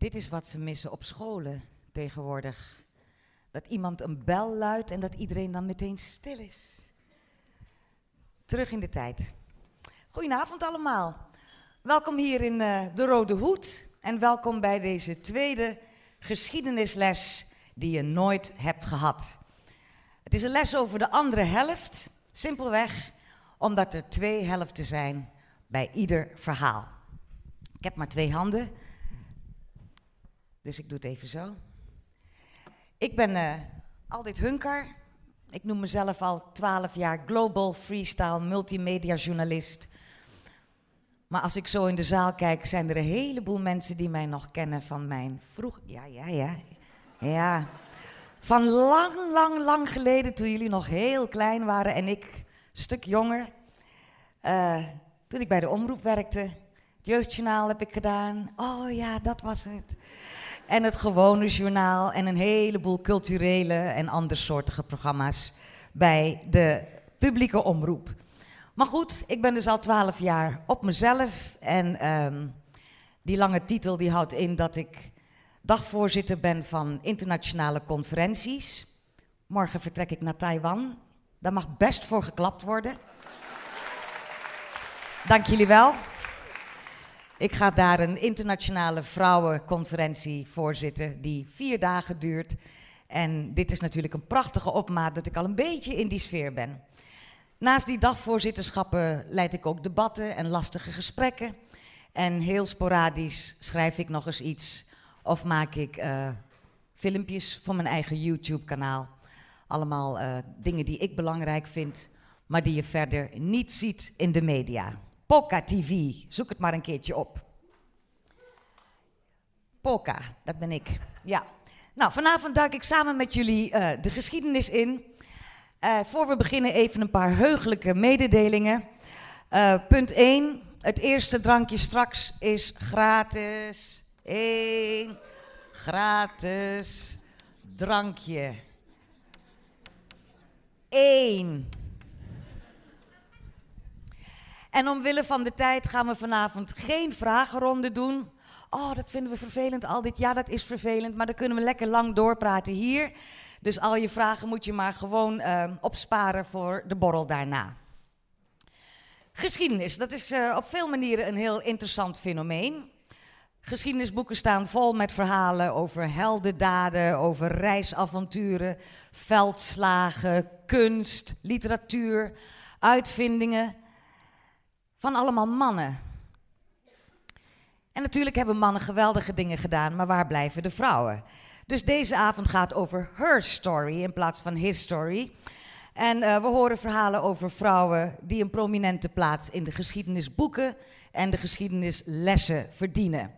Dit is wat ze missen op scholen tegenwoordig. Dat iemand een bel luidt en dat iedereen dan meteen stil is. Terug in de tijd. Goedenavond allemaal. Welkom hier in uh, de Rode Hoed en welkom bij deze tweede geschiedenisles die je nooit hebt gehad. Het is een les over de andere helft, simpelweg omdat er twee helften zijn bij ieder verhaal. Ik heb maar twee handen, dus ik doe het even zo. Ik ben uh, Hunker. Ik noem mezelf al twaalf jaar global freestyle multimedia journalist. Maar als ik zo in de zaal kijk, zijn er een heleboel mensen die mij nog kennen van mijn vroeg. Ja, ja, ja. Ja. Van lang, lang, lang geleden, toen jullie nog heel klein waren en ik een stuk jonger. Uh, toen ik bij de omroep werkte. Het jeugdjournaal heb ik gedaan. Oh ja, dat was het. En het gewone journaal en een heleboel culturele en andersoortige programma's bij de publieke omroep. Maar goed, ik ben dus al twaalf jaar op mezelf. En um, die lange titel die houdt in dat ik dagvoorzitter ben van internationale conferenties. Morgen vertrek ik naar Taiwan. Daar mag best voor geklapt worden. Dank jullie wel. Ik ga daar een internationale vrouwenconferentie voorzitten die vier dagen duurt. En dit is natuurlijk een prachtige opmaat dat ik al een beetje in die sfeer ben. Naast die dagvoorzitterschappen leid ik ook debatten en lastige gesprekken. En heel sporadisch schrijf ik nog eens iets of maak ik uh, filmpjes voor mijn eigen YouTube-kanaal. Allemaal uh, dingen die ik belangrijk vind, maar die je verder niet ziet in de media. Poca TV. Zoek het maar een keertje op. Poca, dat ben ik. Ja. Nou, vanavond duik ik samen met jullie uh, de geschiedenis in. Uh, voor we beginnen even een paar heugelijke mededelingen. Uh, punt 1. Het eerste drankje straks is gratis. 1. Gratis drankje. 1. En omwille van de tijd gaan we vanavond geen vragenronde doen. Oh, dat vinden we vervelend al dit. Ja, dat is vervelend, maar dan kunnen we lekker lang doorpraten hier. Dus al je vragen moet je maar gewoon uh, opsparen voor de borrel daarna. Geschiedenis, dat is uh, op veel manieren een heel interessant fenomeen. Geschiedenisboeken staan vol met verhalen over heldendaden, over reisavonturen, veldslagen, kunst, literatuur, uitvindingen van allemaal mannen. En natuurlijk hebben mannen geweldige dingen gedaan, maar waar blijven de vrouwen? Dus deze avond gaat over her story in plaats van his story. En uh, we horen verhalen over vrouwen die een prominente plaats in de geschiedenisboeken en de geschiedenislessen verdienen.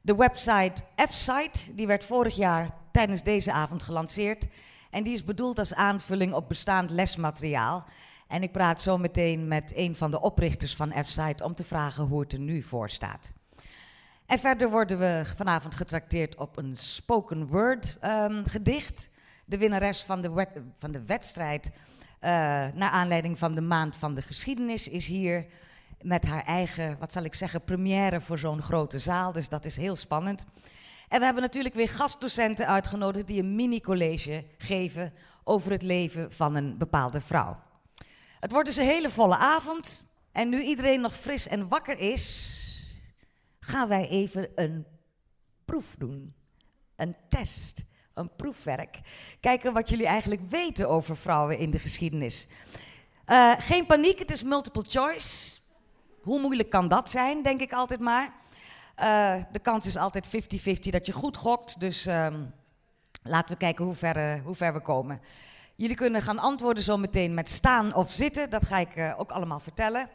De website F-Site, die werd vorig jaar tijdens deze avond gelanceerd. En die is bedoeld als aanvulling op bestaand lesmateriaal. En ik praat zo meteen met een van de oprichters van F-Site om te vragen hoe het er nu voor staat. En verder worden we vanavond getrakteerd op een spoken word um, gedicht. De winnares van de, van de wedstrijd, uh, naar aanleiding van de maand van de geschiedenis, is hier met haar eigen, wat zal ik zeggen, première voor zo'n grote zaal. Dus dat is heel spannend. En we hebben natuurlijk weer gastdocenten uitgenodigd die een mini-college geven over het leven van een bepaalde vrouw. Het wordt dus een hele volle avond. En nu iedereen nog fris en wakker is, gaan wij even een proef doen. Een test, een proefwerk. Kijken wat jullie eigenlijk weten over vrouwen in de geschiedenis. Uh, geen paniek, het is multiple choice. Hoe moeilijk kan dat zijn, denk ik altijd maar. Uh, de kans is altijd 50-50 dat je goed gokt. Dus um, laten we kijken hoe ver, uh, hoe ver we komen. Jullie kunnen gaan antwoorden zo meteen met staan of zitten. Dat ga ik uh, ook allemaal vertellen.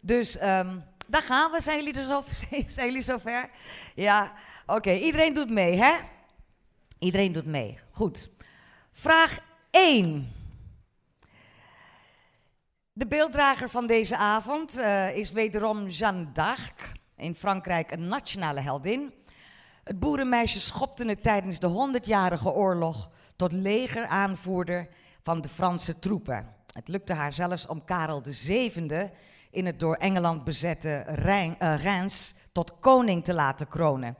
Dus um, daar gaan we. Zijn jullie er zo, zijn jullie zover? Ja, oké. Iedereen doet mee, hè? Iedereen doet mee. Goed. Vraag 1. De beelddrager van deze avond uh, is wederom Jeanne d'Arc. In Frankrijk een nationale heldin. Het boerenmeisje schopte het tijdens de 100-jarige oorlog tot legeraanvoerder van de Franse troepen. Het lukte haar zelfs om Karel VII in het door Engeland bezette Rijn, Reims tot koning te laten kronen.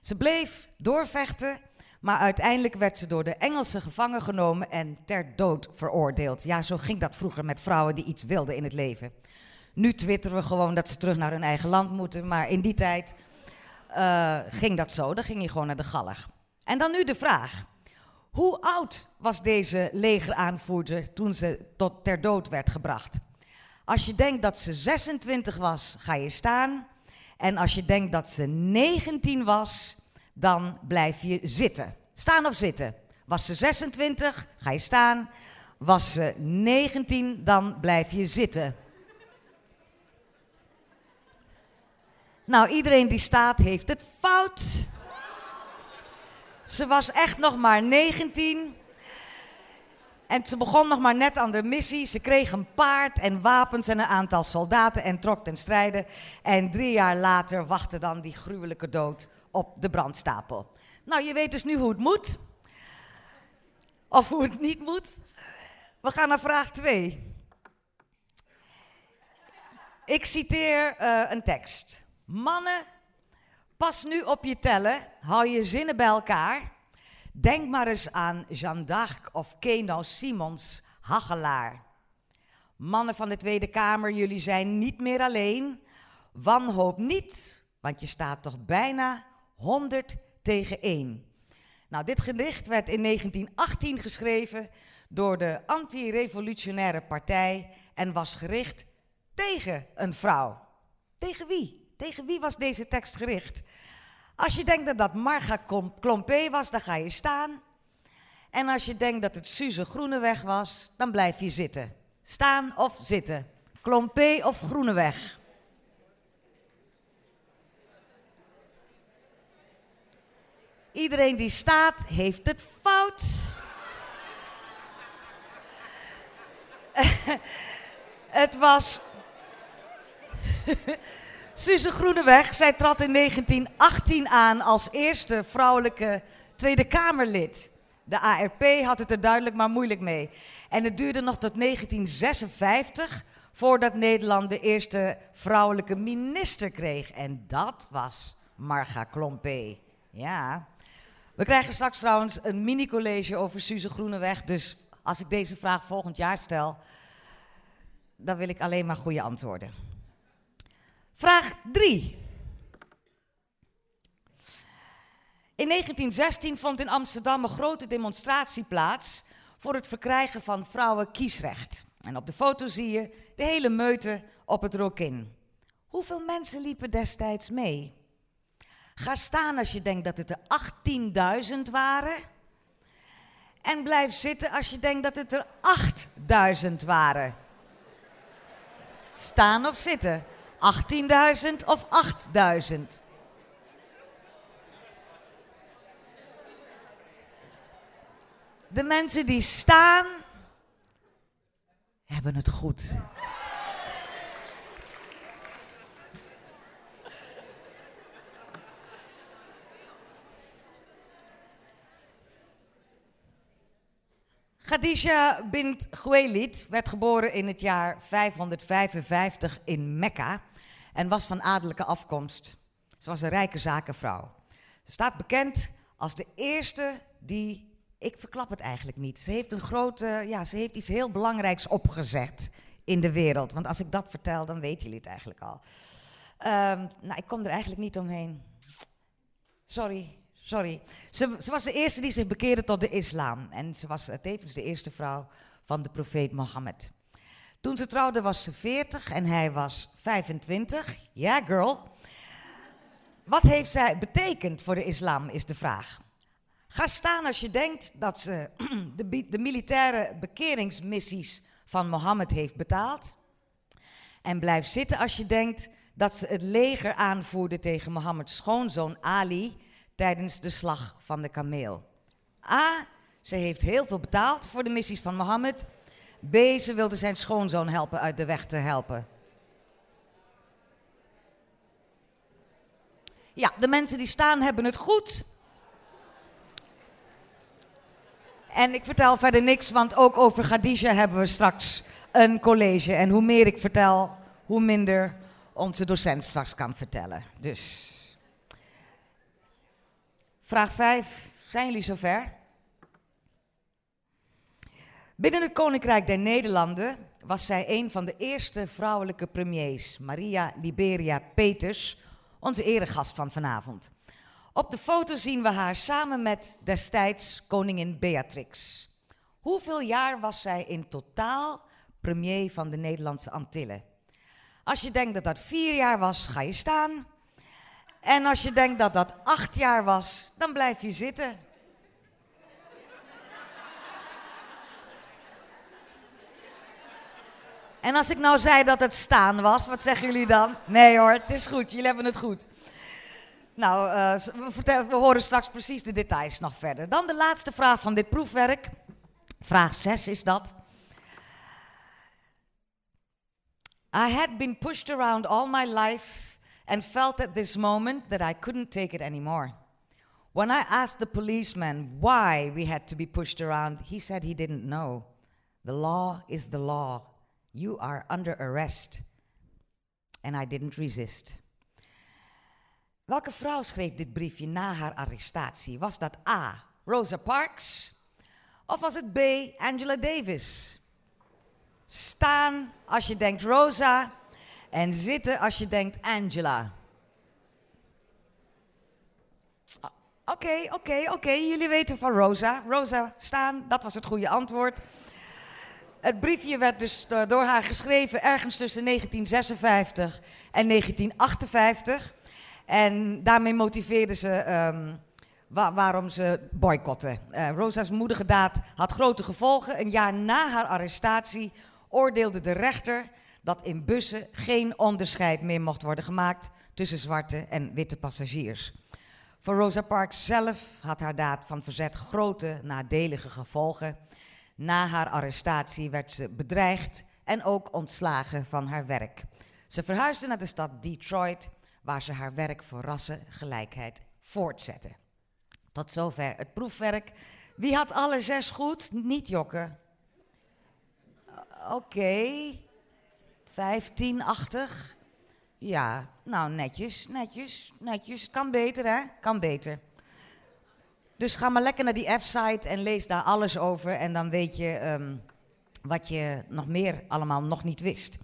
Ze bleef doorvechten, maar uiteindelijk werd ze door de Engelsen gevangen genomen en ter dood veroordeeld. Ja, zo ging dat vroeger met vrouwen die iets wilden in het leven. Nu twitteren we gewoon dat ze terug naar hun eigen land moeten, maar in die tijd uh, ging dat zo. Dan ging je gewoon naar de galg. En dan nu de vraag. Hoe oud was deze legeraanvoerder toen ze tot ter dood werd gebracht? Als je denkt dat ze 26 was, ga je staan. En als je denkt dat ze 19 was, dan blijf je zitten. Staan of zitten. Was ze 26, ga je staan. Was ze 19, dan blijf je zitten. Nou, iedereen die staat heeft het fout. Ze was echt nog maar 19. En ze begon nog maar net aan de missie. Ze kreeg een paard en wapens en een aantal soldaten en trok ten strijde. En drie jaar later wachtte dan die gruwelijke dood op de brandstapel. Nou, je weet dus nu hoe het moet. Of hoe het niet moet. We gaan naar vraag 2. Ik citeer uh, een tekst. Mannen, pas nu op je tellen, hou je zinnen bij elkaar. Denk maar eens aan Jeanne d'Arc of Keno Simons, Hagelaar. Mannen van de Tweede Kamer, jullie zijn niet meer alleen. Wanhoop niet, want je staat toch bijna 100 tegen 1. Nou, dit gedicht werd in 1918 geschreven door de anti-revolutionaire partij en was gericht tegen een vrouw. Tegen wie? Tegen wie was deze tekst gericht? Als je denkt dat dat Marga Klompé was, dan ga je staan. En als je denkt dat het Suze Groeneweg was, dan blijf je zitten. Staan of zitten. Klompé of Groeneweg. Iedereen die staat, heeft het fout. het was Suze Groeneweg, zij trad in 1918 aan als eerste vrouwelijke Tweede Kamerlid. De ARP had het er duidelijk maar moeilijk mee. En het duurde nog tot 1956 voordat Nederland de eerste vrouwelijke minister kreeg. En dat was Marga Klompé. Ja. We krijgen straks trouwens een mini-college over Suze Groeneweg. Dus als ik deze vraag volgend jaar stel, dan wil ik alleen maar goede antwoorden. Vraag 3. In 1916 vond in Amsterdam een grote demonstratie plaats voor het verkrijgen van vrouwen kiesrecht. En op de foto zie je de hele meute op het Rokin. Hoeveel mensen liepen destijds mee? Ga staan als je denkt dat het er 18.000 waren. En blijf zitten als je denkt dat het er 8.000 waren. Staan of zitten? 18.000 of 8.000? De mensen die staan, hebben het goed. Khadija bint Khuwailid werd geboren in het jaar 555 in Mekka en was van adellijke afkomst. Ze was een rijke zakenvrouw. Ze staat bekend als de eerste die. Ik verklap het eigenlijk niet. Ze heeft een grote. Ja, ze heeft iets heel belangrijks opgezet in de wereld. Want als ik dat vertel, dan weten jullie het eigenlijk al. Um, nou, ik kom er eigenlijk niet omheen. Sorry, sorry. Ze, ze, was de eerste die zich bekeerde tot de islam. En ze was tevens de eerste vrouw van de profeet Mohammed. Toen ze trouwde was ze 40 en hij was 25. Ja, girl. Wat heeft zij betekend voor de islam, is de vraag. Ga staan als je denkt dat ze de, de militaire bekeringsmissies van Mohammed heeft betaald. En blijf zitten als je denkt dat ze het leger aanvoerde tegen Mohammeds schoonzoon Ali tijdens de slag van de kameel. A. Ze heeft heel veel betaald voor de missies van Mohammed. B. Ze wilde zijn schoonzoon helpen uit de weg te helpen. Ja, de mensen die staan hebben het goed. En ik vertel verder niks, want ook over Khadija hebben we straks een college. En hoe meer ik vertel, hoe minder onze docent straks kan vertellen. Dus Vraag 5. Zijn jullie zover? Binnen het Koninkrijk der Nederlanden was zij een van de eerste vrouwelijke premiers, Maria Liberia Peters, onze eregast van vanavond. Op de foto zien we haar samen met destijds koningin Beatrix. Hoeveel jaar was zij in totaal premier van de Nederlandse Antillen? Als je denkt dat dat vier jaar was, ga je staan. En als je denkt dat dat acht jaar was, dan blijf je zitten. En als ik nou zei dat het staan was, wat zeggen jullie dan? Nee hoor, het is goed, jullie hebben het goed. Nou, uh, we, we, horen straks precies de details nog verder. Dan de laatste vraag van dit proefwerk. Vraag 6 is dat. I had been pushed around all my life and felt at this moment that I couldn't take it anymore. When I asked the policeman why we had to be pushed around, he said he didn't know. The law is the law. You are under arrest. And I didn't resist. Welke vrouw schreef dit briefje na haar arrestatie? Was dat A. Rosa Parks? Of was het B. Angela Davis? Staan als je denkt Rosa en zitten als je denkt Angela. Oké, oké, oké. Jullie weten van Rosa. Rosa, staan, dat was het goede antwoord. Het briefje werd dus door haar geschreven ergens tussen 1956 en 1958. En daarmee motiveerde ze um, waarom ze boycotten. Uh, Rosa's moedige daad had grote gevolgen. Een jaar na haar arrestatie oordeelde de rechter dat in bussen geen onderscheid meer mocht worden gemaakt tussen zwarte en witte passagiers. Voor Rosa Parks zelf had haar daad van verzet grote nadelige gevolgen. Na haar arrestatie werd ze bedreigd en ook ontslagen van haar werk. Ze verhuisde naar de stad Detroit, waar ze haar werk voor rassengelijkheid voortzette. Tot zover het proefwerk. Wie had alle zes goed? Niet jokken. Oké. Okay. 15-achtig. Ja, nou netjes, netjes, netjes. Kan beter, hè? Kan beter. Dus ga maar lekker naar die F-site en lees daar alles over. En dan weet je um, wat je nog meer allemaal nog niet wist.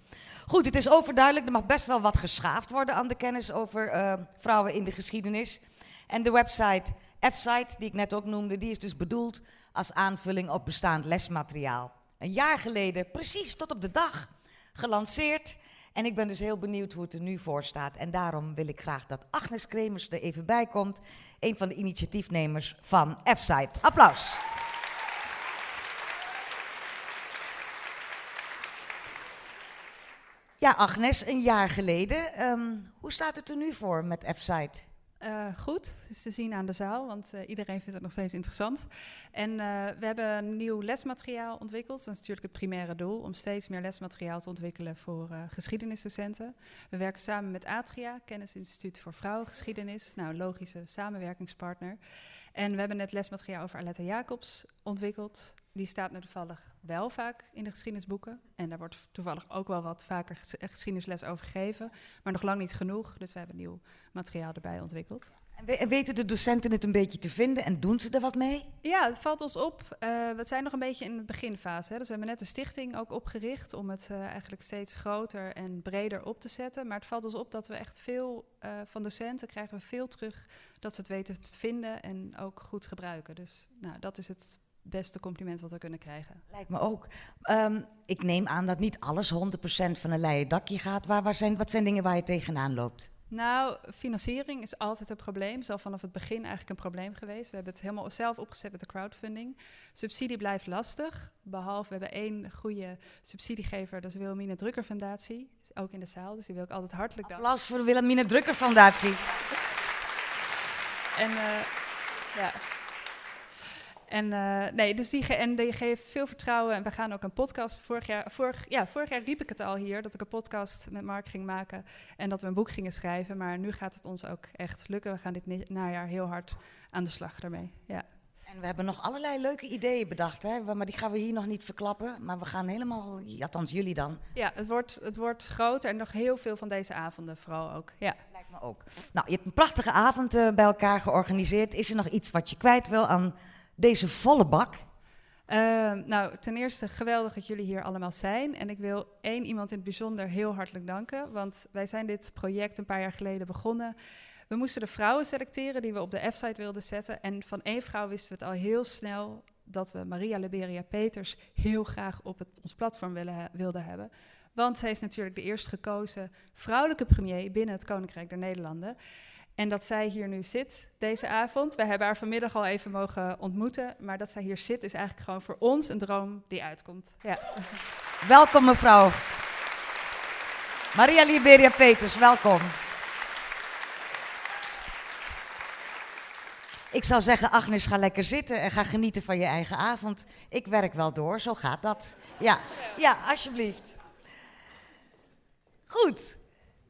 Goed, het is overduidelijk. Er mag best wel wat geschaafd worden aan de kennis over uh, vrouwen in de geschiedenis. En de website F-site, die ik net ook noemde, die is dus bedoeld als aanvulling op bestaand lesmateriaal. Een jaar geleden, precies tot op de dag, gelanceerd. En ik ben dus heel benieuwd hoe het er nu voor staat. En daarom wil ik graag dat Agnes Kremers er even bij komt. Een van de initiatiefnemers van F-Site. Applaus. Ja, Agnes, een jaar geleden. Um, hoe staat het er nu voor met F-Site? Uh, goed, is te zien aan de zaal, want uh, iedereen vindt het nog steeds interessant. En uh, we hebben nieuw lesmateriaal ontwikkeld. Dat is natuurlijk het primaire doel, om steeds meer lesmateriaal te ontwikkelen voor geschiedenisdocenten. We werken samen met Atria, Kennisinstituut voor Vrouwengeschiedenis, nou, logische samenwerkingspartner. En we hebben net lesmateriaal over Aletta Jacobs ontwikkeld. Die staat nu toevallig wel vaak in de geschiedenisboeken. En daar wordt toevallig ook wel wat vaker geschiedenisles over gegeven. Maar nog lang niet genoeg. Dus we hebben nieuw materiaal erbij ontwikkeld. En weten de docenten het een beetje te vinden en doen ze er wat mee? Ja, het valt ons op. Uh, we zijn nog een beetje in de beginfase. Hè. Dus we hebben net een stichting ook opgericht om het uh, eigenlijk steeds groter en breder op te zetten. Maar het valt ons op dat we echt veel uh, van docenten krijgen we veel terug dat ze het weten te vinden en ook goed gebruiken. Dus nou, dat is het beste compliment wat we kunnen krijgen. Lijkt me ook. Um, ik neem aan dat niet alles 100% van een leien dakje gaat. Waar, waar zijn, wat zijn dingen waar je tegenaan loopt? Nou, financiering is altijd een probleem. Is al vanaf het begin eigenlijk een probleem geweest. We hebben het helemaal zelf opgezet met de crowdfunding. Subsidie blijft lastig. Behalve, we hebben één goede subsidiegever, dat is de Wilhelmine Drukker Fundatie. Is ook in de zaal, dus die wil ik altijd hartelijk danken. Applaus voor de Wilhelmine Drukker Fundatie. en uh, ja, en, uh, nee, dus die, en die geeft veel vertrouwen. En we gaan ook een podcast. Vorig jaar, vorig, ja, vorig jaar riep ik het al hier dat ik een podcast met Mark ging maken. En dat we een boek gingen schrijven. Maar nu gaat het ons ook echt lukken. We gaan dit najaar heel hard aan de slag daarmee. Ja. En we hebben nog allerlei leuke ideeën bedacht, hè? maar die gaan we hier nog niet verklappen. Maar we gaan helemaal, althans jullie dan. Ja, het wordt, het wordt groter en nog heel veel van deze avonden vooral ook. Ja. Lijkt me ook. Nou, je hebt een prachtige avond uh, bij elkaar georganiseerd. Is er nog iets wat je kwijt wil aan deze volle bak? Uh, nou, ten eerste geweldig dat jullie hier allemaal zijn. En ik wil één iemand in het bijzonder heel hartelijk danken. Want wij zijn dit project een paar jaar geleden begonnen. We moesten de vrouwen selecteren die we op de F-site wilden zetten. En van één vrouw wisten we het al heel snel dat we Maria Liberia Peters heel graag op het, ons platform willen, wilden hebben. Want zij is natuurlijk de eerst gekozen vrouwelijke premier binnen het Koninkrijk der Nederlanden. En dat zij hier nu zit deze avond. We hebben haar vanmiddag al even mogen ontmoeten. Maar dat zij hier zit is eigenlijk gewoon voor ons een droom die uitkomt. Ja. Welkom mevrouw. Maria Liberia Peters, welkom. Ik zou zeggen, Agnes, ga lekker zitten en ga genieten van je eigen avond. Ik werk wel door, zo gaat dat. Ja, ja alsjeblieft. Goed,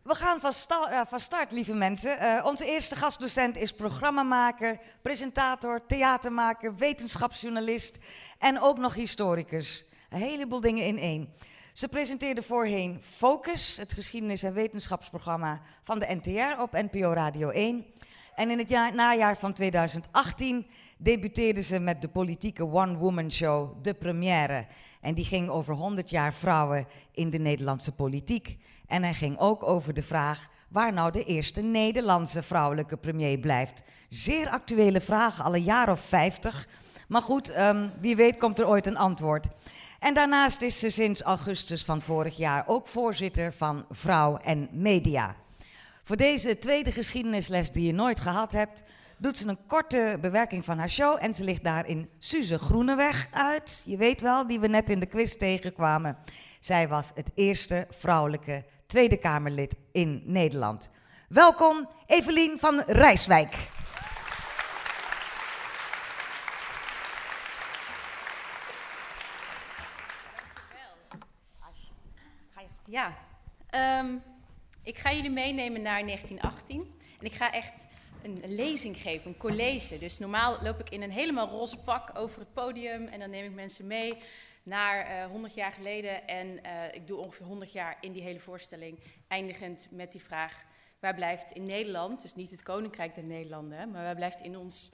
we gaan van, uh, van start, lieve mensen. Uh, onze eerste gastdocent is programmamaker, presentator, theatermaker, wetenschapsjournalist en ook nog historicus. Een heleboel dingen in één. Ze presenteerde voorheen Focus, het geschiedenis- en wetenschapsprogramma van de NTR op NPO Radio 1. En in het jaar, najaar van 2018 debuteerde ze met de politieke one-woman show De Première. En die ging over 100 jaar vrouwen in de Nederlandse politiek. En hij ging ook over de vraag waar nou de eerste Nederlandse vrouwelijke premier blijft. Zeer actuele vraag, al een jaar of 50. Maar goed, um, wie weet komt er ooit een antwoord. En daarnaast is ze sinds augustus van vorig jaar ook voorzitter van Vrouw en Media. Voor deze tweede geschiedenisles die je nooit gehad hebt, doet ze een korte bewerking van haar show. En ze ligt daar in Suze Groeneweg uit. Je weet wel, die we net in de quiz tegenkwamen. Zij was het eerste vrouwelijke Tweede Kamerlid in Nederland. Welkom, Evelien van Rijswijk. Ja, um, ik ga jullie meenemen naar 1918. En ik ga echt een lezing geven, een college. Dus normaal loop ik in een helemaal roze pak over het podium en dan neem ik mensen mee naar uh, eh, 100 jaar geleden. En uh, ik doe ongeveer 100 jaar in die hele voorstelling, eindigend met die vraag: waar blijft in Nederland, dus niet het Koninkrijk der Nederlanden, maar waar blijft in ons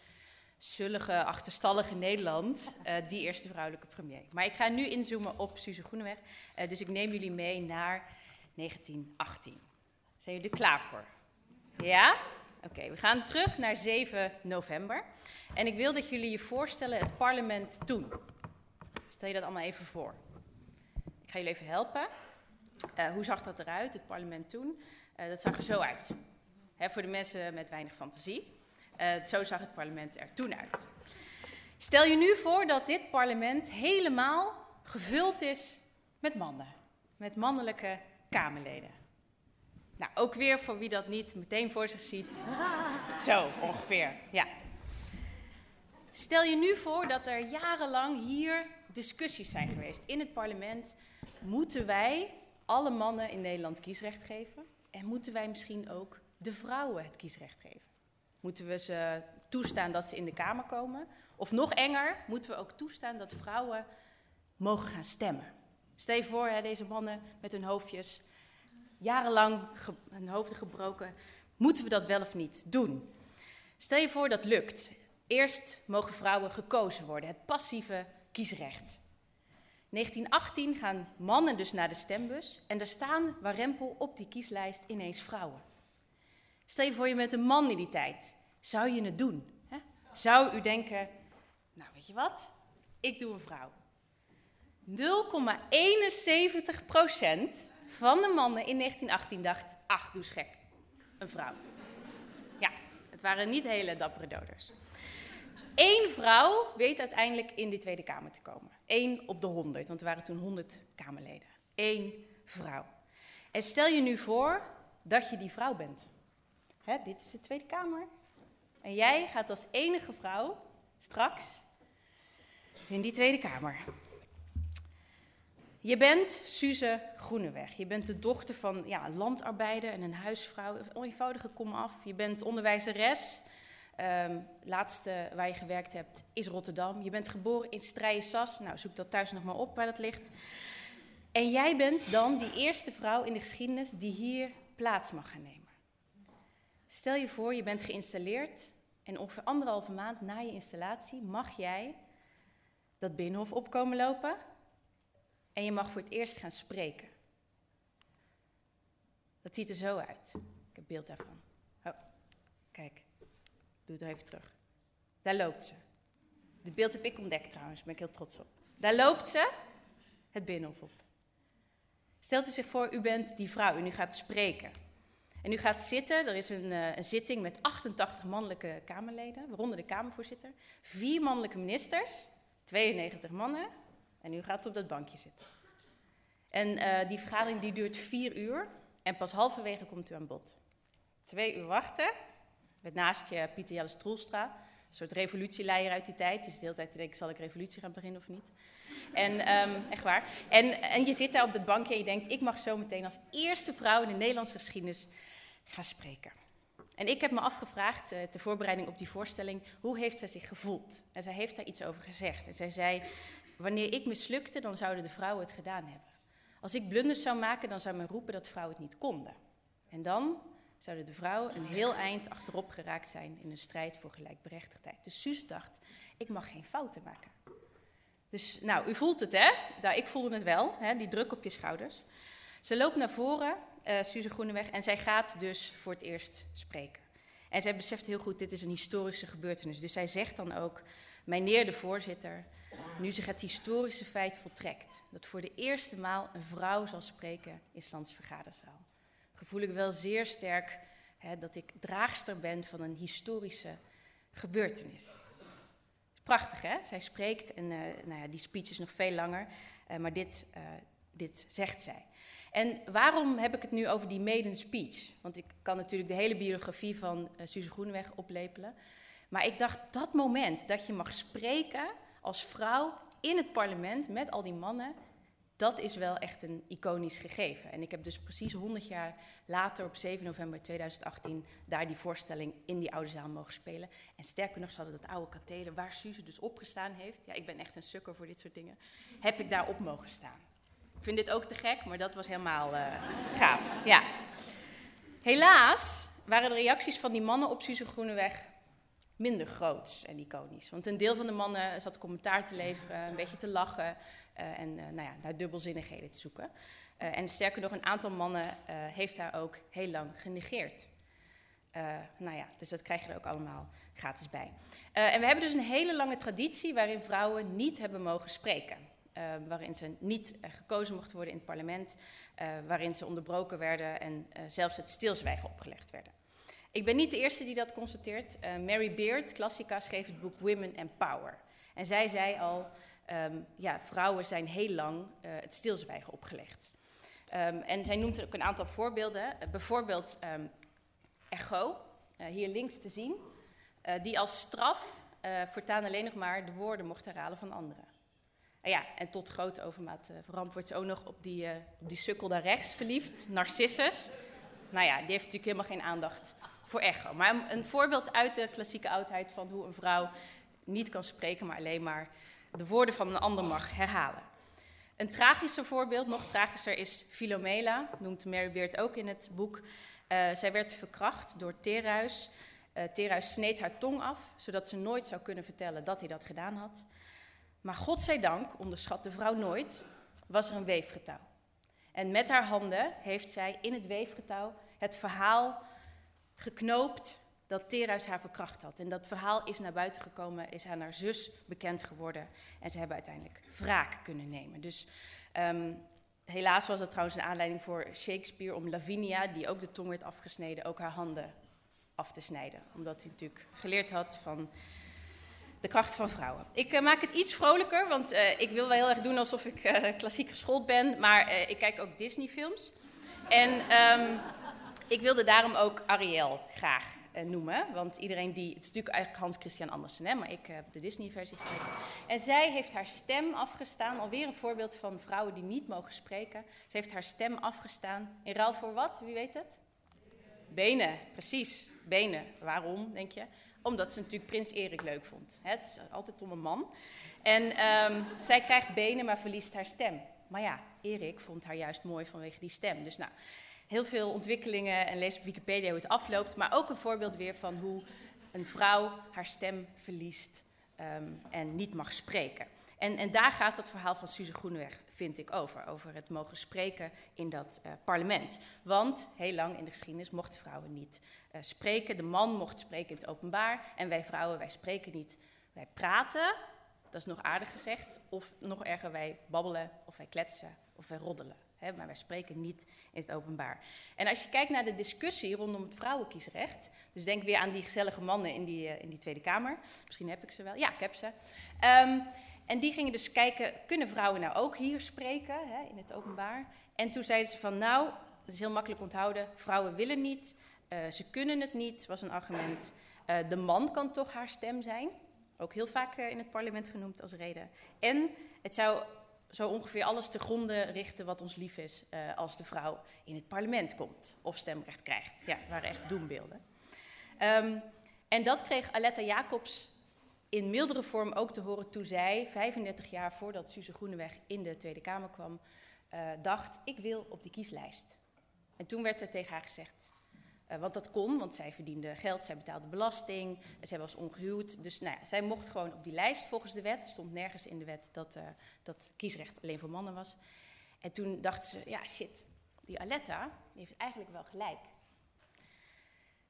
zullige, achterstallige Nederland uh, die eerste vrouwelijke premier? Maar ik ga nu inzoomen op Suze Groeneweg, dus ik neem jullie mee naar 1918. Zijn jullie er klaar voor? Ja? Oké, we gaan terug naar 7 november. En ik wil dat jullie je voorstellen het parlement toen. Stel je dat allemaal even voor. Ik ga jullie even helpen. Uh, hoe zag dat eruit, het parlement toen? Uh, dat zag er zo uit. Hè, voor de mensen met weinig fantasie. Uh, zo zag het parlement er toen uit. Stel je nu voor dat dit parlement helemaal gevuld is met mannen. Met mannelijke Kamerleden. Nou, ook weer voor wie dat niet meteen voor zich ziet. Zo ongeveer, ja. Stel je nu voor dat er jarenlang hier discussies zijn geweest in het parlement. Moeten wij alle mannen in Nederland kiesrecht geven? En moeten wij misschien ook de vrouwen het kiesrecht geven? Moeten we ze toestaan dat ze in de Kamer komen? Of nog enger, moeten we ook toestaan dat vrouwen mogen gaan stemmen? Stel je voor, hè, deze mannen met hun hoofdjes jarenlang hun hoofden gebroken. Moeten we dat wel of niet doen? Stel je voor dat lukt. Eerst mogen vrouwen gekozen worden, het passieve kiesrecht. 1918 gaan mannen dus naar de stembus en daar staan warempel op die kieslijst ineens vrouwen. Stel je voor je met een man in die tijd. Zou je het doen? Hè? Zou u denken, nou weet je wat, ik doe een vrouw. 0,71 procent van de mannen in 1918 dacht, ach, doe gek, een vrouw. Ja, het waren niet hele dappere doders. Eén vrouw weet uiteindelijk in de Tweede Kamer te komen. Eén op de honderd, want er waren toen honderd Kamerleden. Eén vrouw. En stel je nu voor dat je die vrouw bent. Hè, dit is de Tweede Kamer. En jij gaat als enige vrouw straks in die Tweede Kamer. Je bent Suze Groeneweg. Je bent de dochter van ja, landarbeider en een huisvrouw. Een eenvoudige kom af. Je bent onderwijzeres. Ehm, laatste waar je gewerkt hebt is Rotterdam. Je bent geboren in Strijen-Sas. Nou, zoek dat thuis nog maar op waar dat ligt. En jij bent dan die eerste vrouw in de geschiedenis die hier plaats mag gaan nemen. Stel je voor, je bent geïnstalleerd en ongeveer anderhalve maand na je installatie mag jij dat binnenhof opkomen lopen en je mag voor het eerst gaan spreken. Dat ziet er zo uit. Ik heb beeld daarvan. Oh, kijk. Doe het even terug. Daar loopt ze. Dit beeld heb ik ontdekt trouwens, daar ben ik heel trots op. Daar loopt ze het binnenhof op. Stelt u zich voor, u bent die vrouw en u gaat spreken. En u gaat zitten, er is een, uh, een, zitting met 88 mannelijke Kamerleden, waaronder de Kamervoorzitter, vier mannelijke ministers, 92 mannen, en u gaat op dat bankje zitten. En uh, die vergadering die duurt vier uur en pas halverwege komt u aan bod. Twee uur wachten, met naast je Pieter Jelle Stroelstra, een soort revolutieleider uit die tijd. Die is de hele tijd te denken, zal ik revolutie gaan beginnen of niet? En um, echt waar. En, en je zit daar op dat bankje en je denkt, ik mag zo meteen als eerste vrouw in de Nederlandse geschiedenis gaan spreken. En ik heb me afgevraagd, uh, ter voorbereiding op die voorstelling, hoe heeft zij zich gevoeld? En zij heeft daar iets over gezegd. En zij zei, wanneer ik mislukte, dan zouden de vrouwen het gedaan hebben. Als ik blunders zou maken, dan zou men roepen dat vrouwen het niet konden. En dan zouden de vrouwen een heel eind achterop geraakt zijn in een strijd voor gelijkberechtigdheid. Dus Suus dacht, ik mag geen fouten maken. Dus nou, u voelt het hè? Nou, ik voelde het wel, hè? die druk op je schouders. Ze loopt naar voren, uh, Suze Groeneweg, en zij gaat dus voor het eerst spreken. En zij beseft heel goed, dit is een historische gebeurtenis. Dus zij zegt dan ook, mijnheer de voorzitter, nu zich het historische feit voltrekt, dat voor de eerste maal een vrouw zal spreken in Lands vergaderzaal voel ik wel zeer sterk hè, dat ik draagster ben van een historische gebeurtenis. Prachtig, hè? Zij spreekt en uh, nou ja, die speech is nog veel langer, uh, maar dit, uh, dit zegt zij. En waarom heb ik het nu over die maiden speech? Want ik kan natuurlijk de hele biografie van Suze Groeneweg oplepelen. Maar ik dacht, dat moment dat je mag spreken als vrouw in het parlement met al die mannen, dat is wel echt een iconisch gegeven. En ik heb dus precies 100 jaar later, op 7 november 2018, daar die voorstelling in die oude zaal mogen spelen. En sterker nog, ze hadden dat oude katheder, waar Suze dus opgestaan heeft. Ja, ik ben echt een sukker voor dit soort dingen. Heb ik daar op mogen staan. Ik vind dit ook te gek, maar dat was helemaal uh, gaaf. Ja. Helaas waren de reacties van die mannen op Suze Groeneweg minder groots en iconisch. Want een deel van de mannen zat commentaar te leveren, een beetje te lachen uh, en uh, nou ja, naar dubbelzinnigheden te zoeken. Uh, en sterker nog, een aantal mannen heeft daar ook heel lang genegeerd. nou ja, dus dat krijg je er ook allemaal gratis bij. en we hebben dus een hele lange traditie waarin vrouwen niet hebben mogen spreken. waarin ze niet gekozen mochten worden in het parlement, waarin ze onderbroken werden en zelfs het stilzwijgen opgelegd werden. Ik ben niet de eerste die dat constateert. Mary Beard, klassica, schreef het boek Women and Power. En zij zei al, um, ja, vrouwen zijn heel lang uh, het stilzwijgen opgelegd. Um, en zij noemt ook een aantal voorbeelden. Uh, bijvoorbeeld um, Echo, uh, hier links te zien, die als straf voortaan alleen nog maar de woorden mocht herhalen van anderen. En ja, en tot grote overmaat verramp wordt ze ook nog op die, op die sukkel daar rechts verliefd, Narcissus. Nou ja, die heeft natuurlijk helemaal geen aandacht voor echo. Maar een voorbeeld uit de klassieke oudheid van hoe een vrouw niet kan spreken, maar alleen maar de woorden van een ander mag herhalen. Een tragischer voorbeeld, nog tragischer, is Philomela, noemt Mary Beard ook in het boek. Uh, zij werd verkracht door Teruis. Uh, Teruis sneed haar tong af, zodat ze nooit zou kunnen vertellen dat hij dat gedaan had. Maar godzijdank, onderschat de vrouw nooit, was er een weefgetouw. En met haar handen heeft zij in het weefgetouw het verhaal geknoopt dat Teruis haar verkracht had. En dat verhaal is naar buiten gekomen, is aan haar zus bekend geworden. En ze hebben uiteindelijk wraak kunnen nemen. Dus um, helaas was dat trouwens een aanleiding voor Shakespeare om Lavinia, die ook de tong werd afgesneden, ook haar handen af te snijden. Omdat hij natuurlijk geleerd had van de kracht van vrouwen. Ik uh, maak het iets vrolijker, want uh, ik wil wel heel erg doen alsof ik uh, klassiek geschoold ben. Maar ik kijk ook Disney-films. En um, ik wilde daarom ook Ariel graag noemen. Want iedereen die. Het is natuurlijk eigenlijk Hans Christian Andersen, hè, maar ik heb de Disney-versie gekeken. En zij heeft haar stem afgestaan. Alweer een voorbeeld van vrouwen die niet mogen spreken. Ze heeft haar stem afgestaan. In ruil voor wat? Wie weet het? Benen, precies. Benen. Waarom, denk je? Omdat ze natuurlijk prins Erik leuk vond. Het is altijd om een man. En ehm, zij krijgt benen, maar verliest haar stem. Maar ja, Erik vond haar juist mooi vanwege die stem. Dus nou, heel veel ontwikkelingen en lees op Wikipedia hoe het afloopt. Maar ook een voorbeeld weer van hoe een vrouw haar stem verliest ehm, en niet mag spreken. En, en, daar gaat het verhaal van Suze Groeneweg, vind ik, over. Over het mogen spreken in dat uh, parlement. Want heel lang in de geschiedenis mochten vrouwen niet uh, spreken. De man mocht spreken in het openbaar. En wij vrouwen, wij spreken niet. Wij praten, dat is nog aardig gezegd. Of nog erger, wij babbelen, of wij kletsen, of wij roddelen. Hè, maar wij spreken niet in het openbaar. En als je kijkt naar de discussie rondom het vrouwenkiesrecht. Dus denk weer aan die gezellige mannen in die, uh, in die Tweede Kamer. Misschien heb ik ze wel. Ja, ik heb ze. Um, en die gingen dus kijken, kunnen vrouwen nou ook hier spreken, hè, in het openbaar? En toen zeiden ze van, nou, dat is heel makkelijk onthouden, vrouwen willen niet, uh, ze kunnen het niet, was een argument. Uh, de man kan toch haar stem zijn, ook heel vaak in het parlement genoemd als reden. En het zou zo ongeveer alles te gronden richten wat ons lief is als de vrouw in het parlement komt of stemrecht krijgt. Ja, waren echt doembeelden. Um, en dat kreeg Aletta Jacobs in mildere vorm ook te horen toen zij, 35 jaar voordat Suze Groeneweg in de Tweede Kamer kwam, uh, dacht: ik wil op die kieslijst. En toen werd er tegen haar gezegd, uh, want dat kon, want zij verdiende geld, zij betaalde belasting, zij was ongehuwd. Dus nou ja, zij mocht gewoon op die lijst volgens de wet. Er stond nergens in de wet dat, uh, dat kiesrecht alleen voor mannen was. En toen dachten ze, ja shit, die Aletta heeft eigenlijk wel gelijk.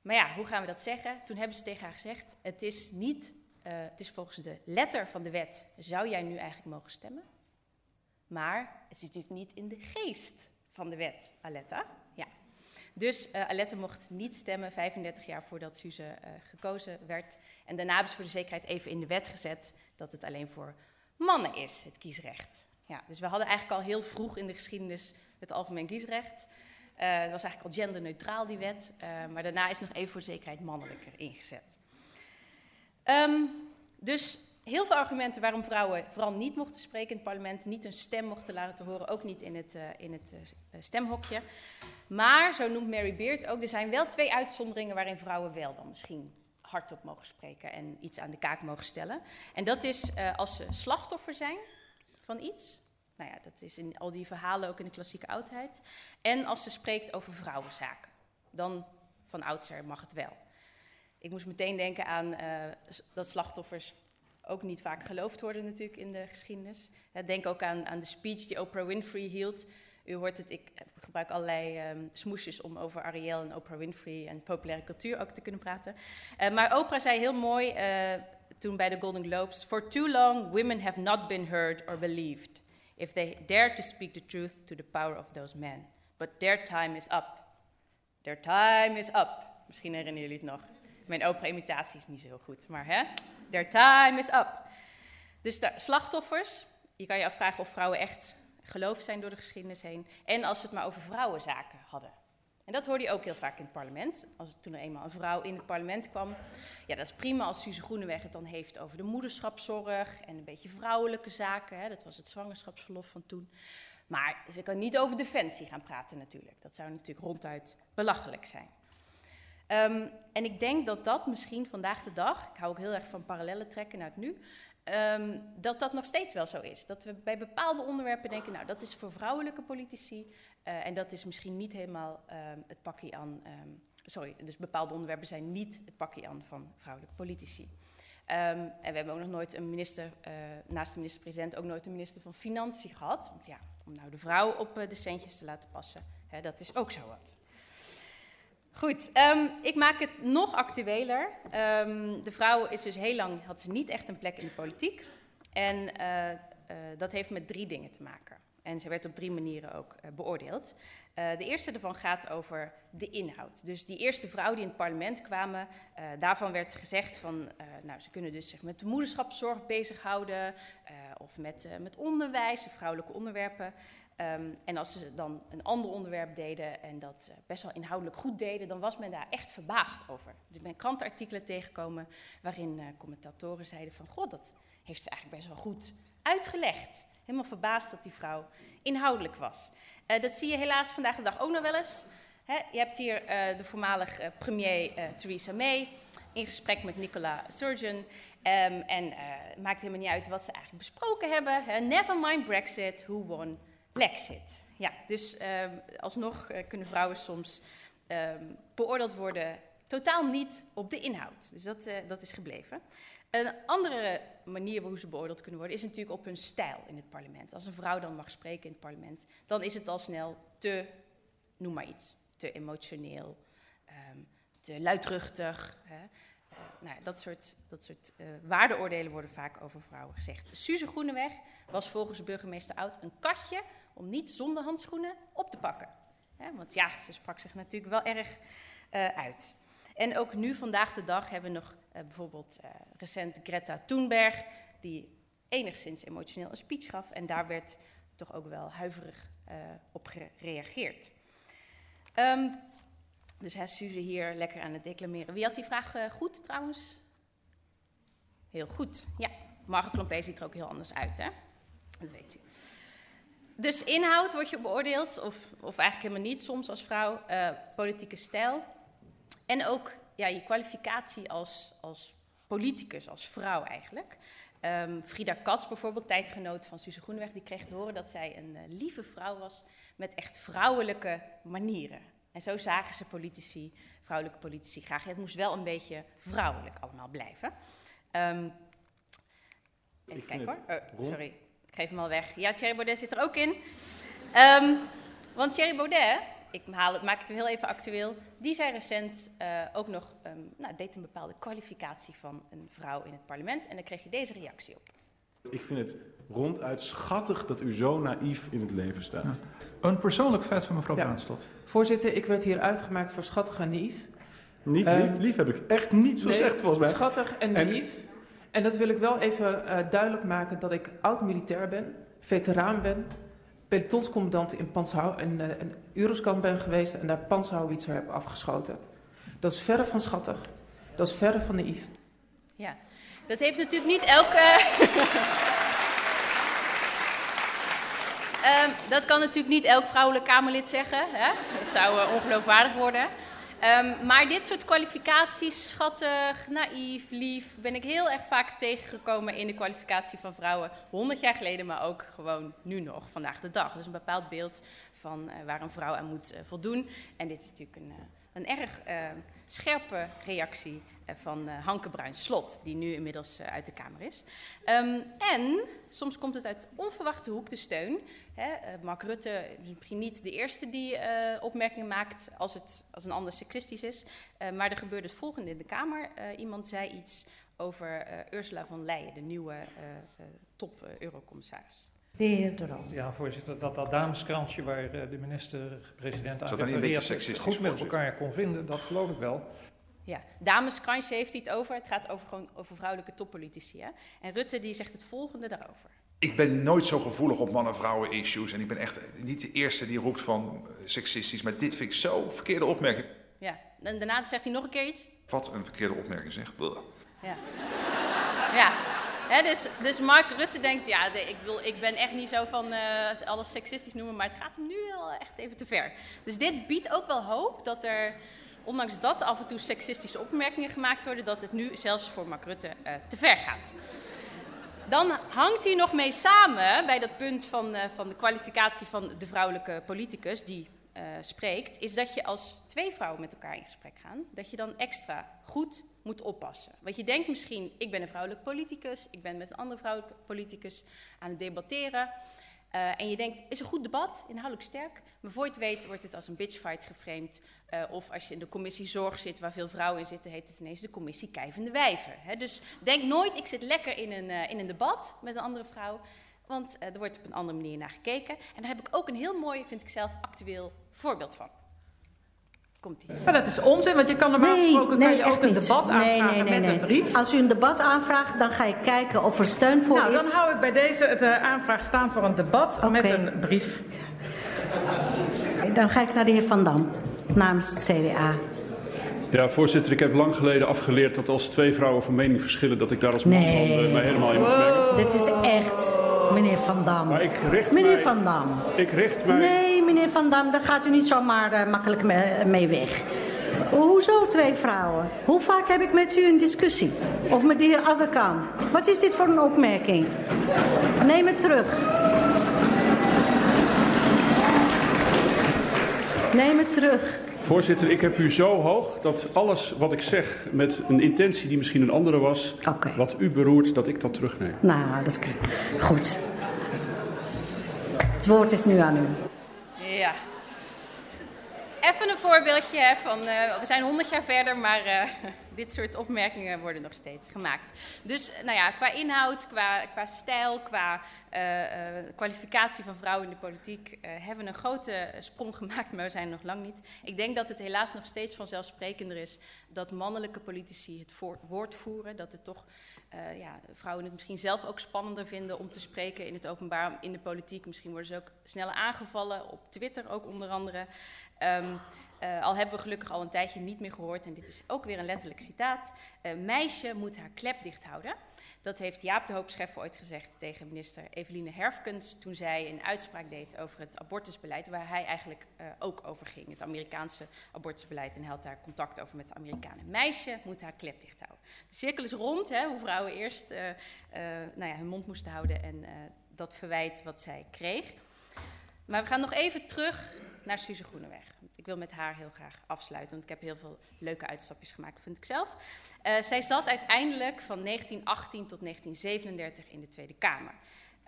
Maar ja, hoe gaan we dat zeggen? Toen hebben ze tegen haar gezegd, het is niet het is volgens de letter van de wet, zou jij nu eigenlijk mogen stemmen? Maar het zit natuurlijk niet in de geest van de wet, Aletta. Dus uh, Aletta mocht niet stemmen 35 jaar voordat Suze uh, gekozen werd. En daarna hebben ze voor de zekerheid even in de wet gezet dat het alleen voor mannen is, het kiesrecht. Ja, dus we hadden eigenlijk al heel vroeg in de geschiedenis het algemeen kiesrecht. Uh, het was eigenlijk al genderneutraal, die wet. maar daarna is nog even voor de zekerheid mannelijker ingezet. Um, dus heel veel argumenten waarom vrouwen vooral niet mochten spreken in het parlement, niet hun stem mochten laten horen, ook niet in het, uh, in het uh, stemhokje. Maar, zo noemt Mary Beard ook, er zijn wel twee uitzonderingen waarin vrouwen wel dan misschien hardop mogen spreken en iets aan de kaak mogen stellen. En dat is als ze slachtoffer zijn van iets. Nou ja, dat is in al die verhalen ook in de klassieke oudheid. En als ze spreekt over vrouwenzaken. Dan van oudsher mag het wel. Ik moest meteen denken aan dat slachtoffers ook niet vaak geloofd worden natuurlijk in de geschiedenis. denk ook aan, aan de speech die Oprah Winfrey hield. U hoort het, ik gebruik allerlei um, smoesjes om over Ariel en Oprah Winfrey en populaire cultuur ook te kunnen praten. Uh, maar Oprah zei heel mooi uh, toen bij de Golden Globes: For too long, women have not been heard or believed. If they dare to speak the truth to the power of those men. But their time is up. Their time is up. Misschien herinneren jullie het nog. Mijn opera-imitatie is niet zo heel goed, maar hè? Their time is up. Dus de slachtoffers, je kan je afvragen of vrouwen echt geloofd zijn door de geschiedenis heen. En als ze het maar over vrouwenzaken hadden. En dat hoorde je ook heel vaak in het parlement. Als er toen er eenmaal een vrouw in het parlement kwam. Ja, dat is prima als Suze Groeneweg het dan heeft over de moederschapszorg en een beetje vrouwelijke zaken. Hè. Dat was het zwangerschapsverlof van toen. Maar ze kan niet over defensie gaan praten natuurlijk. Dat zou natuurlijk ronduit belachelijk zijn. Um, en ik denk dat dat misschien vandaag de dag, ik hou ook heel erg van parallellen trekken naar het nu, um, dat dat nog steeds wel zo is. Dat we bij bepaalde onderwerpen denken, nou dat is voor vrouwelijke politici uh, en dat is misschien niet helemaal um, het pakje aan, sorry, dus bepaalde onderwerpen zijn niet het pakje aan van vrouwelijke politici. En we hebben ook nog nooit een minister, uh, naast de minister-president, ook nooit een minister van Financiën gehad. Want ja, om nou de vrouw op uh, de centjes te laten passen, hè, dat is ook zo wat. Goed, um, ik maak het nog actueler. Um, de vrouw is dus heel lang, had ze niet echt een plek in de politiek. En uh, uh, dat heeft met drie dingen te maken. En ze werd op drie manieren ook uh, beoordeeld. de eerste daarvan gaat over de inhoud. Dus die eerste vrouw die in het parlement kwamen, daarvan werd gezegd van, nou, ze kunnen dus zich met de moederschapszorg bezighouden, of met, met onderwijs, vrouwelijke onderwerpen. Um, en als ze dan een ander onderwerp deden en dat uh, best wel inhoudelijk goed deden, dan was men daar echt verbaasd over. Dus ik ben krantenartikelen tegengekomen waarin uh, commentatoren zeiden van, god, dat heeft ze eigenlijk best wel goed uitgelegd. Helemaal verbaasd dat die vrouw inhoudelijk was. Uh, dat zie je helaas vandaag de dag ook nog wel eens. Je hebt hier de voormalig premier Theresa May. in gesprek met Nicola Sturgeon. Um, en het maakt helemaal niet uit wat ze eigenlijk besproken hebben. Never mind Brexit, who won Lexit. Ja, dus um, alsnog uh, kunnen vrouwen soms um, beoordeeld worden totaal niet op de inhoud. Dus dat, uh, dat is gebleven. Een andere manier hoe ze beoordeeld kunnen worden is natuurlijk op hun stijl in het parlement. Als een vrouw dan mag spreken in het parlement, dan is het al snel te, noem maar iets, te emotioneel, um, te luidruchtig. Hè. Uh, nou, dat soort, dat soort waardeoordelen worden vaak over vrouwen gezegd. Suze Groeneweg was volgens burgemeester Oud een katje om niet zonder handschoenen op te pakken. Want ja, ze sprak zich natuurlijk wel erg uh, uit. En ook nu, vandaag de dag, hebben we nog uh, bijvoorbeeld uh, recent Greta Thunberg, die enigszins emotioneel een speech gaf. En daar werd toch ook wel huiverig op gereageerd. Um, dus hè, Suze hier lekker aan het declameren. Wie had die vraag goed trouwens? Heel goed. Ja, Margot Klompé ziet er ook heel anders uit, hè? Dat weet u. Dus inhoud wordt je beoordeeld, of, of eigenlijk helemaal niet soms als vrouw, uh, politieke stijl. En ook ja, je kwalificatie als, als politicus, als vrouw eigenlijk. Um, Frida Katz bijvoorbeeld, tijdgenoot van Suze Groeneweg, die kreeg te horen dat zij een uh, lieve vrouw was met echt vrouwelijke manieren. En zo zagen ze politici, vrouwelijke politici graag. Het moest wel een beetje vrouwelijk allemaal blijven. Um, even kijken hoor. Oh, sorry, ik geef hem al weg. Ja, Thierry Baudet zit er ook in. Um, want Thierry Baudet, ik haal het, maak het heel even actueel. Die zei recent uh, ook nog, um, nou, deed een bepaalde kwalificatie van een vrouw in het parlement. En daar kreeg je deze reactie op. Ik vind het ronduit schattig dat u zo naïef in het leven staat. Ja. Een persoonlijk feit van mevrouw ja. Voorzitter, ik werd hier uitgemaakt voor schattig en naïef. Niet lief, um, lief heb ik echt niet zo gezegd volgens mij. Schattig en naïef. En, en dat wil ik wel even uh, duidelijk maken dat ik oud-militair ben, veteraan ben, pelotonscommandant in, Panzerhau, in, uh, ben geweest en daar panzerhouwitser heb afgeschoten. Dat is verre van schattig. Dat is verre van naïef. Ja, dat heeft natuurlijk niet elke... um, dat kan natuurlijk niet elk vrouwelijk Kamerlid zeggen. Hè? Het zou uh, ongeloofwaardig worden. Um, maar dit soort kwalificaties, schattig, naïef, lief, ben ik heel erg vaak tegengekomen in de kwalificatie van vrouwen. 100 jaar geleden, maar ook gewoon nu nog, vandaag de dag. Dus een bepaald beeld van uh, waar een vrouw aan moet uh, voldoen. En dit is natuurlijk een, uh, een erg scherpe reactie van Hanke Bruins-Slot, die nu inmiddels uit de Kamer is. Um, en soms komt het uit onverwachte hoek, de steun. Hè, Mark Rutte is misschien niet de eerste die opmerkingen maakt als, het, als een ander seksistisch is. maar er gebeurde het volgende in de Kamer. iemand zei iets over Ursula von Leyen, de nieuwe top-eurocommissaris. De heer de Roo. Ja, voorzitter, dat dat dameskrantje waar de minister-president aan Zou dat niet een beetje seksistisch goed met elkaar kon vinden, dat geloof ik wel. Ja, dameskransje heeft hij het over. Het gaat over, gewoon over vrouwelijke toppolitici. Hè? En Rutte die zegt het volgende daarover. Ik ben nooit zo gevoelig op man-en-vrouwen issues. En ik ben echt niet de eerste die roept van seksistisch. Maar dit vind ik zo verkeerde opmerking. Ja, en daarna zegt hij nog een keer iets. Wat een verkeerde opmerking zeg. Blah. Ja. Ja. Dus, dus Mark Rutte denkt, ja, ik, wil, ik ben echt niet zo van uh, alles seksistisch noemen, maar het gaat hem nu wel echt even te ver. Dus dit biedt ook wel hoop dat er, ondanks dat af en toe seksistische opmerkingen gemaakt worden, dat het nu zelfs voor Mark Rutte uh, te ver gaat. Dan hangt hij nog mee samen bij dat punt van, uh, van de kwalificatie van de vrouwelijke politicus die spreekt, is dat je als twee vrouwen met elkaar in gesprek gaan, dat je dan extra goed moet oppassen. Want je denkt misschien, ik ben een vrouwelijk politicus, ik ben met een andere vrouwelijke politicus aan het debatteren. Uh, en je denkt, is een goed debat, inhoudelijk sterk. Maar voor je het weet wordt het als een bitchfight geframed. Uh, of als je in de commissie zorg zit, waar veel vrouwen in zitten, heet het ineens de commissie kijvende wijven. Dus denk nooit, ik zit lekker in een, uh, in een debat met een andere vrouw. Want er wordt op een andere manier naar gekeken. En daar heb ik ook een heel mooi, vind ik zelf, actueel voorbeeld van. Maar dat is onzin, want je kan normaal nee, gesproken nee, kan je ook een niet. debat aanvragen nee, nee, met nee. een brief. Als u een debat aanvraagt, dan ga ik kijken of er steun voor nou, is. dan hou ik bij deze het uh, aanvraag staan voor een debat okay. met een brief. Dan ga ik naar de heer Van Dam, namens het CDA. Ja, voorzitter, ik heb lang geleden afgeleerd dat als twee vrouwen van mening verschillen, dat ik daar als man nee. uh, mij helemaal in mag mengen. Dit is echt, meneer Van Dam. Maar ik richt meneer mij, Van Dam. Ik richt mij... Nee, meneer Van Dam, daar gaat u niet zomaar uh, makkelijk mee, mee weg. Hoezo twee vrouwen? Hoe vaak heb ik met u een discussie? Of met de heer Azarkan? Wat is dit voor een opmerking? Neem het terug. Neem het terug. Voorzitter, ik heb u zo hoog dat alles wat ik zeg met een intentie die misschien een andere was, wat u beroert, dat ik dat terugneem. Nou, dat goed. Het woord is nu aan u. Ja. Even een voorbeeldje van, uh, we zijn 100 jaar verder, maar uh, dit soort opmerkingen worden nog steeds gemaakt. Dus nou ja, qua inhoud, qua, qua stijl, qua uh, kwalificatie van vrouwen in de politiek hebben we een grote sprong gemaakt, maar we zijn nog lang niet. Ik denk dat het helaas nog steeds vanzelfsprekender is dat mannelijke politici het woord voeren, dat het toch ja, vrouwen het misschien zelf ook spannender vinden om te spreken in het openbaar, in de politiek. Misschien worden ze ook sneller aangevallen, op Twitter ook onder andere. Um, uh, al hebben we gelukkig al een tijdje niet meer gehoord, en dit is ook weer een letterlijk citaat. Uh, meisje moet haar klep dicht houden. Dat heeft Jaap de Hoop Scheffer ooit gezegd tegen minister Eveline Herfkens toen zij een uitspraak deed over het abortusbeleid, waar hij eigenlijk uh, ook over ging, het Amerikaanse abortusbeleid. En hij had daar contact over met de Amerikanen. Meisje moet haar klep dicht houden. De cirkel is rond, hè, hoe vrouwen eerst nou ja, hun mond moesten houden en dat verwijt wat zij kreeg. Maar we gaan nog even terug naar Suze Groeneweg. Ik wil met haar heel graag afsluiten, want ik heb heel veel leuke uitstapjes gemaakt, vind ik zelf. Uh, zij zat uiteindelijk van 1918 tot 1937 in de Tweede Kamer.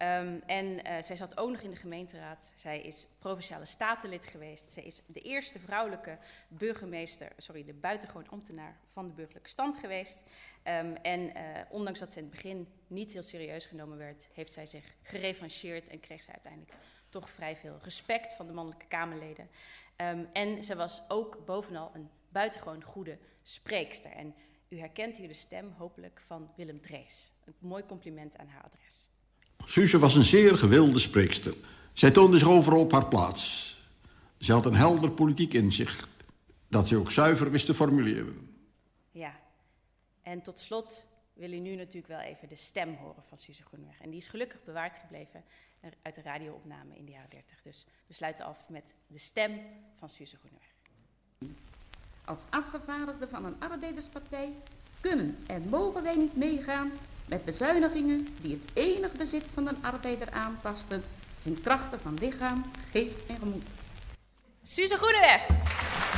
Um, en uh, zij zat ook nog in de gemeenteraad. Zij is provinciale statenlid geweest. Zij is de eerste vrouwelijke burgemeester, sorry, de buitengewoon ambtenaar van de burgerlijke stand geweest. Um, en uh, ondanks dat ze in het begin niet heel serieus genomen werd, heeft zij zich gerevancheerd en kreeg zij uiteindelijk toch vrij veel respect van de mannelijke Kamerleden. Um, en zij was ook bovenal een buitengewoon goede spreekster. En u herkent hier de stem hopelijk van Willem Drees. Een mooi compliment aan haar adres. Suze was een zeer gewilde spreekster. Zij toonde zich overal op haar plaats. Ze had een helder politiek inzicht, dat ze ook zuiver wist te formuleren. Ja, en tot slot wil u nu natuurlijk wel even de stem horen van Suze Groeneweg. En die is gelukkig bewaard gebleven uit de radioopname in de jaren 30. Dus we sluiten af met de stem van Suze Groeneweg. Als afgevaardigde van een arbeiderspartij kunnen en mogen wij niet meegaan met bezuinigingen die het enig bezit van een arbeider aantasten, zijn krachten van lichaam, geest en gemoed. Suze Groeneweg.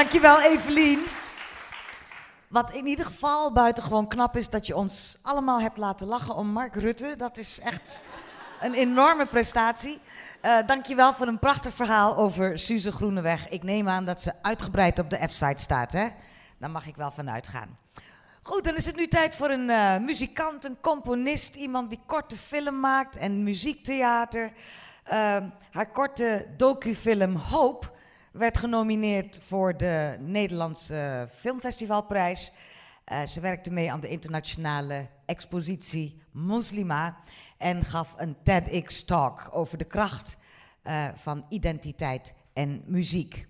Dankjewel, Evelien. Wat in ieder geval buitengewoon knap is, dat je ons allemaal hebt laten lachen om Mark Rutte. Dat is echt een enorme prestatie. Uh, dankjewel voor een prachtig verhaal over Suze Groeneweg. Ik neem aan dat ze uitgebreid op de F-site staat, hè? Daar mag ik wel van uitgaan. Goed, dan is het nu tijd voor een uh, muzikant, een componist, iemand die korte film maakt en muziektheater. Uh, haar korte docufilm Hope werd genomineerd voor de Nederlandse Filmfestivalprijs. Uh, ze werkte mee aan de internationale expositie Muslima en gaf een TEDx-talk over de kracht uh, van identiteit en muziek.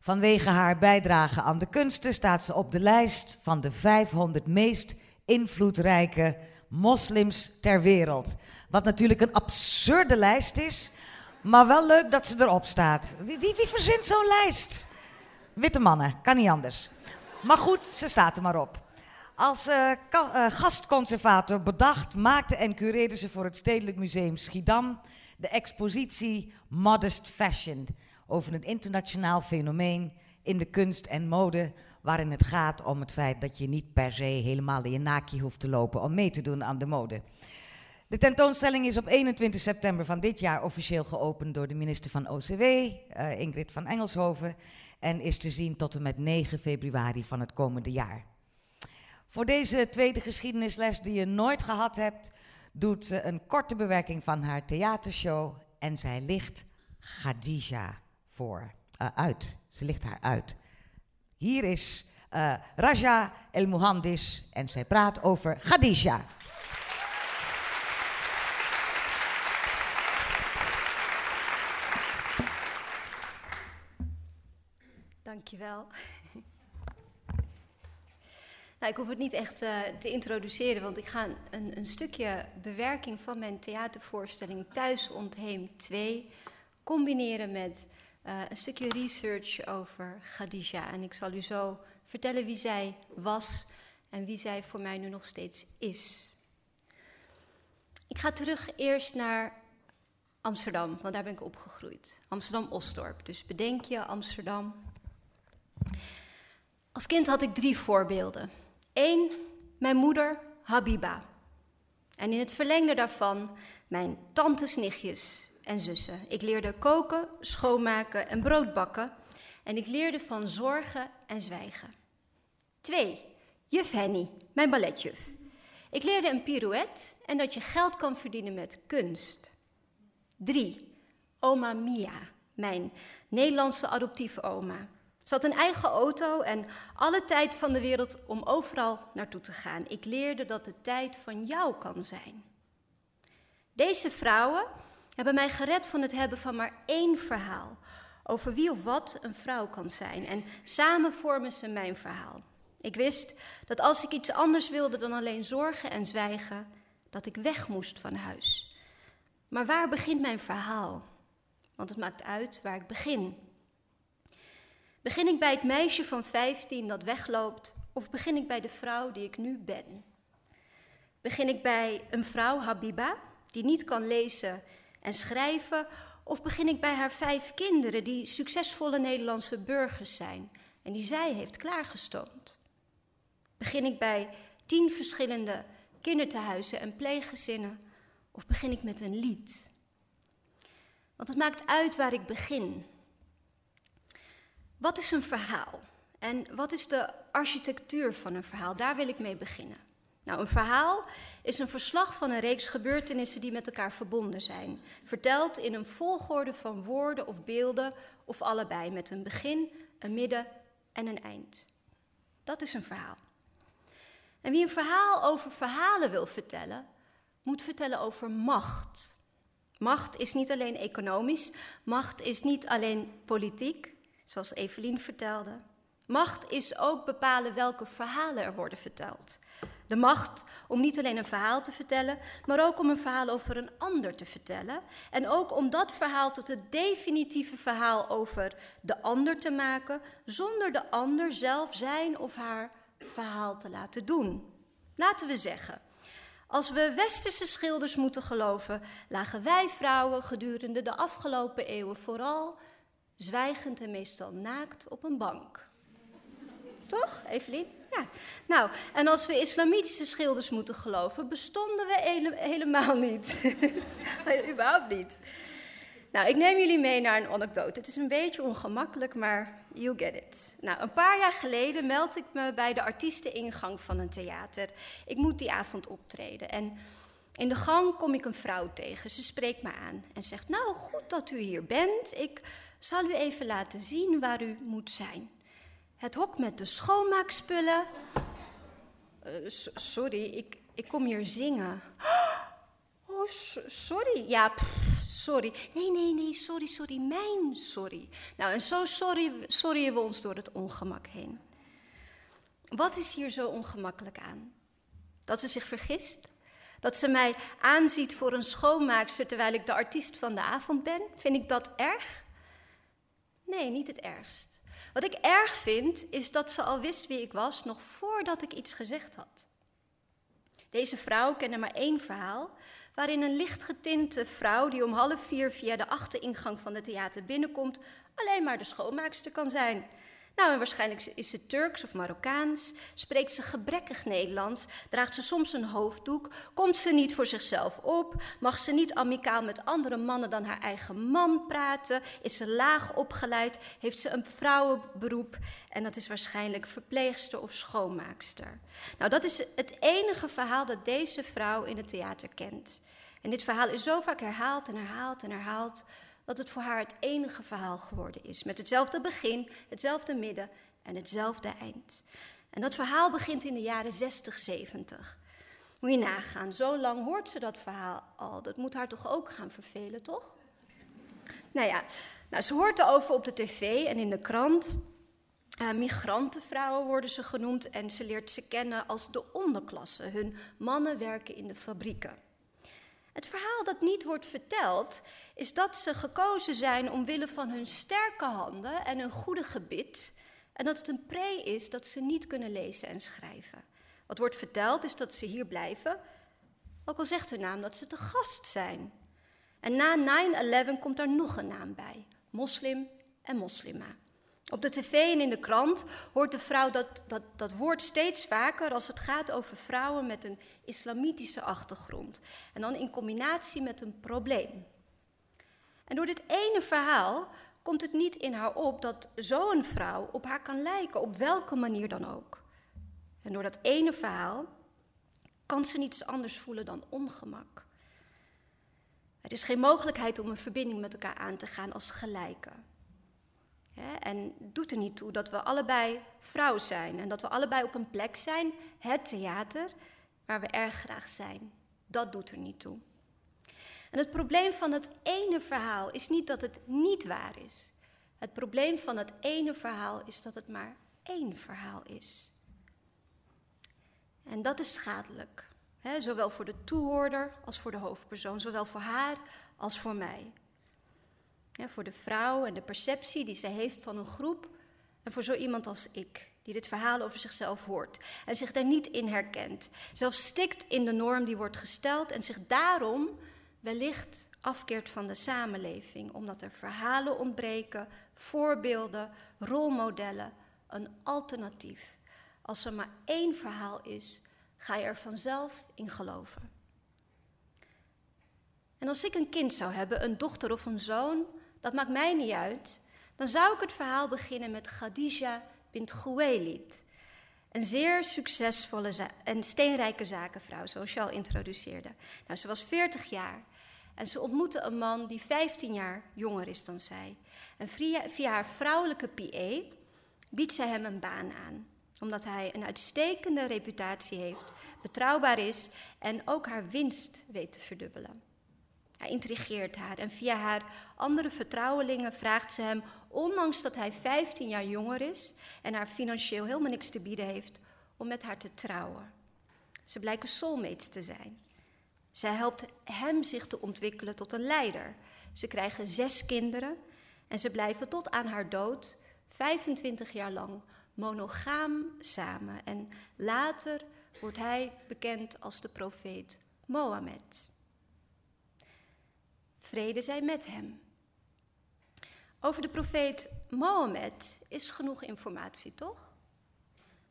Vanwege haar bijdrage aan de kunsten staat ze op de lijst van de 500 meest invloedrijke moslims ter wereld. Wat natuurlijk een absurde lijst is, maar wel leuk dat ze erop staat. Wie, wie, wie verzint zo'n lijst? Witte mannen, kan niet anders. Maar goed, ze staat er maar op. Als uh, uh, gastconservator bedacht, maakte en cureerde ze voor het Stedelijk Museum Schiedam de expositie Modest Fashion over een internationaal fenomeen in de kunst en mode, waarin het gaat om het feit dat je niet per se helemaal in je naakje hoeft te lopen om mee te doen aan de mode. De tentoonstelling is op 21 september van dit jaar officieel geopend door de minister van OCW, uh, Ingrid van Engelshoven, en is te zien tot en met 9 februari van het komende jaar. Voor deze tweede geschiedenisles die je nooit gehad hebt, doet ze een korte bewerking van haar theatershow en zij ligt Khadija voor, uh, uit. Ze ligt haar uit. Hier is uh, Raja El Muhandis en zij praat over Khadija. Dankjewel. Nou, ik hoef het niet echt uh, te introduceren, want ik ga een, een, stukje bewerking van mijn theatervoorstelling Thuis Ontheem 2 combineren met uh, een stukje research over Khadija. En ik zal u zo vertellen wie zij was en wie zij voor mij nu nog steeds is. Ik ga terug eerst naar Amsterdam, want daar ben ik opgegroeid. Amsterdam-Osdorp. Dus bedenk je Amsterdam. Als kind had ik drie voorbeelden. Eén, mijn moeder Habiba. En in het verlengde daarvan mijn tantes, nichtjes en zussen. Ik leerde koken, schoonmaken en brood bakken. En ik leerde van zorgen en zwijgen. Twee, juf Henny, mijn balletjuf. Ik leerde een pirouette en dat je geld kan verdienen met kunst. Drie, oma Mia, mijn Nederlandse adoptieve oma. Ze had een eigen auto en alle tijd van de wereld om overal naartoe te gaan. Ik leerde dat de tijd van jou kan zijn. Deze vrouwen hebben mij gered van het hebben van maar één verhaal over wie of wat een vrouw kan zijn. En samen vormen ze mijn verhaal. Ik wist dat als ik iets anders wilde dan alleen zorgen en zwijgen, dat ik weg moest van huis. Maar waar begint mijn verhaal? Want het maakt uit waar ik begin. Begin ik bij het meisje van 15 dat wegloopt, of begin ik bij de vrouw die ik nu ben? Begin ik bij een vrouw, Habiba, die niet kan lezen en schrijven, of begin ik bij haar vijf kinderen die succesvolle Nederlandse burgers zijn en die zij heeft klaargestoomd? Begin ik bij tien verschillende kindertehuizen en pleeggezinnen, of begin ik met een lied? Want het maakt uit waar ik begin. Wat is een verhaal? En wat is de architectuur van een verhaal? Daar wil ik mee beginnen. Nou, een verhaal is een verslag van een reeks gebeurtenissen die met elkaar verbonden zijn. Verteld in een volgorde van woorden of beelden of allebei, met een begin, een midden en een eind. Dat is een verhaal. En wie een verhaal over verhalen wil vertellen, moet vertellen over macht. Macht is niet alleen economisch, macht is niet alleen politiek, zoals Evelien vertelde. Macht is ook bepalen welke verhalen er worden verteld. De macht om niet alleen een verhaal te vertellen, maar ook om een verhaal over een ander te vertellen. En ook om dat verhaal tot het definitieve verhaal over de ander te maken, zonder de ander zelf zijn of haar verhaal te laten doen. Laten we zeggen, als we westerse schilders moeten geloven, lagen wij vrouwen gedurende de afgelopen eeuwen vooral zwijgend en meestal naakt op een bank. Toch, Evelien? Ja. Nou, en als we islamitische schilders moeten geloven, bestonden we helemaal niet. Überhaupt niet. Nou, ik neem jullie mee naar een anekdote. Het is een beetje ongemakkelijk, maar you get it. Nou, een paar jaar geleden meld ik me bij de artiesteningang van een theater. Ik moet die avond optreden. En in de gang kom ik een vrouw tegen. Ze spreekt me aan en zegt: Nou, goed dat u hier bent. Ik zal u even laten zien waar u moet zijn. Het hok met de schoonmaakspullen. Uh, sorry, ik, ik kom hier zingen. Oh, sorry. Ja, sorry. Nee, nee, nee, sorry, sorry, mijn sorry. Nou, en zo sorry, sorry we ons door het ongemak heen. Wat is hier zo ongemakkelijk aan? Dat ze zich vergist? Dat ze mij aanziet voor een schoonmaakster terwijl ik de artiest van de avond ben? Vind ik dat erg? Nee, niet het ergst. Wat ik erg vind, is dat ze al wist wie ik was nog voordat ik iets gezegd had. Deze vrouw kende maar één verhaal, waarin een lichtgetinte vrouw die om half vier via de achteringang van het theater binnenkomt, alleen maar de schoonmaakster kan zijn. Nou, en waarschijnlijk is ze Turks of Marokkaans, spreekt ze gebrekkig Nederlands, draagt ze soms een hoofddoek, komt ze niet voor zichzelf op, mag ze niet amicaal met andere mannen dan haar eigen man praten, is ze laag opgeleid, heeft ze een vrouwenberoep? En dat is waarschijnlijk verpleegster of schoonmaakster. Nou, dat is het enige verhaal dat deze vrouw in het theater kent. En dit verhaal is zo vaak herhaald en herhaald en herhaald dat het voor haar het enige verhaal geworden is. Met hetzelfde begin, hetzelfde midden en hetzelfde eind. En dat verhaal begint in de jaren 60, 70. Moet je nagaan, zo lang hoort ze dat verhaal al. Dat moet haar toch ook gaan vervelen, toch? Nou ja, nou, ze hoort erover op de tv en in de krant. Uh, migrantenvrouwen worden ze genoemd en ze leert ze kennen als de onderklasse. Hun mannen werken in de fabrieken. Het verhaal dat niet wordt verteld is dat ze gekozen zijn omwille van hun sterke handen en hun goede gebit. En dat het een pre is dat ze niet kunnen lezen en schrijven. Wat wordt verteld is dat ze hier blijven, ook al zegt hun naam dat ze te gast zijn. En na 9-11 komt er nog een naam bij: moslim en moslima. Op de tv en in de krant hoort de vrouw dat, dat, dat woord steeds vaker als het gaat over vrouwen met een islamitische achtergrond. En dan in combinatie met een probleem. En door dit ene verhaal komt het niet in haar op dat zo'n vrouw op haar kan lijken, op welke manier dan ook. En door dat ene verhaal kan ze niets anders voelen dan ongemak. Er is geen mogelijkheid om een verbinding met elkaar aan te gaan als gelijken. En doet er niet toe dat we allebei vrouw zijn en dat we allebei op een plek zijn, het theater, waar we erg graag zijn. Dat doet er niet toe. En het probleem van het ene verhaal is niet dat het niet waar is. Het probleem van het ene verhaal is dat het maar één verhaal is. En dat is schadelijk. Hè, zowel voor de toehoorder als voor de hoofdpersoon, zowel voor haar als voor mij. Voor de vrouw en de perceptie die ze heeft van een groep en voor zo iemand als ik, die dit verhaal over zichzelf hoort en zich daar niet in herkent. Zelfs stikt in de norm die wordt gesteld en zich daarom wellicht afkeert van de samenleving, omdat er verhalen ontbreken, voorbeelden, rolmodellen, een alternatief. Als er maar één verhaal is ga je er vanzelf in geloven. En als ik een kind zou hebben, een dochter of een zoon, dat maakt mij niet uit, dan zou ik het verhaal beginnen met Khadija bint. Een zeer succesvolle en steenrijke zakenvrouw, zoals je al introduceerde. Nou, ze was 40 jaar en ze ontmoette een man die 15 jaar jonger is dan zij. En via, via haar vrouwelijke PA biedt zij hem een baan aan omdat hij een uitstekende reputatie heeft, betrouwbaar is en ook haar winst weet te verdubbelen. Hij intrigeert haar en via haar andere vertrouwelingen vraagt ze hem, ondanks dat hij 15 jaar jonger is en haar financieel helemaal niks te bieden heeft, om met haar te trouwen. Ze blijken soulmates te zijn. Zij helpt hem zich te ontwikkelen tot een leider. Ze krijgen zes kinderen en ze blijven tot aan haar dood 25 jaar lang monogaam samen. En later wordt hij bekend als de profeet Mohammed. Vrede zij met hem. Over de profeet Mohammed is genoeg informatie, toch?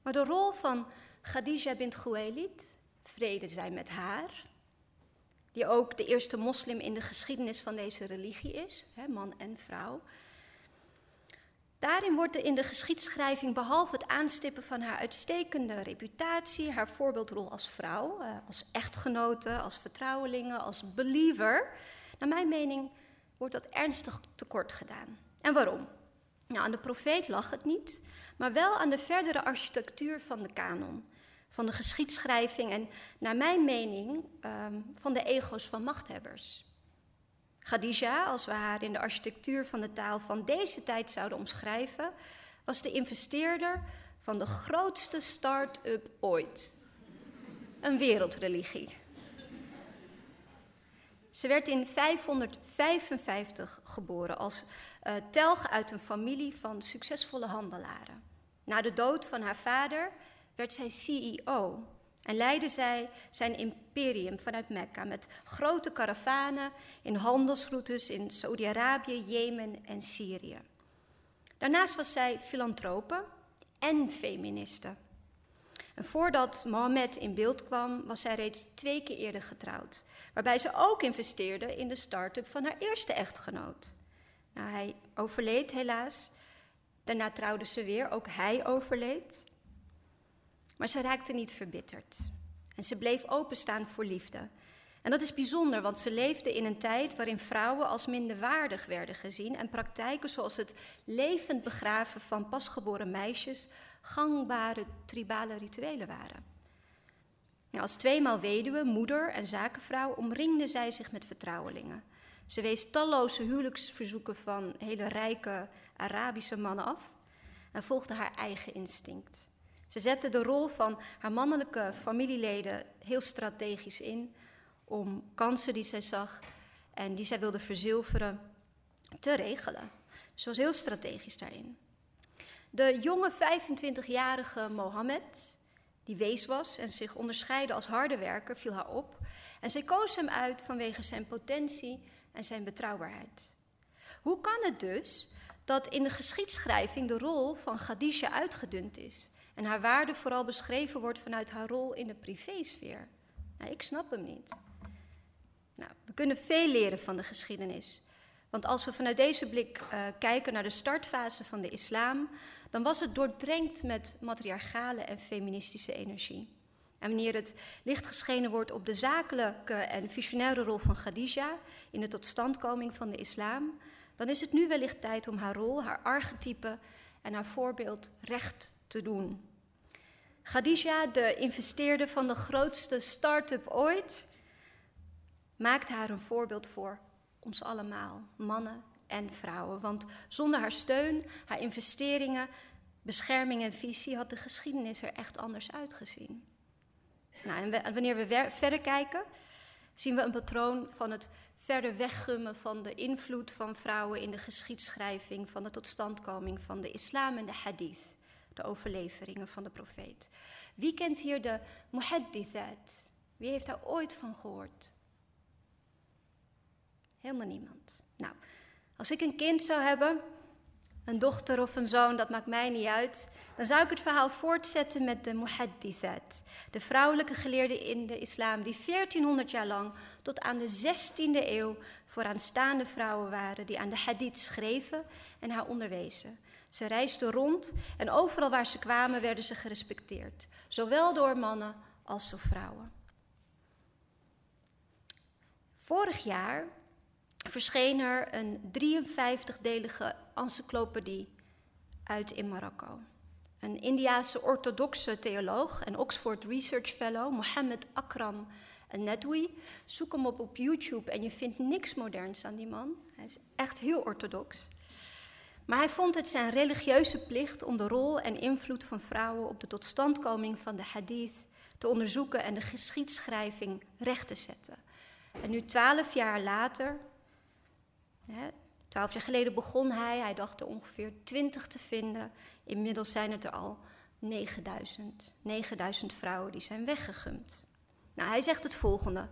Maar de rol van Khadija bint Khuwailid, vrede zij met haar, die ook de eerste moslim in de geschiedenis van deze religie is, hè, man en vrouw, Daarin wordt er in de geschiedschrijving, behalve het aanstippen van haar uitstekende reputatie, haar voorbeeldrol als vrouw, eh, als echtgenote, als vertrouwelinge, als believer, naar mijn mening wordt dat ernstig tekort gedaan. En waarom? Nou, aan de profeet lag het niet, maar wel aan de verdere architectuur van de kanon, van de geschiedschrijving en, naar mijn mening, ehm, van de ego's van machthebbers. Khadija, als we haar in de architectuur van de taal van deze tijd zouden omschrijven, was de investeerder van de grootste start-up ooit. Een wereldreligie. Ze werd in 555 geboren als uh, telg uit een familie van succesvolle handelaren. Na de dood van haar vader werd zij CEO en leidde zij zijn imperium vanuit Mekka met grote karavanen in handelsroutes in Saudi-Arabië, Jemen en Syrië. Daarnaast was zij filantrope en feministe. Voordat Mohammed in beeld kwam, was zij reeds twee keer eerder getrouwd, waarbij ze ook investeerde in de start-up van haar eerste echtgenoot. Nou, hij overleed helaas. Daarna trouwde ze weer, ook hij overleed. Maar ze raakte niet verbitterd. En ze bleef openstaan voor liefde. En dat is bijzonder, want ze leefde in een tijd waarin vrouwen als minderwaardig werden gezien en praktijken zoals het levend begraven van pasgeboren meisjes gangbare tribale rituelen waren. als tweemaal weduwe, moeder en zakenvrouw omringde zij zich met vertrouwelingen. Ze wees talloze huwelijksverzoeken van hele rijke Arabische mannen af en volgde haar eigen instinct. Ze zette de rol van haar mannelijke familieleden heel strategisch in om kansen die zij zag en die zij wilde verzilveren te regelen. Ze was heel strategisch daarin. De jonge 25-jarige Mohammed, die wees was en zich onderscheidde als harde werker, viel haar op. En zij koos hem uit vanwege zijn potentie en zijn betrouwbaarheid. Hoe kan het dus dat in de geschiedschrijving de rol van Khadija uitgedund is en haar waarde vooral beschreven wordt vanuit haar rol in de privésfeer? Nou, ik snap hem niet. Nou, we kunnen veel leren van de geschiedenis. Want als we vanuit deze blik uh, kijken naar de startfase van de islam, dan was het doordrenkt met matriarchale en feministische energie. En wanneer het licht geschenen wordt op de zakelijke en visionaire rol van Khadija in de totstandkoming van de islam, dan is het nu wellicht tijd om haar rol, haar archetype en haar voorbeeld recht te doen. Khadija, de investeerder van de grootste start-up ooit, maakt haar een voorbeeld voor ons allemaal, mannen en vrouwen. Want zonder haar steun, haar investeringen, bescherming en visie had de geschiedenis er echt anders uitgezien. Nou, en wanneer we verder kijken, zien we een patroon van het verder weggummen van de invloed van vrouwen in de geschiedschrijving, van de totstandkoming van de islam en de hadith, de overleveringen van de profeet. Wie kent hier de muhaddithat? Wie heeft daar ooit van gehoord? Helemaal niemand. Nou, als ik een kind zou hebben, een dochter of een zoon, dat maakt mij niet uit, dan zou ik het verhaal voortzetten met de muhaddithat, de vrouwelijke geleerden in de islam die 1400 jaar lang tot aan de 16e eeuw vooraanstaande vrouwen waren die aan de hadith schreven en haar onderwezen. Ze reisden rond en overal waar ze kwamen werden ze gerespecteerd, zowel door mannen als door vrouwen. Vorig jaar verscheen er een 53-delige encyclopedie uit in Marokko. Een Indiase orthodoxe theoloog en Oxford Research Fellow, Mohammed Akram Nedwi. Zoek hem op op YouTube en je vindt niks moderns aan die man. Hij is echt heel orthodox. Maar hij vond het zijn religieuze plicht om de rol en invloed van vrouwen op de totstandkoming van de hadith te onderzoeken en de geschiedschrijving recht te zetten. En nu twaalf jaar later, twaalf jaar geleden begon hij, hij dacht er ongeveer twintig te vinden. Inmiddels zijn het er al 9000. 9000 vrouwen die zijn weggegumd. Nou, hij zegt het volgende.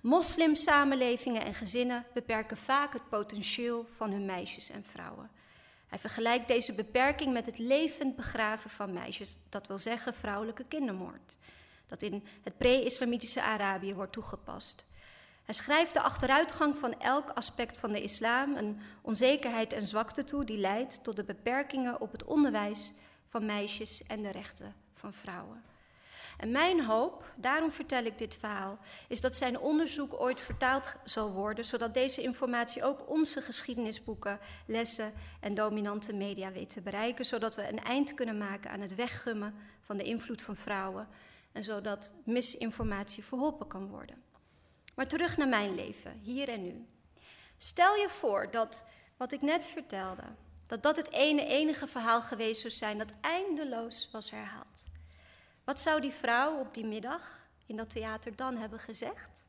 Moslimsamenlevingen en gezinnen beperken vaak het potentieel van hun meisjes en vrouwen. Hij vergelijkt deze beperking met het levend begraven van meisjes, dat wil zeggen vrouwelijke kindermoord, dat in het pre-islamitische Arabië wordt toegepast. Hij schrijft de achteruitgang van elk aspect van de islam, een onzekerheid en zwakte toe die leidt tot de beperkingen op het onderwijs van meisjes en de rechten van vrouwen. En mijn hoop, daarom vertel ik dit verhaal, is dat zijn onderzoek ooit vertaald zal worden, zodat deze informatie ook onze geschiedenisboeken, lessen en dominante media weet te bereiken, zodat we een eind kunnen maken aan het weggummen van de invloed van vrouwen en zodat misinformatie verholpen kan worden. Maar terug naar mijn leven, hier en nu. Stel je voor dat wat ik net vertelde, dat dat het ene enige verhaal geweest zou zijn dat eindeloos was herhaald. Wat zou die vrouw op die middag in dat theater dan hebben gezegd?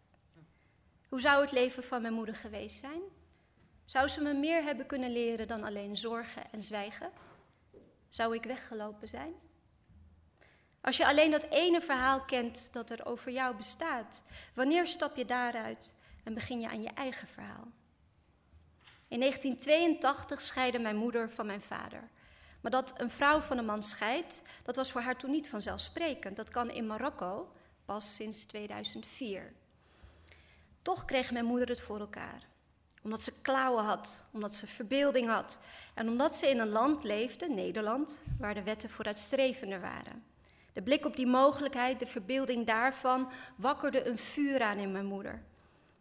Hoe zou het leven van mijn moeder geweest zijn? Zou ze me meer hebben kunnen leren dan alleen zorgen en zwijgen? Zou ik weggelopen zijn? Als je alleen dat ene verhaal kent dat er over jou bestaat, wanneer stap je daaruit en begin je aan je eigen verhaal? In 1982 scheidde mijn moeder van mijn vader. Maar dat een vrouw van een man scheidt, dat was voor haar toen niet vanzelfsprekend. Dat kan in Marokko pas sinds 2004. Toch kreeg mijn moeder het voor elkaar. Omdat ze klauwen had, omdat ze verbeelding had en omdat ze in een land leefde, Nederland, waar de wetten vooruitstrevender waren. De blik op die mogelijkheid, de verbeelding daarvan, wakkerde een vuur aan in mijn moeder.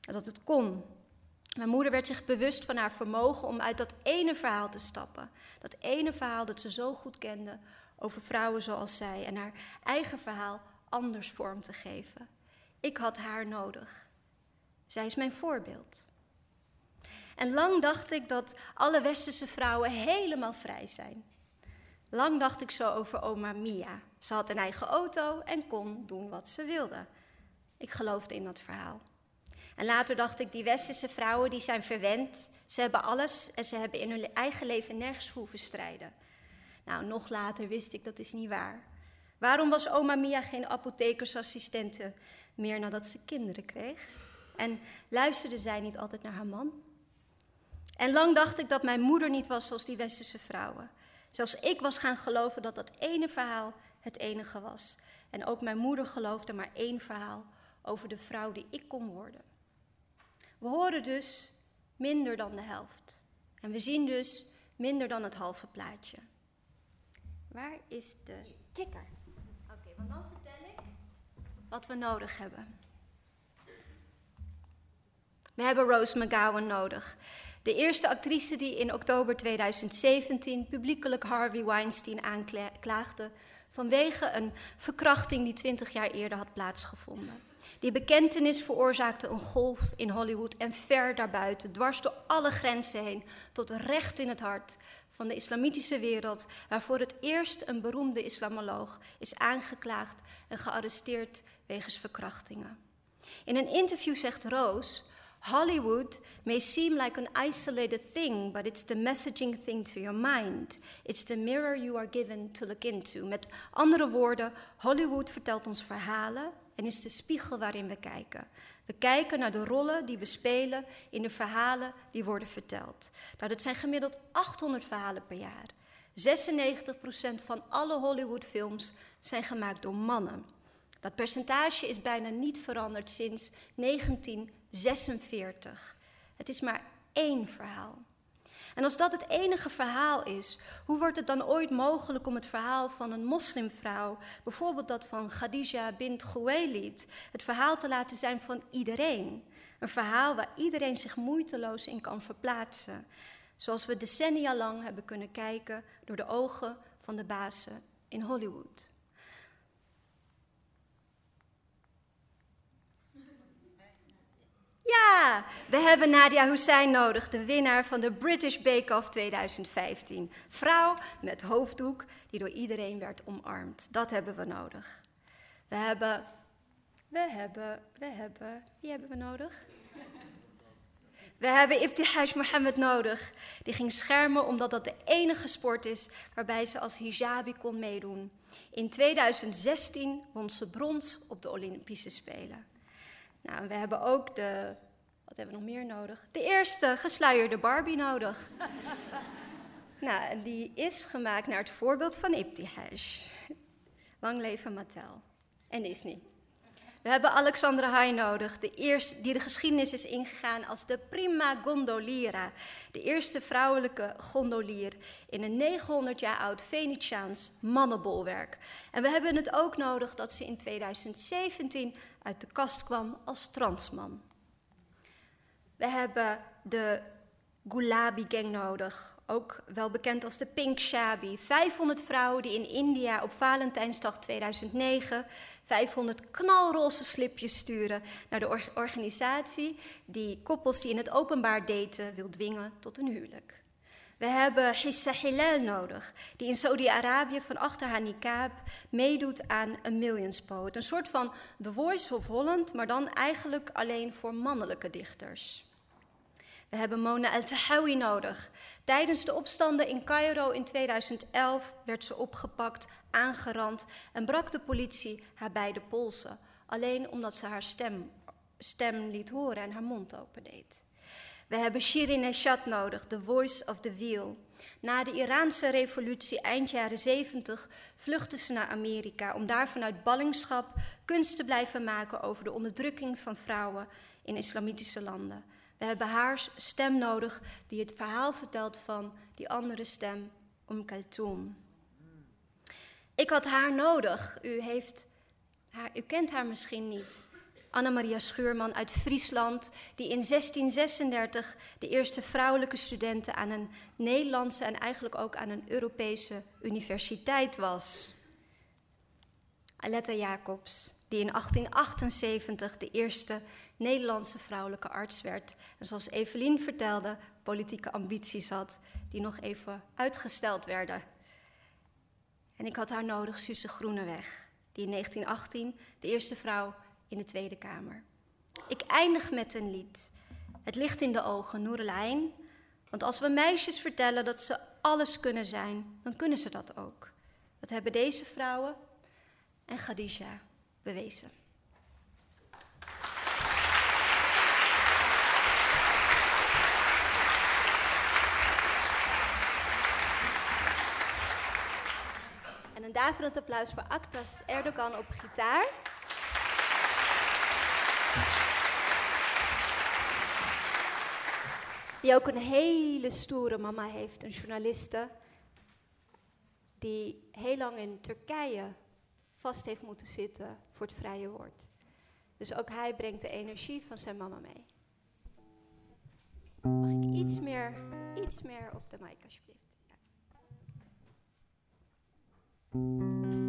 Dat het kon, mijn moeder werd zich bewust van haar vermogen om uit dat ene verhaal te stappen. Dat ene verhaal dat ze zo goed kende over vrouwen zoals zij en haar eigen verhaal anders vorm te geven. Ik had haar nodig. Zij is mijn voorbeeld. En lang dacht ik dat alle westerse vrouwen helemaal vrij zijn. Lang dacht ik zo over oma Mia. Ze had een eigen auto en kon doen wat ze wilde. Ik geloofde in dat verhaal. En later dacht ik, die westerse vrouwen die zijn verwend. Ze hebben alles en ze hebben in hun eigen leven nergens voor strijden. Nou, nog later wist ik dat is niet waar. Waarom was oma Mia geen apothekersassistente meer nadat ze kinderen kreeg? En luisterde zij niet altijd naar haar man? En lang dacht ik dat mijn moeder niet was zoals die westerse vrouwen. Zelfs ik was gaan geloven dat dat ene verhaal het enige was. En ook mijn moeder geloofde maar één verhaal over de vrouw die ik kon worden. We horen dus minder dan de helft. En we zien dus minder dan het halve plaatje. Waar is de tikker? Oké, want dan vertel ik wat we nodig hebben. We hebben Rose McGowan nodig. De eerste actrice die in oktober 2017 publiekelijk Harvey Weinstein aanklaagde vanwege een verkrachting die 20 jaar eerder had plaatsgevonden. Die bekentenis veroorzaakte een golf in Hollywood en ver daarbuiten, dwars door alle grenzen heen, tot recht in het hart van de islamitische wereld, waarvoor het eerst een beroemde islamoloog is aangeklaagd en gearresteerd wegens verkrachtingen. In een interview zegt Roos Hollywood may seem like an isolated thing, but it's the messaging thing to your mind. It's the mirror you are given to look into. Met andere woorden, Hollywood vertelt ons verhalen en is de spiegel waarin we kijken. We kijken naar de rollen die we spelen in de verhalen die worden verteld. Nou, dat zijn gemiddeld 800 verhalen per jaar. 96% van alle Hollywoodfilms zijn gemaakt door mannen. Dat percentage is bijna niet veranderd sinds 1946. Het is maar één verhaal. En als dat het enige verhaal is, hoe wordt het dan ooit mogelijk om het verhaal van een moslimvrouw, bijvoorbeeld dat van Khadija bint Khuwailid, het verhaal te laten zijn van iedereen? Een verhaal waar iedereen zich moeiteloos in kan verplaatsen. Zoals we decennia lang hebben kunnen kijken door de ogen van de bazen in Hollywood. Ja, we hebben Nadia Hussein nodig, de winnaar van de British Bake Off 2015. Vrouw met hoofddoek die door iedereen werd omarmd. Dat hebben we nodig. We hebben, we hebben, we hebben, wie hebben we nodig? We hebben Ibtihaj Mohammed nodig. Die ging schermen omdat dat de enige sport is waarbij ze als hijabi kon meedoen. In 2016 won ze brons op de Olympische Spelen. Nou, we hebben ook de. Wat hebben we nog meer nodig? De eerste gesluierde Barbie nodig. nou, die is gemaakt naar het voorbeeld van Ibtihaj. Lang leven Mattel. En Disney. We hebben Alexandra Hai nodig, de eerste, die de geschiedenis is ingegaan als de prima gondoliera. De eerste vrouwelijke gondolier in een 900 jaar oud Venetiaans mannenbolwerk. En we hebben het ook nodig dat ze in 2017 uit de kast kwam als transman. We hebben de Gulabi Gang nodig, ook wel bekend als de Pink Shabi. 500 vrouwen die in India op Valentijnsdag 2009 500 knalroze slipjes sturen naar de organisatie die koppels die in het openbaar daten wil dwingen tot een huwelijk. We hebben Hissa Hilal nodig, die in Saudi-Arabië van achter haar niqab meedoet aan een Millions Poet. Een soort van The Voice of Holland, maar dan eigenlijk alleen voor mannelijke dichters. We hebben Mona El-Tahawi nodig. Tijdens de opstanden in Cairo in 2011 werd ze opgepakt, aangerand en brak de politie haar beide polsen. Alleen omdat ze haar stem, stem liet horen en haar mond opendeed. We hebben Shirin Eshat nodig, the voice of the wheel. Na de Iraanse revolutie eind jaren 70 vluchtte ze naar Amerika om daar vanuit ballingschap kunst te blijven maken over de onderdrukking van vrouwen in islamitische landen. We hebben haar stem nodig die het verhaal vertelt van die andere stem, Om Kaltoum. Ik had haar nodig. U, heeft haar, u kent haar misschien niet. Anna-Maria Schuurman uit Friesland, die in 1636 de eerste vrouwelijke studenten aan een Nederlandse en eigenlijk ook aan een Europese universiteit was. Aletta Jacobs, die in 1878 de eerste Nederlandse vrouwelijke arts werd. En zoals Evelien vertelde, politieke ambities had, die nog even uitgesteld werden. En ik had haar nodig, Suze Groeneweg, die in 1918 de eerste vrouw in de Tweede Kamer. Ik eindig met een lied. Het licht in de ogen, Noerlijn. Want als we meisjes vertellen dat ze alles kunnen zijn, dan kunnen ze dat ook. Dat hebben deze vrouwen en Khadija bewezen. En een daverend applaus voor Actas Erdogan op gitaar. Die ook een hele stoere mama heeft, een journaliste. Die heel lang in Turkije vast heeft moeten zitten voor het vrije woord. Dus ook hij brengt de energie van zijn mama mee. Mag ik iets meer, iets meer op de mic alsjeblieft? Ja.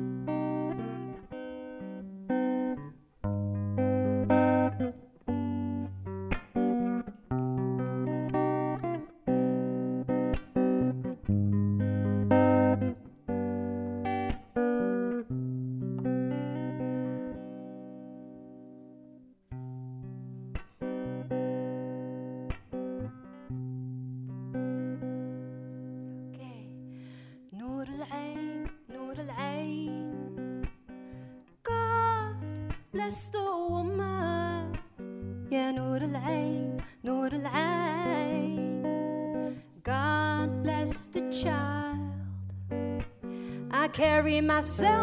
myself.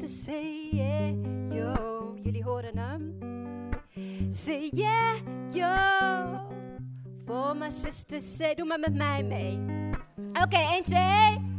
to say yeah, yo. Jullie horen hem. Say yeah, yo. For my sister say, doe maar met mij mee. Oké, okay, 1, 2.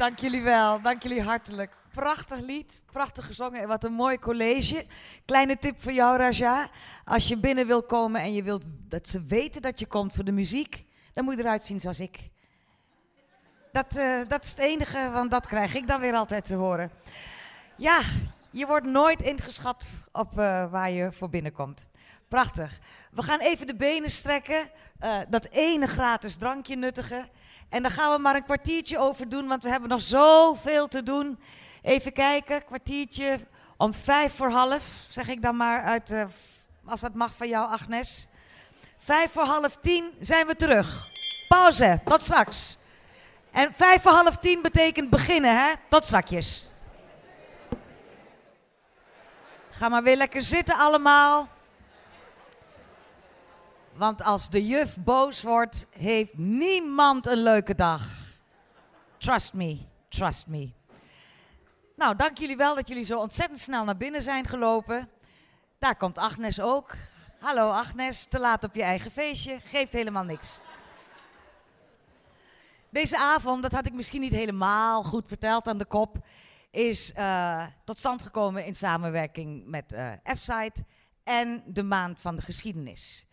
Dank jullie wel, dank jullie hartelijk. Prachtig lied, prachtig gezongen en wat een mooi college. Kleine tip voor jou, Raja. Als je binnen wil komen en je wilt dat ze weten dat je komt voor de muziek, dan moet je eruit zien zoals ik. Dat, eh, dat is het enige, want dat krijg ik dan weer altijd te horen. Ja, je wordt nooit ingeschat op eh, waar je voor binnenkomt. Prachtig. We gaan even de benen strekken, eh, dat ene gratis drankje nuttigen. En daar gaan we maar een kwartiertje over doen, want we hebben nog zoveel te doen. Even kijken, kwartiertje om vijf voor half, zeg ik dan maar, uit, uh, als dat mag van jou, Agnes. Vijf voor half tien zijn we terug. Pauze, tot straks. En vijf voor half tien betekent beginnen, hè? Tot strakjes. Ga maar weer lekker zitten allemaal. Want als de juf boos wordt, heeft niemand een leuke dag. Trust me, trust me. Nou, dank jullie wel dat jullie zo ontzettend snel naar binnen zijn gelopen. Daar komt Agnes ook. Hallo Agnes, te laat op je eigen feestje. Geeft helemaal niks. Deze avond, dat had ik misschien niet helemaal goed verteld aan de kop, is uh, tot stand gekomen in samenwerking met uh, F-Site en de Maand van de Geschiedenis.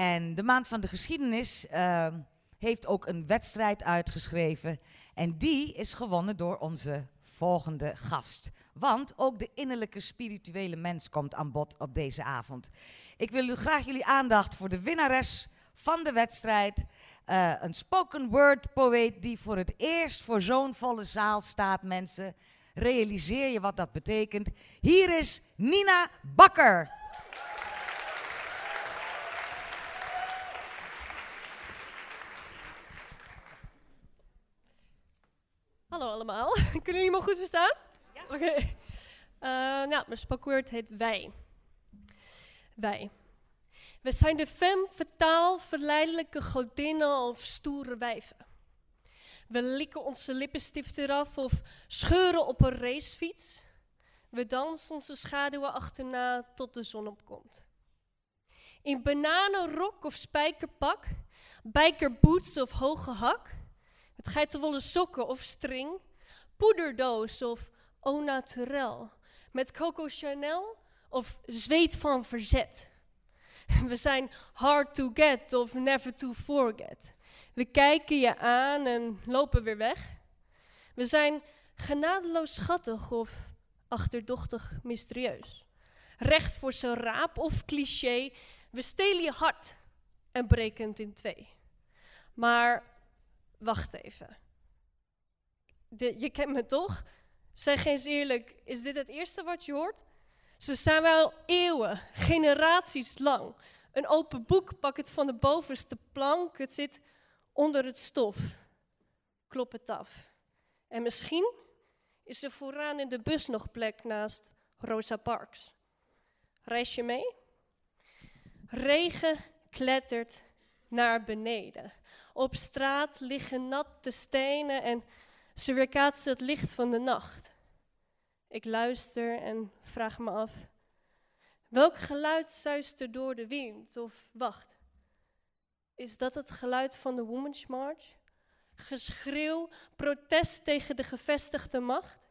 En de Maand van de Geschiedenis uh, heeft ook een wedstrijd uitgeschreven. En die is gewonnen door onze volgende gast. Want ook de innerlijke spirituele mens komt aan bod op deze avond. Ik wil u graag jullie aandacht voor de winnares van de wedstrijd. Uh, een spoken word poëet die voor het eerst voor zo'n volle zaal staat, mensen. Realiseer je wat dat betekent. Hier is Nina Bakker. Hallo allemaal. Kunnen jullie me goed verstaan? Ja. Oké. Okay. Uh, nou, mijn spakwoord heet wij. Wij. We zijn de femme fataal verleidelijke godinnen of stoere wijven. We likken onze lippenstift eraf of scheuren op een racefiets. We dansen onze schaduwen achterna tot de zon opkomt. In bananenrok of spijkerpak, bijkerboots of hoge hak, met geitenwolle sokken of string, poederdoos of au naturel, met Coco Chanel of zweet van verzet. We zijn hard to get of never to forget. We kijken je aan en lopen weer weg. We zijn genadeloos schattig of achterdochtig mysterieus. Recht voor zijn raap of cliché. We stelen je hart en breken het in twee. Maar wacht even. De, je kent me toch? Zeg eens eerlijk, is dit het eerste wat je hoort? Ze zijn wel eeuwen, generaties lang. Een open boek, pak het van de bovenste plank. Het zit onder het stof. Klop het af. En misschien is er vooraan in de bus nog plek naast Rosa Parks. Reis je mee? Regen klettert naar beneden. Op straat liggen natte stenen en ze weerkaatsen het licht van de nacht. Ik luister en vraag me af: welk geluid zuist er door de wind? Of wacht, is dat het geluid van de Women's March? Geschreeuw, protest tegen de gevestigde macht?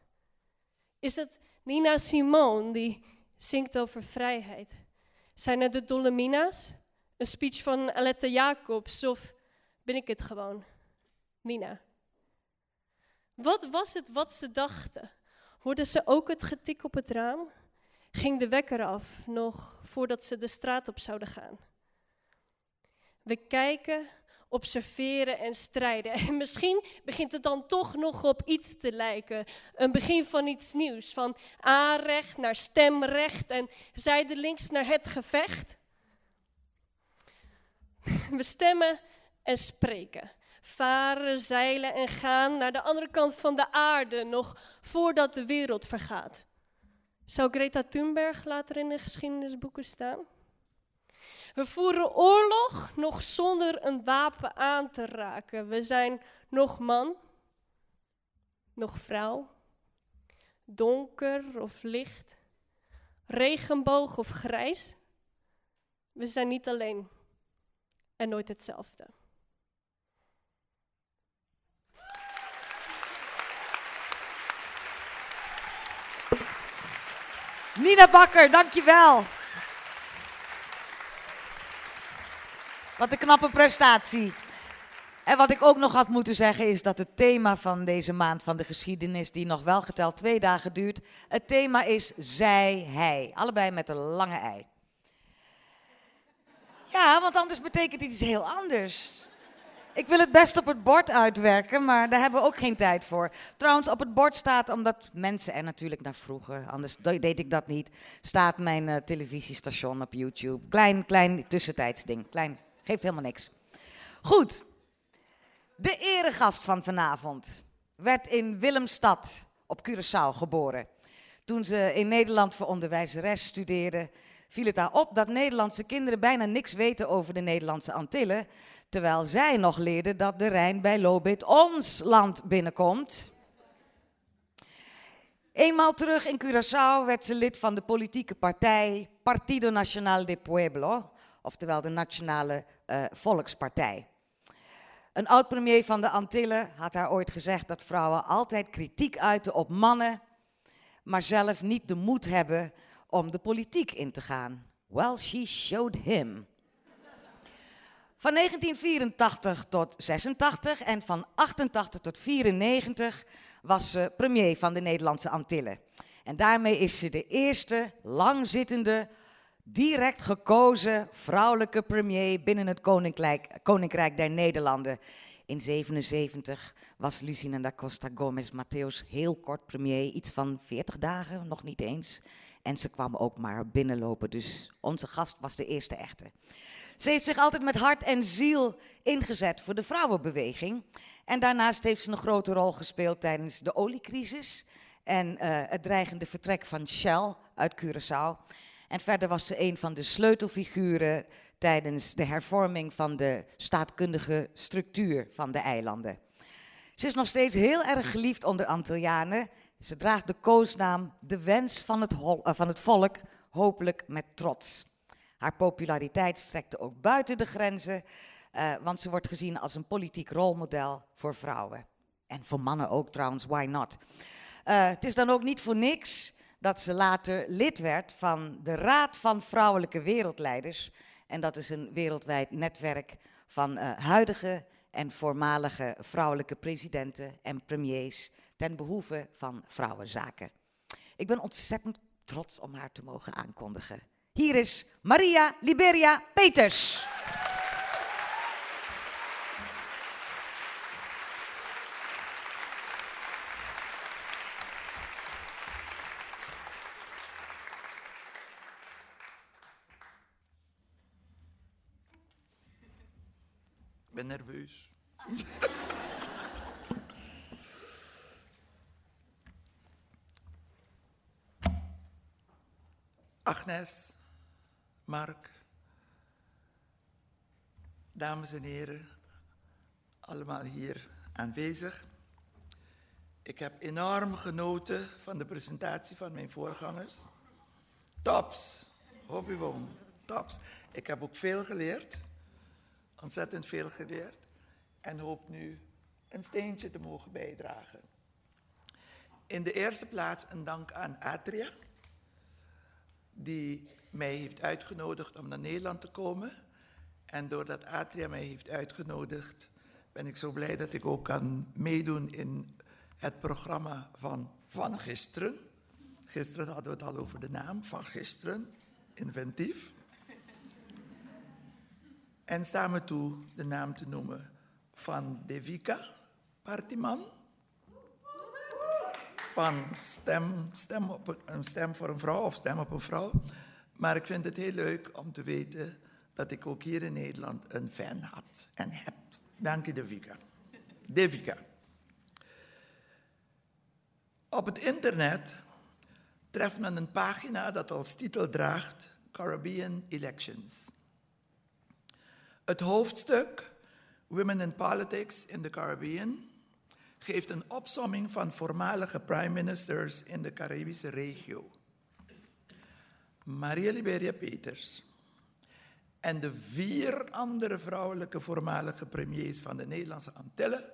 Is het Nina Simone die zingt over vrijheid? Zijn het de Dolomina's? Een speech van Aletta Jacobs of ben ik het gewoon? Nina. Wat was het wat ze dachten? Hoorden ze ook het getik op het raam? Ging de wekker af nog voordat ze de straat op zouden gaan? We kijken, observeren en strijden. En misschien begint het dan toch nog op iets te lijken. Een begin van iets nieuws. Van aanrecht naar stemrecht en zijdelings naar het gevecht. We stemmen en spreken. varen, zeilen en gaan naar de andere kant van de aarde, nog voordat de wereld vergaat. Zou Greta Thunberg later in de geschiedenisboeken staan? We voeren oorlog nog zonder een wapen aan te raken. We zijn nog man, nog vrouw, donker of licht, regenboog of grijs. We zijn niet alleen en nooit hetzelfde. Nina Bakker, dankjewel. Wat een knappe prestatie. En wat ik ook nog had moeten zeggen is dat het thema van deze maand van de geschiedenis, die nog wel geteld twee dagen duurt, het thema is zij, hij. Allebei met een lange ei. Ja, want anders betekent het iets heel anders. Ik wil het best op het bord uitwerken, maar daar hebben we ook geen tijd voor. Trouwens, op het bord staat, omdat mensen er natuurlijk naar vroegen, anders deed ik dat niet, staat mijn uh, televisiestation op YouTube. Klein, klein tussentijds ding. Klein, geeft helemaal niks. Goed. De eregast van vanavond werd in Willemstad op Curaçao geboren. Toen ze in Nederland voor onderwijzeres studeerde, viel het haar op dat Nederlandse kinderen bijna niks weten over de Nederlandse Antillen. Terwijl zij nog leerde dat de Rijn bij Lobit ons land binnenkomt. Eenmaal terug in Curaçao werd ze lid van de politieke partij Partido Nacional de Pueblo, oftewel de Nationale uh, Volkspartij. Een oud-premier van de Antillen had haar ooit gezegd dat vrouwen altijd kritiek uiten op mannen, maar zelf niet de moed hebben om de politiek in te gaan. Well, she showed him. Van 1984 tot 86 en van 88 tot 94 was ze premier van de Nederlandse Antillen. En daarmee is ze de eerste langzittende, direct gekozen vrouwelijke premier binnen het Koninkrijk, Koninkrijk der Nederlanden. In 77 was Lucina da Costa Gomez Mateus heel kort premier, iets van 40 dagen, nog niet eens. En ze kwam ook maar binnenlopen, dus onze gast was de eerste echte. Ze heeft zich altijd met hart en ziel ingezet voor de vrouwenbeweging. En daarnaast heeft ze een grote rol gespeeld tijdens de oliecrisis en uh, het dreigende vertrek van Shell uit Curaçao. En verder was ze een van de sleutelfiguren tijdens de hervorming van de staatkundige structuur van de eilanden. Ze is nog steeds heel erg geliefd onder Antillianen. Ze draagt de koosnaam De Wens van het, uh, van het Volk, hopelijk met trots. Haar populariteit strekte ook buiten de grenzen, uh, want ze wordt gezien als een politiek rolmodel voor vrouwen. En voor mannen ook trouwens, why not? Uh, het is dan ook niet voor niks dat ze later lid werd van de Raad van Vrouwelijke Wereldleiders. En dat is een wereldwijd netwerk van huidige en voormalige vrouwelijke presidenten en premiers ten behoeve van vrouwenzaken. Ik ben ontzettend trots om haar te mogen aankondigen. Hier is Maria Liberia Peters. Ik ben nerveus. Agnes, Mark, dames en heren, allemaal hier aanwezig. Ik heb enorm genoten van de presentatie van mijn voorgangers. Tops, hobbywoon, tops. Ik heb ook veel geleerd, ontzettend veel geleerd. En hoop nu een steentje te mogen bijdragen. In de eerste plaats een dank aan Adria die mij heeft uitgenodigd om naar Nederland te komen. En doordat Atria mij heeft uitgenodigd, ben ik zo blij dat ik ook kan meedoen in het programma van Van Gisteren. Gisteren hadden we het al over de naam van gisteren, inventief. En sta me toe de naam te noemen van Devika Partiman van stem, stem, op een, stem voor een vrouw of stem op een vrouw. Maar ik vind het heel leuk om te weten dat ik ook hier in Nederland een fan had en heb. Dank je, De Vika. Devika. Op het internet treft men een pagina dat als titel draagt Caribbean Elections. Het hoofdstuk Women in Politics in the Caribbean geeft een opsomming van voormalige prime ministers in de Caribische regio. Maria Liberia Peters en de vier andere vrouwelijke voormalige premiers van de Nederlandse Antillen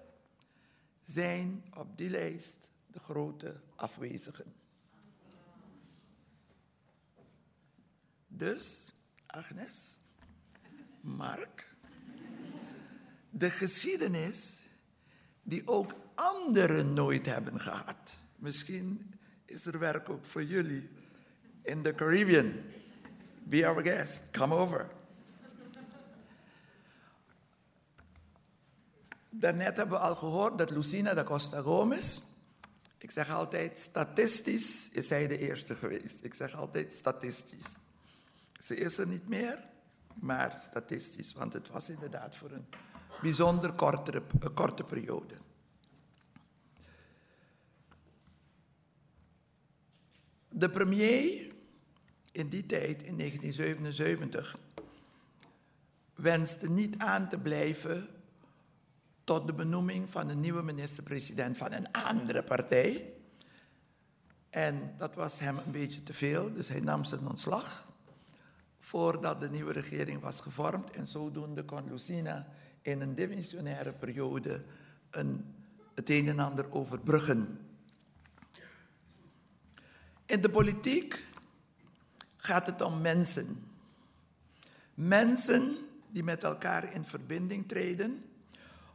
zijn op die lijst de grote afwezigen. Dus, Agnes, Mark, de geschiedenis die ook anderen nooit hebben gehad. Misschien is er werk ook voor jullie in de Caribbean. Be our guest, come over. Daarnet hebben we al gehoord dat Lucina da Costa Gomez, ik zeg altijd statistisch is zij de eerste geweest. Ik zeg altijd statistisch. Ze is er niet meer, maar statistisch, want het was inderdaad voor een bijzonder korte periode. De premier in die tijd, in 1977, wenste niet aan te blijven tot de benoeming van een nieuwe minister-president van een andere partij. En dat was hem een beetje te veel, dus hij nam zijn ontslag voordat de nieuwe regering was gevormd. En zodoende kon Lucina in een dimensionaire periode een, het een en ander overbruggen. In de politiek gaat het om mensen. Mensen die met elkaar in verbinding treden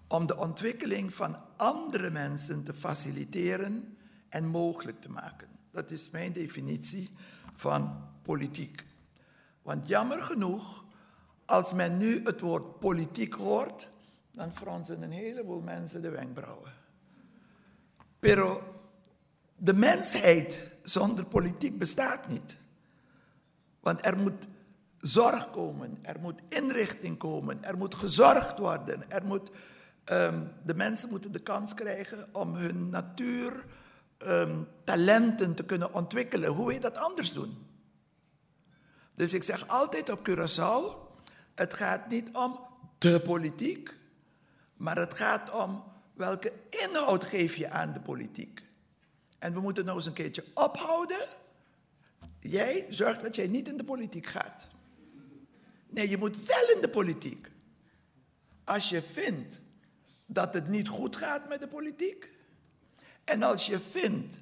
om de ontwikkeling van andere mensen te faciliteren en mogelijk te maken. Dat is mijn definitie van politiek. Want jammer genoeg, als men nu het woord politiek hoort, dan fronsen een heleboel mensen de wenkbrauwen. Pero de mensheid zonder politiek bestaat niet. Want er moet zorg komen, er moet inrichting komen, er moet gezorgd worden, er moet, um, de mensen moeten de kans krijgen om hun natuur, um, talenten te kunnen ontwikkelen. Hoe wil je dat anders doen? Dus ik zeg altijd op Curaçao, het gaat niet om de politiek, maar het gaat om welke inhoud geef je aan de politiek. En we moeten nou eens een keertje ophouden. Jij zorgt dat jij niet in de politiek gaat. Nee, je moet wel in de politiek. Als je vindt dat het niet goed gaat met de politiek. En als je vindt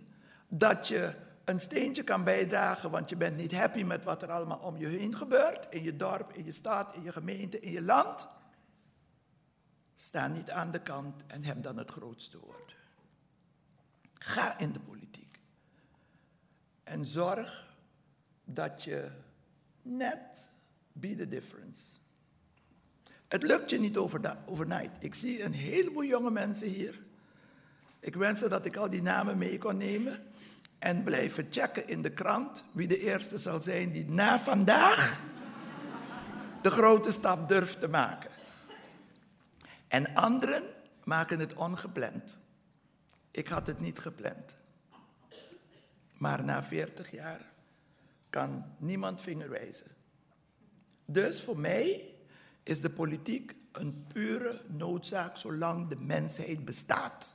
dat je een steentje kan bijdragen, want je bent niet happy met wat er allemaal om je heen gebeurt, in je dorp, in je stad, in je gemeente, in je land. Sta niet aan de kant en heb dan het grootste woord. Ga in de politiek. En zorg dat je net be the difference. Het lukt je niet overnight. Ik zie een heleboel jonge mensen hier. Ik wens dat ik al die namen mee kon nemen en blijven checken in de krant wie de eerste zal zijn die na vandaag de grote stap durft te maken. En anderen maken het ongepland. Ik had het niet gepland. Maar na 40 jaar kan niemand vinger wijzen. Dus voor mij is de politiek een pure noodzaak zolang de mensheid bestaat.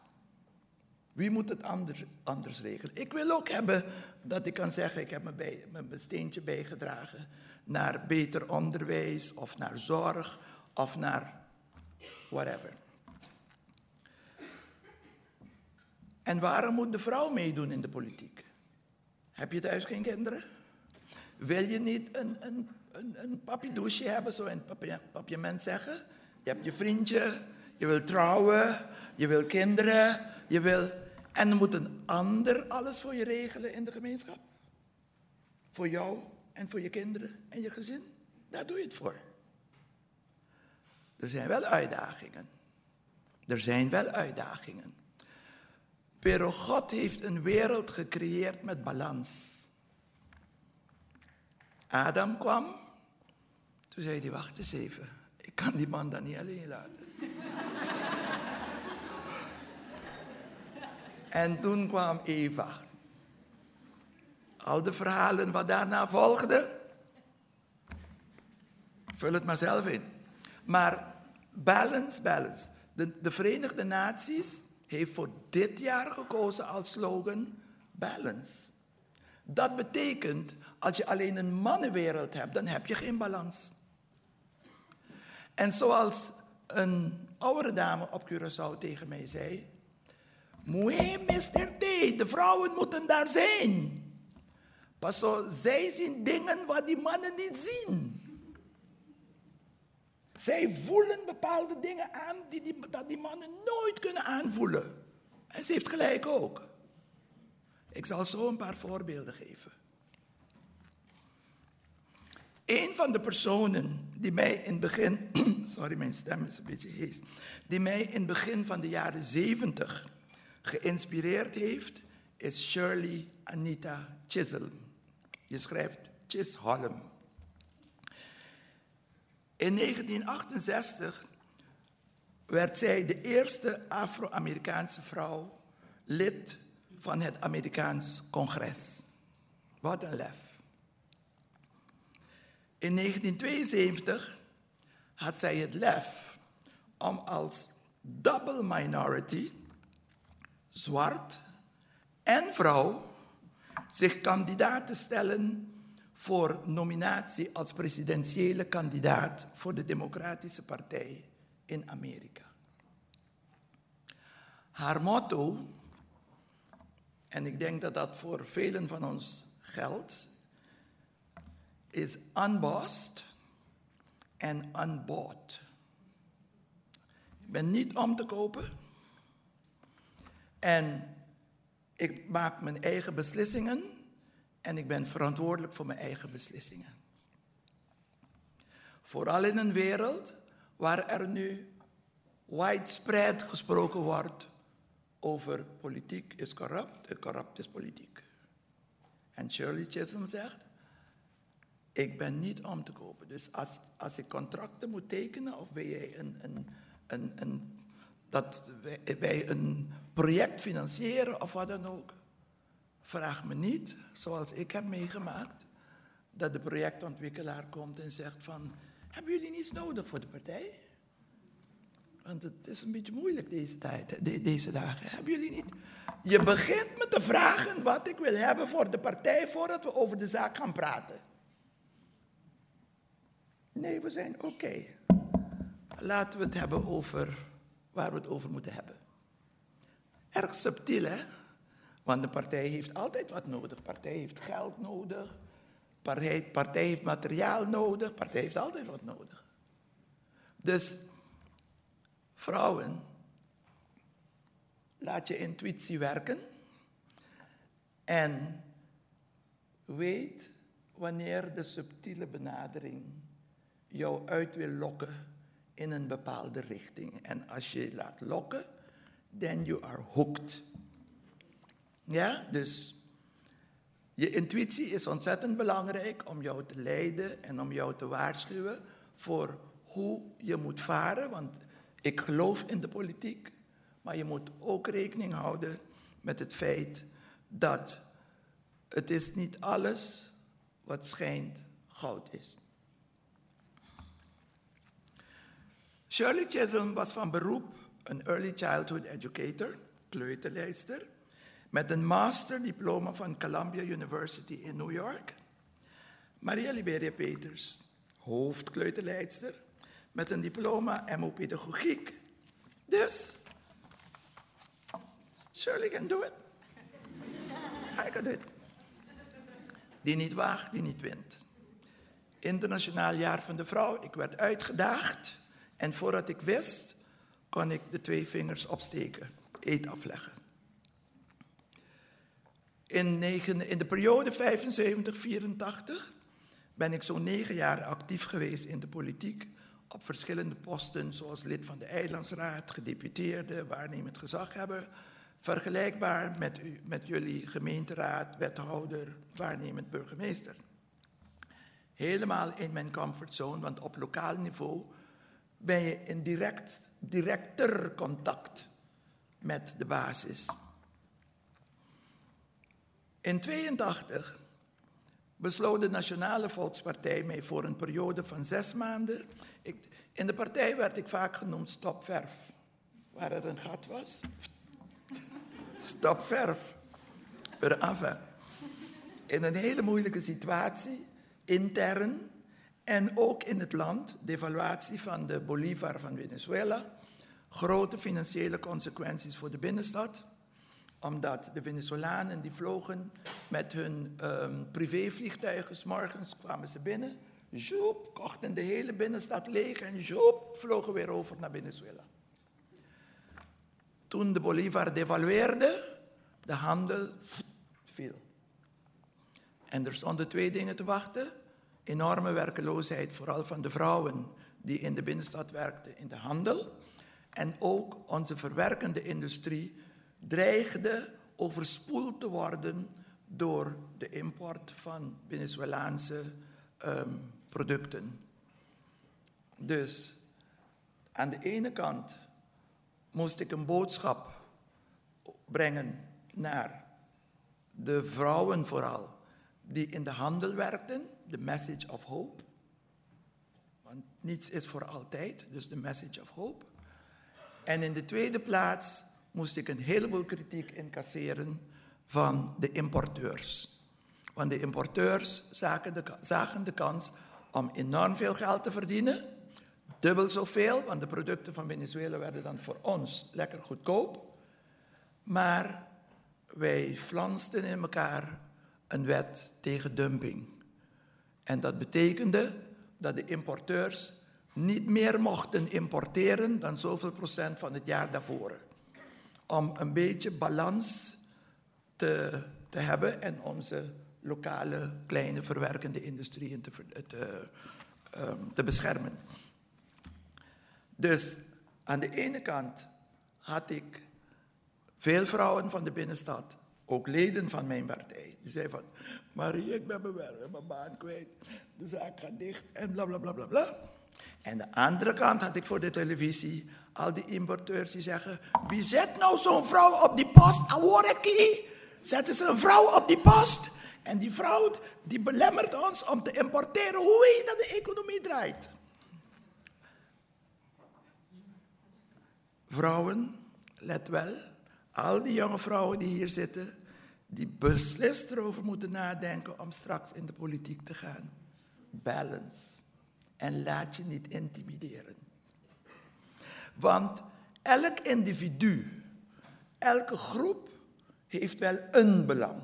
Wie moet het anders, anders regelen? Ik wil ook hebben dat ik kan zeggen, ik heb mijn, mijn steentje bijgedragen naar beter onderwijs of naar zorg of naar whatever. En waarom moet de vrouw meedoen in de politiek? Heb je thuis geen kinderen? Wil je niet een, een, een, een hebben, zo in het papiament zeggen? Je hebt je vriendje, je wil trouwen, je wil kinderen, je wil en moet een ander alles voor je regelen in de gemeenschap. Voor jou en voor je kinderen en je gezin. Daar doe je het voor. Er zijn wel uitdagingen. Er zijn wel uitdagingen. Pero God heeft een wereld gecreëerd met balans. Adam kwam, toen zei hij, wacht eens even, ik kan die man dan niet alleen laten. En toen kwam Eva. Al de verhalen wat daarna volgden, vul het maar zelf in. Maar balance, balance. De, de Verenigde Naties heeft voor dit jaar gekozen als slogan balance. Dat betekent, als je alleen een mannenwereld hebt, dan heb je geen balans. En zoals een oudere dame op Curaçao tegen mij zei, Moe, Mr. T, de vrouwen moeten daar zijn. Pas zo, zij zien dingen wat die mannen niet zien. Zij voelen bepaalde dingen aan die, die, dat die mannen nooit kunnen aanvoelen. En ze heeft gelijk ook. Ik zal zo een paar voorbeelden geven. Een van de personen die mij in het begin, sorry mijn stem is een beetje hees, die mij in het begin van de jaren 70 geïnspireerd heeft, is Shirley Anita Chisholm. Je schrijft Chisholm. In 1968 werd zij de eerste Afro-Amerikaanse vrouw lid van het Amerikaans Congres. Wat een lef. In 1972 had zij het lef om als double minority, zwart en vrouw, zich kandidaat te stellen voor nominatie als presidentiële kandidaat voor de Democratische Partij in Amerika. Haar motto, en ik denk dat dat voor velen van ons geldt, is unbossed en unbought. Ik ben niet om te kopen en ik maak mijn eigen beslissingen en ik ben verantwoordelijk voor mijn eigen beslissingen. Vooral in een wereld waar er nu widespread gesproken wordt over politiek is corrupt en corrupt is politiek. En Shirley Chisholm zegt, ik ben niet om te kopen. Dus als, als ik contracten moet tekenen of ben jij een, een, een, een, dat wij een project financieren of wat dan ook, vraag me niet, zoals ik heb meegemaakt, dat de projectontwikkelaar komt en zegt van, hebben jullie niets nodig voor de partij? Want het is een beetje moeilijk deze tijd, de, deze dagen. Hebben jullie niet? Je begint me te vragen wat ik wil hebben voor de partij voordat we over de zaak gaan praten. Nee, we zijn oké. Laten we het hebben over waar we het over moeten hebben. Erg subtiel, hè? Want de partij heeft altijd wat nodig. De partij heeft geld nodig. De partij, partij heeft materiaal nodig. De partij heeft altijd wat nodig. Dus vrouwen, laat je intuïtie werken. En weet wanneer de subtiele benadering jou uit wil lokken in een bepaalde richting. En als je je laat lokken, then you are hooked. Ja, dus je intuïtie is ontzettend belangrijk om jou te leiden en om jou te waarschuwen voor hoe je moet varen. Want ik geloof in de politiek, maar je moet ook rekening houden met het feit dat het is niet alles wat schijnt goud is. Shirley Chisholm was van beroep een early childhood educator, kleuterlijster, met een masterdiploma van Columbia University in New York. Maria Liberia Peters, hoofdkleuterleidster, met een diploma MO Pedagogiek. Dus, Shirley can do it. I can do it. Die niet waagt, die niet wint. Internationaal jaar van de vrouw, ik werd uitgedaagd. En voordat ik wist, kon ik de twee vingers opsteken, eet afleggen. In, in de periode 75-84 ben ik zo'n negen jaar actief geweest in de politiek op verschillende posten, zoals lid van de Eilandsraad, gedeputeerde, waarnemend gezaghebber, vergelijkbaar met, u, met jullie gemeenteraad, wethouder, waarnemend burgemeester. Helemaal in mijn comfortzone, want op lokaal niveau ben je in direct, directer contact met de basis. In 82 besloot de Nationale Volkspartij mij voor een periode van zes maanden. Ik, in de partij werd ik vaak genoemd stopverf. Waar er een gat was. Stopverf. Per enfin. In een hele moeilijke situatie, intern en ook in het land, de evaluatie van de Bolivar van Venezuela, grote financiële consequenties voor de binnenstad omdat de Venezolanen die vlogen met hun um, privévliegtuigen, s morgens kwamen ze binnen, joep, kochten de hele binnenstad leeg en joep, vlogen weer over naar Venezuela. Toen de Bolivar devalueerde, de handel viel. En er stonden twee dingen te wachten. Enorme werkeloosheid, vooral van de vrouwen die in de binnenstad werkten in de handel. En ook onze verwerkende industrie dreigde overspoeld te worden door de import van Venezolaanse um, producten. Dus aan de ene kant moest ik een boodschap brengen naar de vrouwen vooral die in de handel werkten, de message of hope. Want niets is voor altijd, dus de message of hope. En in de tweede plaats moest ik een heleboel kritiek incasseren van de importeurs. Want de importeurs zagen de, zagen de kans om enorm veel geld te verdienen. Dubbel zoveel, want de producten van Venezuela werden dan voor ons lekker goedkoop. Maar wij flansten in elkaar een wet tegen dumping. En dat betekende dat de importeurs niet meer mochten importeren dan zoveel procent van het jaar daarvoor om een beetje balans te, te hebben en onze lokale kleine verwerkende industrieën te, te, um, te beschermen. Dus aan de ene kant had ik veel vrouwen van de binnenstad, ook leden van mijn partij, die zeiden van, Marie, ik ben mijn werk, mijn baan kwijt, de zaak gaat dicht en bla bla bla bla bla. En de andere kant had ik voor de televisie al die importeurs die zeggen: wie zet nou zo'n vrouw op die post? Aworeki? Zetten ze een vrouw op die post? En die vrouw die belemmert ons om te importeren. Hoe weet je dat de economie draait? Vrouwen, let wel, al die jonge vrouwen die hier zitten, die beslist erover moeten nadenken om straks in de politiek te gaan. Balance. En laat je niet intimideren. Want elk individu, elke groep heeft wel een belang.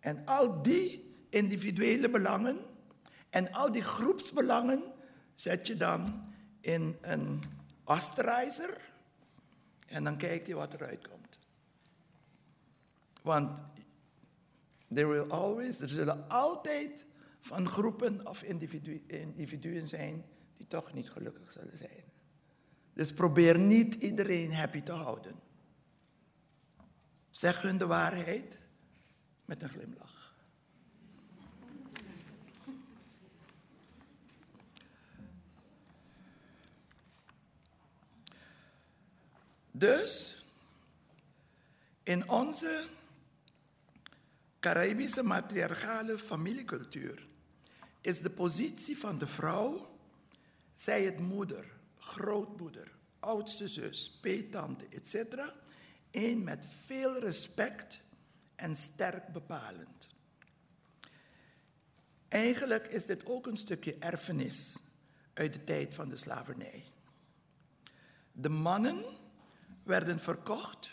En al die individuele belangen en al die groepsbelangen zet je dan in een osterizer en dan kijk je wat eruit komt. Want there will always, er zullen altijd van groepen of individu individuen zijn die toch niet gelukkig zullen zijn. Dus probeer niet iedereen happy te houden. Zeg hun de waarheid met een glimlach. Dus, in onze Caribische matriarchale familiecultuur is de positie van de vrouw, zij het moeder, grootmoeder, oudste zus, peetante, etc. Een met veel respect en sterk bepalend. Eigenlijk is dit ook een stukje erfenis uit de tijd van de slavernij. De mannen werden verkocht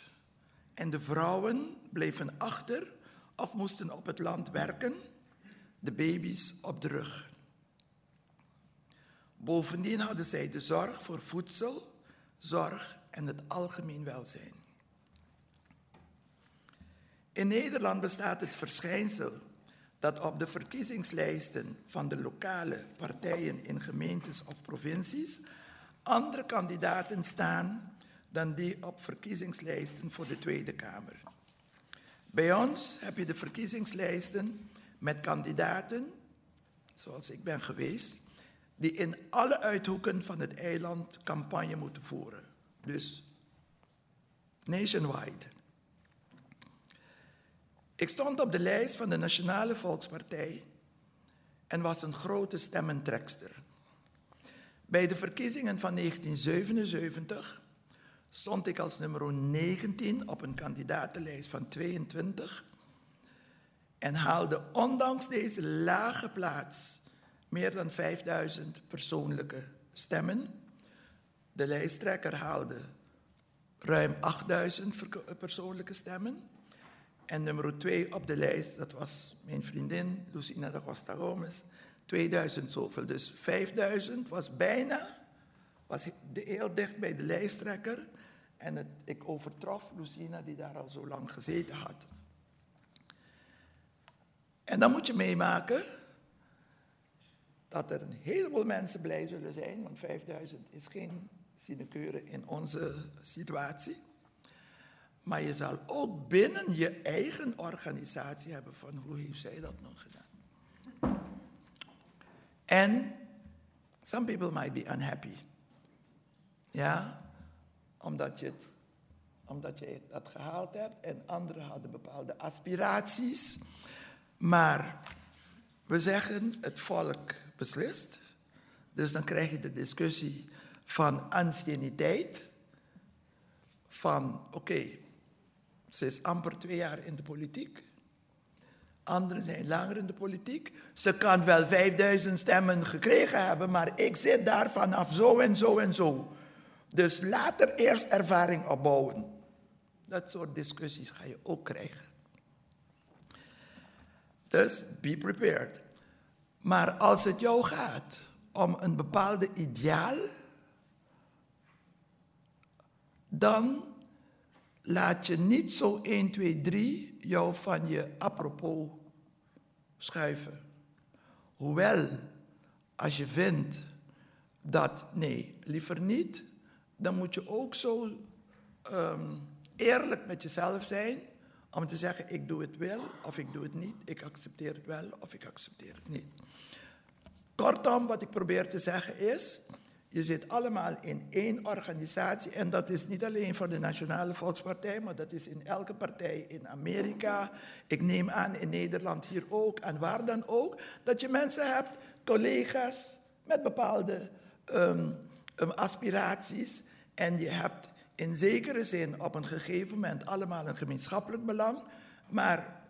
en de vrouwen bleven achter of moesten op het land werken, de baby's op de rug. Bovendien hadden zij de zorg voor voedsel, zorg en het algemeen welzijn. In Nederland bestaat het verschijnsel dat op de verkiezingslijsten van de lokale partijen in gemeentes of provincies andere kandidaten staan dan die op verkiezingslijsten voor de Tweede Kamer. Bij ons heb je de verkiezingslijsten met kandidaten, zoals ik ben geweest, die in alle uithoeken van het eiland campagne moeten voeren. Dus nationwide. Ik stond op de lijst van de Nationale Volkspartij en was een grote stemmentrekster. Bij de verkiezingen van 1977 stond ik als nummer 19 op een kandidatenlijst van 22 en haalde ondanks deze lage plaats meer dan 5000 persoonlijke stemmen. De lijsttrekker haalde ruim 8000 persoonlijke stemmen. En nummer 2 op de lijst, dat was mijn vriendin Lucina da Costa Gomez, 2000 zoveel. Dus 5000 was bijna, was heel dicht bij de lijsttrekker. En het, ik overtrof Lucina, die daar al zo lang gezeten had. En dan moet je meemaken dat er een heleboel mensen blij zullen zijn, want 5000 is geen sinecure in onze situatie. Maar je zal ook binnen je eigen organisatie hebben van hoe heeft zij dat nog gedaan. En some people might be unhappy. Ja, omdat je, het, omdat je dat gehaald hebt en anderen hadden bepaalde aspiraties. Maar we zeggen het volk beslist. Dus dan krijg je de discussie van anciëniteit. Van oké, ze is amper twee jaar in de politiek. Anderen zijn langer in de politiek. Ze kan wel 5000 stemmen gekregen hebben, maar ik zit daar vanaf zo en zo en zo. Dus later eerst ervaring opbouwen. Dat soort discussies ga je ook krijgen. Dus be prepared. Maar als het jou gaat om een bepaalde ideaal, dan laat je niet zo 1, 2, 3 jou van je apropos schuiven. Hoewel, als je vindt dat nee, liever niet, dan moet je ook zo um, eerlijk met jezelf zijn om te zeggen, ik doe het wel of ik doe het niet. Ik accepteer het wel of ik accepteer het niet. Kortom, wat ik probeer te zeggen is, je zit allemaal in één organisatie en dat is niet alleen voor de Nationale Volkspartij, maar dat is in elke partij in Amerika. Ik neem aan in Nederland hier ook en waar dan ook, dat je mensen hebt, collega's met bepaalde um, um, aspiraties en je hebt in zekere zin op een gegeven moment allemaal een gemeenschappelijk belang, maar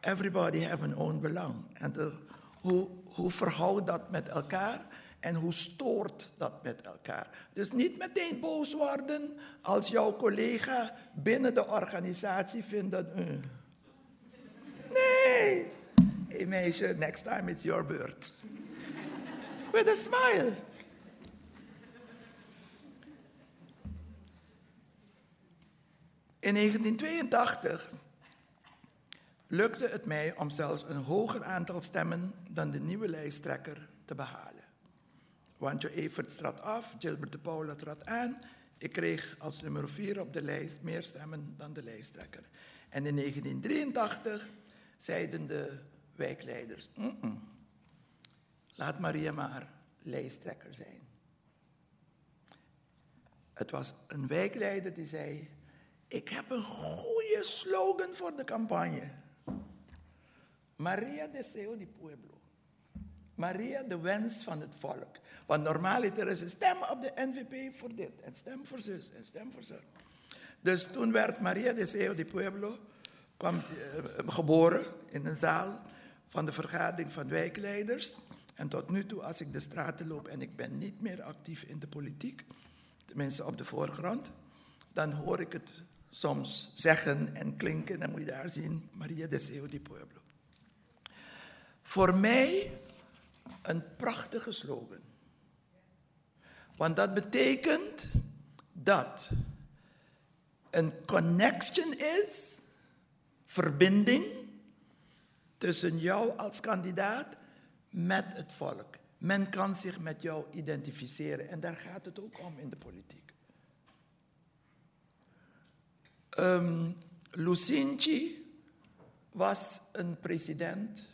everybody have een own belang. En hoe, hoe verhoudt dat met elkaar en hoe stoort dat met elkaar? Dus niet meteen boos worden als jouw collega binnen de organisatie vindt dat. Uh. Nee! Hey meisje, next time it's your beurt. With a smile. In 1982 lukte het mij om zelfs een hoger aantal stemmen dan de nieuwe lijsttrekker te behalen. Wantje Evert trad af, Gilbert de Paula trad aan. Ik kreeg als nummer vier op de lijst meer stemmen dan de lijsttrekker. En in 1983 zeiden de wijkleiders: laat Maria maar lijsttrekker zijn. Het was een wijkleider die zei: ik heb een goede slogan voor de campagne. Maria Deseo di Pueblo. Maria, de wens van het volk. Want normaal is een stem op de NVP voor dit, en stem voor zus, en stem voor zus. Dus toen werd Maria Deseo di Pueblo uh, geboren in een zaal van de vergadering van wijkleiders. En tot nu toe, als ik de straten loop en ik ben niet meer actief in de politiek, tenminste op de voorgrond, dan hoor ik het soms zeggen en klinken. Dan moet je daar zien, Maria Deseo di Pueblo. Voor mij een prachtige slogan. Want dat betekent dat een connection is, verbinding tussen jou als kandidaat met het volk. Men kan zich met jou identificeren en daar gaat het ook om in de politiek. Um, Lucinchi was een president,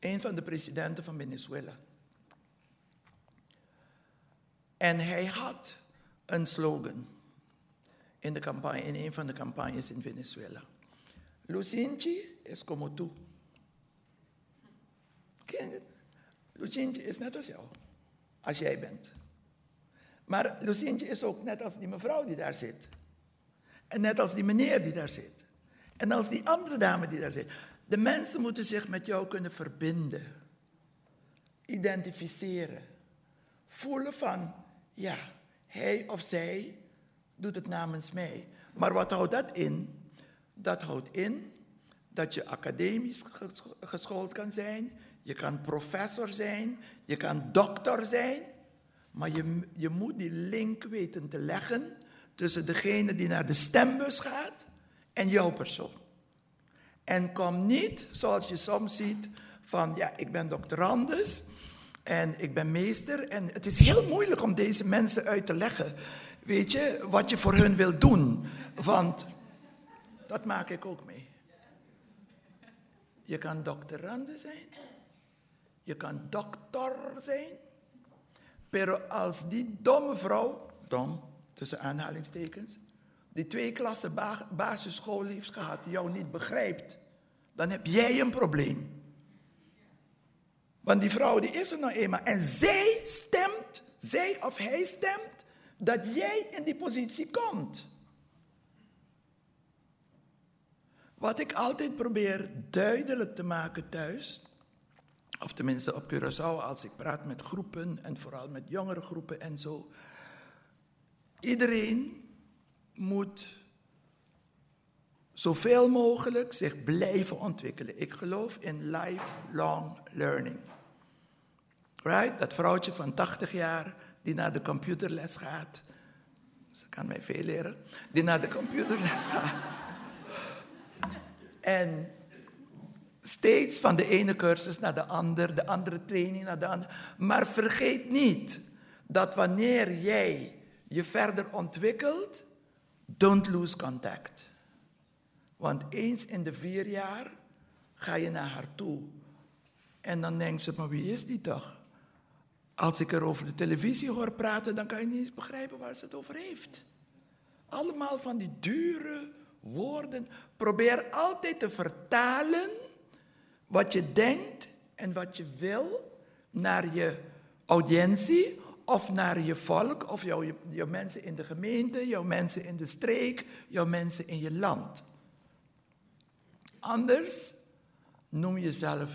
een van de presidenten van Venezuela. En hij had een slogan in, de campagne, in een van de campagnes in Venezuela. Lucinchi is como tú. Lucinchi is net als jou. Als jij bent. Maar Lucinchi is ook net als die mevrouw die daar zit. En net als die meneer die daar zit. En als die andere dame die daar zit. De mensen moeten zich met jou kunnen verbinden. Identificeren. Voelen van, ja, hij of zij doet het namens mij. Maar wat houdt dat in? Dat houdt in dat je academisch geschoold kan zijn, je kan professor zijn, je kan dokter zijn, maar je, je moet die link weten te leggen tussen degene die naar de stembus gaat en jouw persoon. En kom niet, zoals je soms ziet, van ja, ik ben doctorandus en ik ben meester en het is heel moeilijk om deze mensen uit te leggen, weet je, wat je voor hun wil doen. Want dat maak ik ook mee. Je kan doctorande zijn, je kan dokter zijn, maar als die domme vrouw, dom tussen aanhalingstekens, die twee klassen basisschool heeft gehad, jou niet begrijpt, dan heb jij een probleem. Want die vrouw die is er nou eenmaal. En zij stemt, zij of hij stemt, dat jij in die positie komt. Wat ik altijd probeer duidelijk te maken thuis, of tenminste op Curaçao als ik praat met groepen en vooral met jongere groepen en zo. Iedereen moet zoveel mogelijk zich blijven ontwikkelen. Ik geloof in lifelong learning. Right? Dat vrouwtje van 80 jaar die naar de computerles gaat. Ze kan mij veel leren. Die naar de computerles gaat. En steeds van de ene cursus naar de andere, de andere training naar de andere. Maar vergeet niet dat wanneer jij je verder ontwikkelt, don't lose contact. Want eens in de vier jaar ga je naar haar toe. En dan denkt ze, maar wie is die toch? Als ik er over de televisie hoor praten, dan kan je niet eens begrijpen waar ze het over heeft. Allemaal van die dure woorden. Probeer altijd te vertalen wat je denkt en wat je wil naar je audiëntie of naar je volk of jouw, mensen in de gemeente, jouw mensen in de streek, jouw mensen in je land. Anders noem jezelf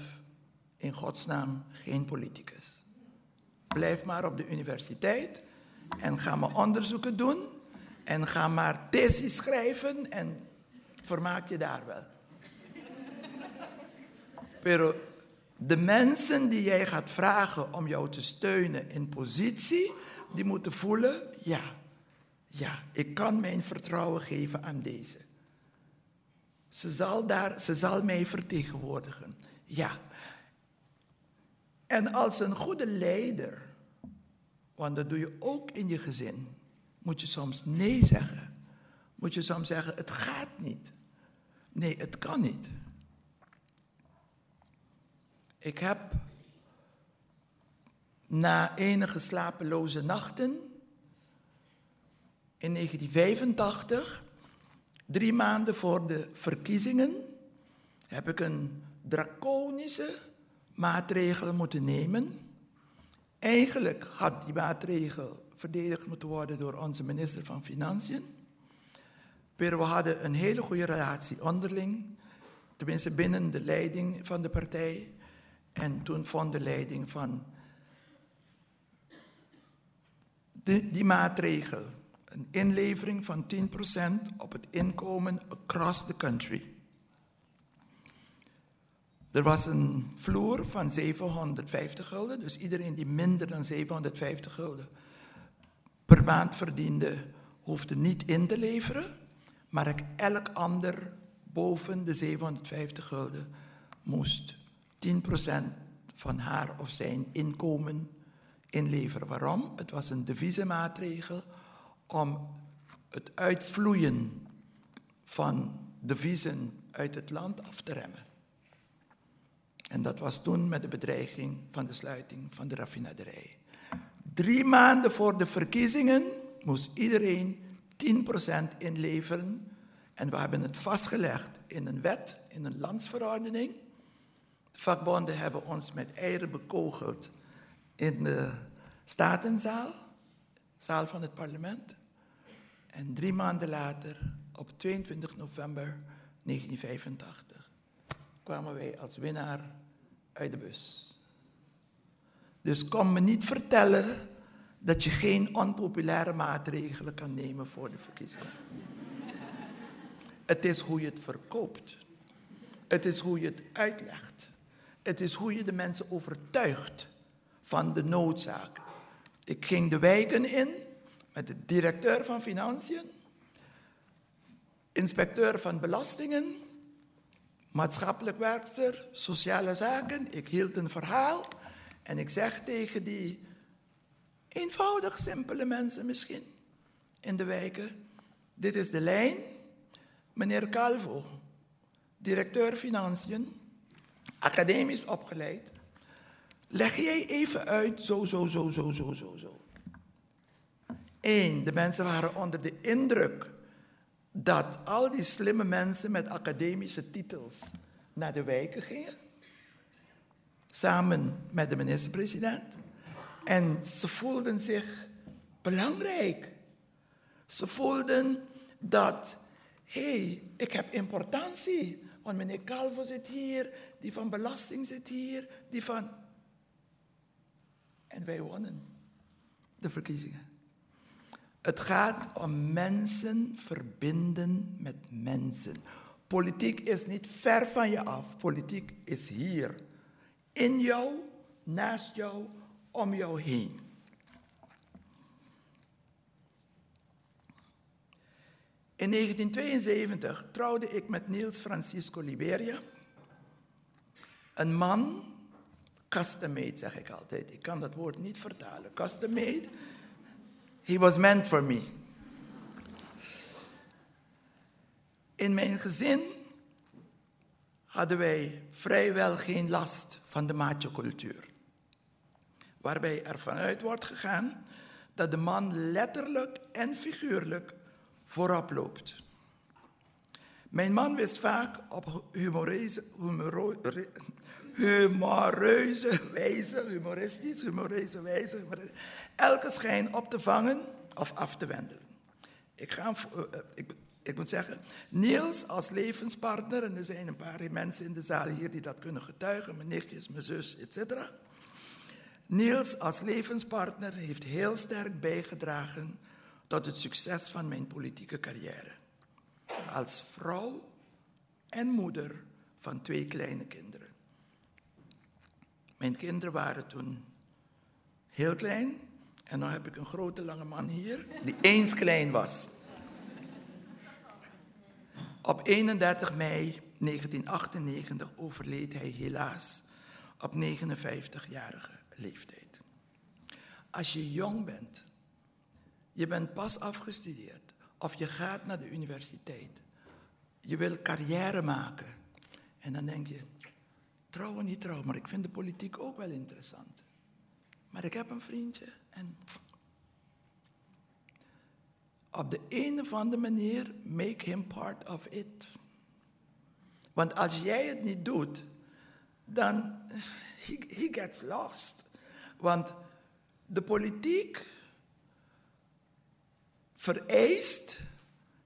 in godsnaam geen politicus. Blijf maar op de universiteit en ga maar onderzoeken doen en ga maar thesis schrijven en vermaak je daar wel. De mensen die jij gaat vragen om jou te steunen in positie, die moeten voelen, ja, ja, ik kan mijn vertrouwen geven aan deze. Ze zal, daar, ze zal mij vertegenwoordigen. Ja. En als een goede leider, want dat doe je ook in je gezin, moet je soms nee zeggen. Moet je soms zeggen, het gaat niet. Nee, het kan niet. Ik heb na enige slapeloze nachten in 1985, drie maanden voor de verkiezingen, heb ik een draconische maatregel moeten nemen. Eigenlijk had die maatregel verdedigd moeten worden door onze minister van Financiën. We hadden een hele goede relatie onderling, tenminste binnen de leiding van de partij. En toen vond de leiding van die, die maatregel een inlevering van 10% op het inkomen across the country. Er was een vloer van 750 gulden, dus iedereen die minder dan 750 gulden per maand verdiende, hoefde niet in te leveren, maar elk ander boven de 750 gulden moest 10% van haar of zijn inkomen inleveren. Waarom? Het was een deviezenmaatregel om het uitvloeien van deviezen uit het land af te remmen. En dat was toen met de bedreiging van de sluiting van de raffinaderij. Drie maanden voor de verkiezingen moest iedereen 10% inleveren En we hebben het vastgelegd in een wet, in een landsverordening. De vakbonden hebben ons met eieren bekogeld in de Statenzaal, zaal van het parlement. En drie maanden later, op 22 november 1985, kwamen wij als winnaar uit de bus. Dus kom me niet vertellen dat je geen onpopulaire maatregelen kan nemen voor de verkiezingen. Het is hoe je het verkoopt. Het is hoe je het uitlegt. Het is hoe je de mensen overtuigt van de noodzaak. Ik ging de wijken in met de directeur van Financiën, inspecteur van Belastingen, maatschappelijk werkster, sociale zaken. Ik hield een verhaal en ik zeg tegen die eenvoudig simpele mensen misschien in de wijken, dit is de lijn, meneer Calvo, directeur Financiën, academisch opgeleid. Leg jij even uit, zo, zo, zo, zo, zo, zo, zo. Eén, de mensen waren onder de indruk dat al die slimme mensen met academische titels naar de wijken gingen. Samen met de minister-president. En ze voelden zich belangrijk. Ze voelden dat, hé, hey, ik heb importantie. Want meneer Calvo zit hier, die van belasting zit hier, die van... En wij wonnen de verkiezingen. Het gaat om mensen verbinden met mensen. Politiek is niet ver van je af. Politiek is hier. In jou, naast jou, om jou heen. In 1972 trouwde ik met Niels Francisco Liberia. Een man, custom made zeg ik altijd. Ik kan dat woord niet vertalen. Custom made. He was meant for me. In mijn gezin hadden wij vrijwel geen last van de macho-cultuur. Waarbij er vanuit wordt gegaan dat de man letterlijk en figuurlijk voorop loopt. Mijn man wist vaak op humoreuze, humoreuze, humoreuze wijze, humoristisch, humoreuze wijze, elke schijn op te vangen of af te wendelen. Ik, ga, ik, ik moet zeggen, Niels als levenspartner, en er zijn een paar mensen in de zaal hier die dat kunnen getuigen, mijn nichtjes, mijn zus, etc. Niels als levenspartner heeft heel sterk bijgedragen tot het succes van mijn politieke carrière. Als vrouw en moeder van twee kleine kinderen. Mijn kinderen waren toen heel klein. En dan heb ik een grote lange man hier, die eens klein was. Op 31 mei 1998 overleed hij helaas op 59-jarige leeftijd. Als je jong bent, je bent pas afgestudeerd of je gaat naar de universiteit, je wil carrière maken en dan denk je, trouwen niet trouwen, maar ik vind de politiek ook wel interessant. Maar ik heb een vriendje en op de een of andere manier make him part of it. Want als jij het niet doet, dan he gets lost. Want de politiek vereist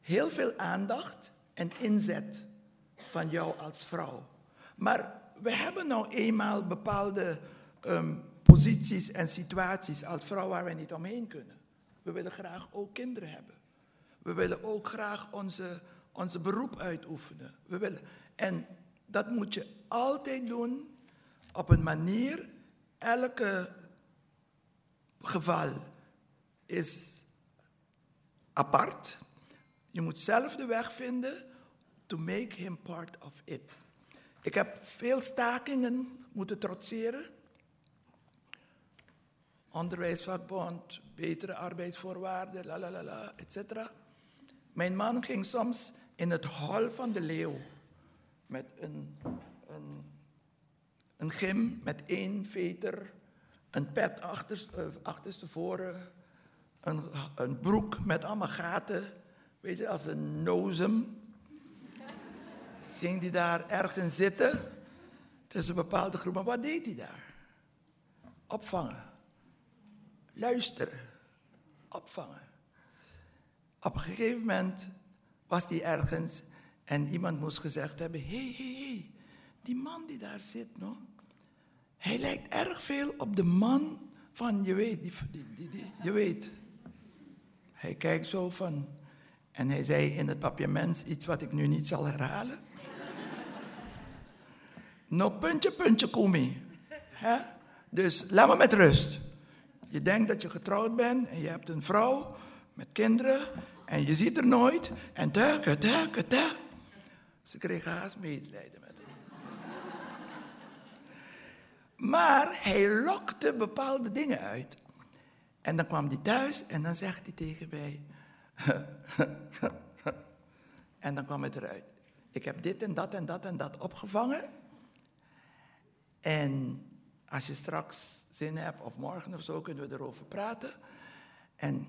heel veel aandacht en inzet van jou als vrouw. Maar we hebben nou eenmaal bepaalde um, posities en situaties als vrouw waar we niet omheen kunnen. We willen graag ook kinderen hebben. We willen ook graag onze, onze beroep uitoefenen. We willen, en dat moet je altijd doen op een manier. Elke geval is apart. Je moet zelf de weg vinden to make him part of it. Ik heb veel stakingen moeten trotseren. Onderwijsvakbond, betere arbeidsvoorwaarden, la la la la, etc. Mijn man ging soms in het hol van de leeuw met een, een, een gym met één veter, een pet achter, uh, achterstevoren, een, een broek met allemaal gaten, weet je, als een nozem. Ging hij daar ergens zitten tussen bepaalde groepen. Wat deed hij daar? Opvangen. Luisteren. Opvangen. Op een gegeven moment was hij ergens en iemand moest gezegd hebben: hé, hé, hé, die man die daar zit, no? hij lijkt erg veel op de man van, je weet, die, die, je weet. Hij kijkt zo van, en hij zei in het papiaments iets wat ik nu niet zal herhalen. No puntje, puntje, komi. Dus laat me met rust. Je denkt dat je getrouwd bent en je hebt een vrouw met kinderen en je ziet er nooit en tuiken, tuiken, tuiken. Ze kregen haast medelijden met hem. Maar hij lokte bepaalde dingen uit. En dan kwam hij thuis en dan zegt hij tegen mij. en dan kwam het eruit. Ik heb dit en dat en dat en dat opgevangen. En als je straks zin hebt of morgen of zo kunnen we erover praten. En,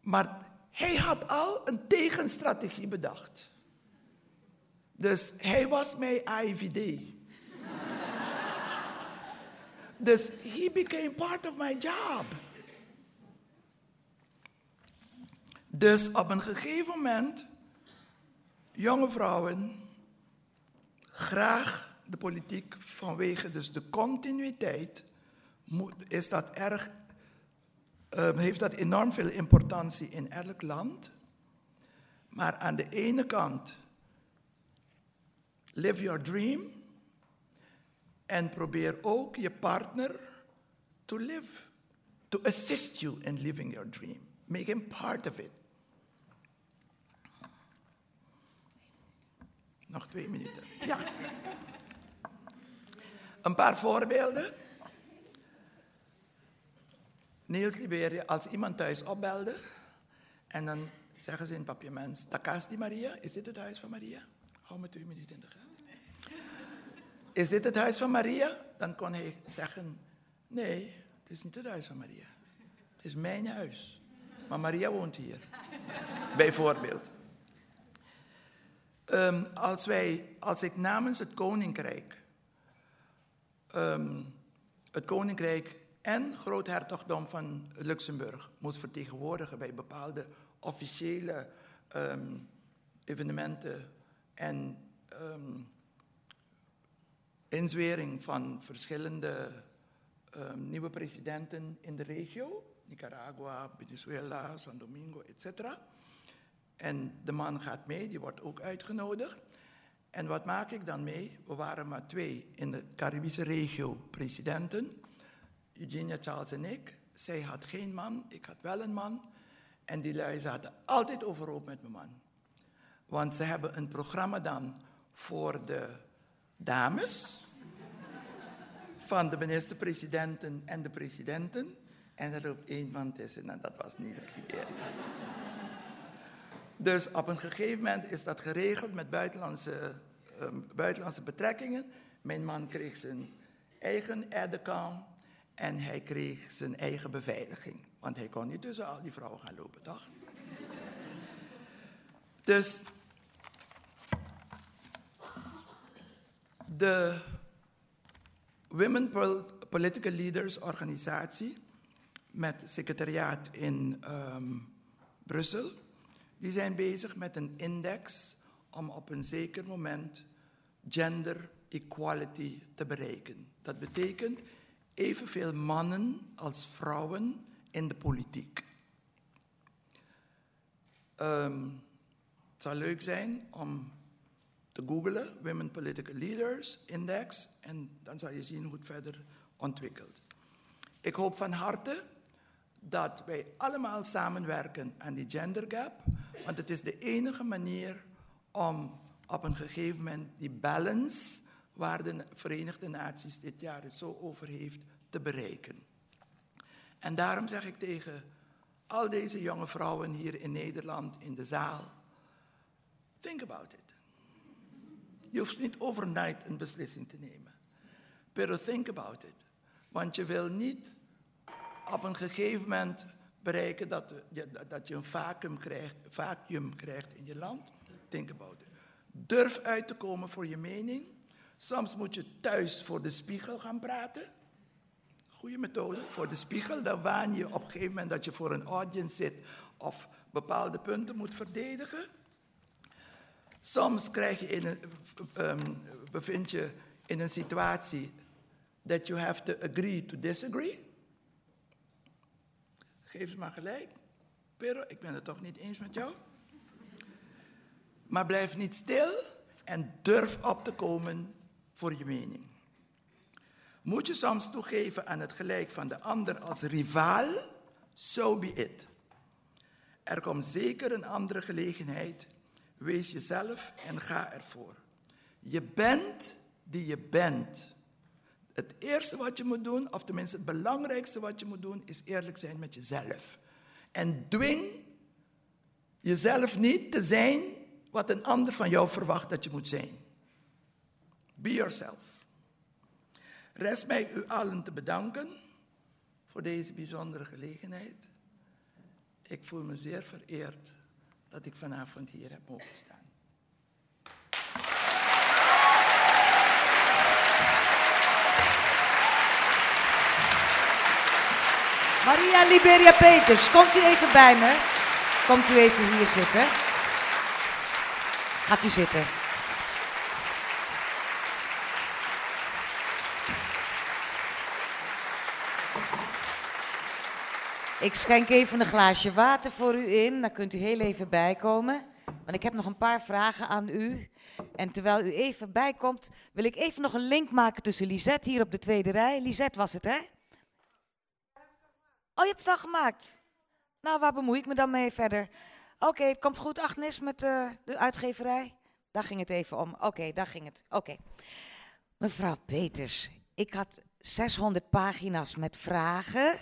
maar hij had al een tegenstrategie bedacht. Dus hij was mijn IVD. dus he became part of my job. Dus op een gegeven moment, jonge vrouwen, graag de politiek vanwege dus de continuïteit, moet, is dat erg, eh, heeft dat enorm veel importantie in elk land. Maar aan de ene kant, live your dream en probeer ook je partner to live, to assist you in living your dream. Make him part of it. Nog twee minuten. Ja. Een paar voorbeelden. Niels Liberia, als iemand thuis opbelde en dan zeggen ze in papiaments, Takas di Maria, is dit het huis van Maria? Hou me twee minuten in de gaten. Is dit het huis van Maria? Dan kon hij zeggen, nee, het is niet het huis van Maria. Het is mijn huis. Maar Maria woont hier. Bijvoorbeeld. Ehm, als, wij, als ik namens het koninkrijk, ehm, het koninkrijk en groothertogdom van Luxemburg moest vertegenwoordigen bij bepaalde officiële ehm, evenementen en ehm, inzwering van verschillende nieuwe presidenten in de regio, Nicaragua, Venezuela, San Domingo, etc. En de man gaat mee, die wordt ook uitgenodigd. En wat maak ik dan mee? We waren maar twee in de Caribische regio presidenten. Eugenia Charles en ik. Zij had geen man, ik had wel een man. En die lui zaten altijd overhoop met mijn man. Want ze hebben een programma dan voor de dames van de minister-presidenten en de presidenten. En er loopt één man tussen en dat was Niels Liberia. Dus op een gegeven moment is dat geregeld met buitenlandse, ehm, buitenlandse betrekkingen. Mijn man kreeg zijn eigen aide-de-camp en hij kreeg zijn eigen beveiliging. Want hij kon niet tussen al die vrouwen gaan lopen, toch? Dus de Women Pol- Political Leaders organisatie met secretariaat in ehm, Brussel, die zijn bezig met een index om op een zeker moment gender equality te bereiken. Dat betekent evenveel mannen als vrouwen in de politiek. Ehm, het zou leuk zijn om te googlen, Women Political Leaders Index, en dan zal je zien hoe het verder ontwikkelt. Ik hoop van harte dat wij allemaal samenwerken aan die gender gap, want het is de enige manier om op een gegeven moment die balance waar de Verenigde Naties dit jaar het zo over heeft, te bereiken. En daarom zeg ik tegen al deze jonge vrouwen hier in Nederland in de zaal, think about it. Je hoeft niet overnight een beslissing te nemen. Pero think about it. Want je wil niet op een gegeven moment bereiken dat je, dat je een vacuüm krijgt, vacuüm krijgt in je land. Durf uit te komen voor je mening. Soms moet je thuis voor de spiegel gaan praten. Goede methode, voor de spiegel. Dan waan je op een gegeven moment dat je voor een audience zit of bepaalde punten moet verdedigen. Soms krijg je in een, um, bevind je in een situatie that you have to agree to disagree. Geef ze maar gelijk. Pero, ik ben het toch niet eens met jou. Maar blijf niet stil en durf op te komen voor je mening. Moet je soms toegeven aan het gelijk van de ander als rivaal? So be it. Er komt zeker een andere gelegenheid. Wees jezelf en ga ervoor. Je bent die je bent. Het eerste wat je moet doen, of tenminste het belangrijkste wat je moet doen, is eerlijk zijn met jezelf. En dwing jezelf niet te zijn wat een ander van jou verwacht dat je moet zijn. Be yourself. Rest mij u allen te bedanken voor deze bijzondere gelegenheid. Ik voel me zeer vereerd dat ik vanavond hier heb mogen staan. Maria Liberia Peters, komt u even bij me? Komt u even hier zitten? Gaat u zitten. Ik schenk even een glaasje water voor u in. Dan kunt u heel even bijkomen. Want ik heb nog een paar vragen aan u. En terwijl u even bijkomt, wil ik even nog een link maken tussen Lisette hier op de tweede rij. Lisette was het, hè? Oh, je hebt het al gemaakt. Nou, waar bemoei ik me dan mee verder? Oké, het komt goed, Agnes, met uh, de uitgeverij. Daar ging het even om. Oké, daar ging het. Oké. Mevrouw Peters, ik had 600 pagina's met vragen.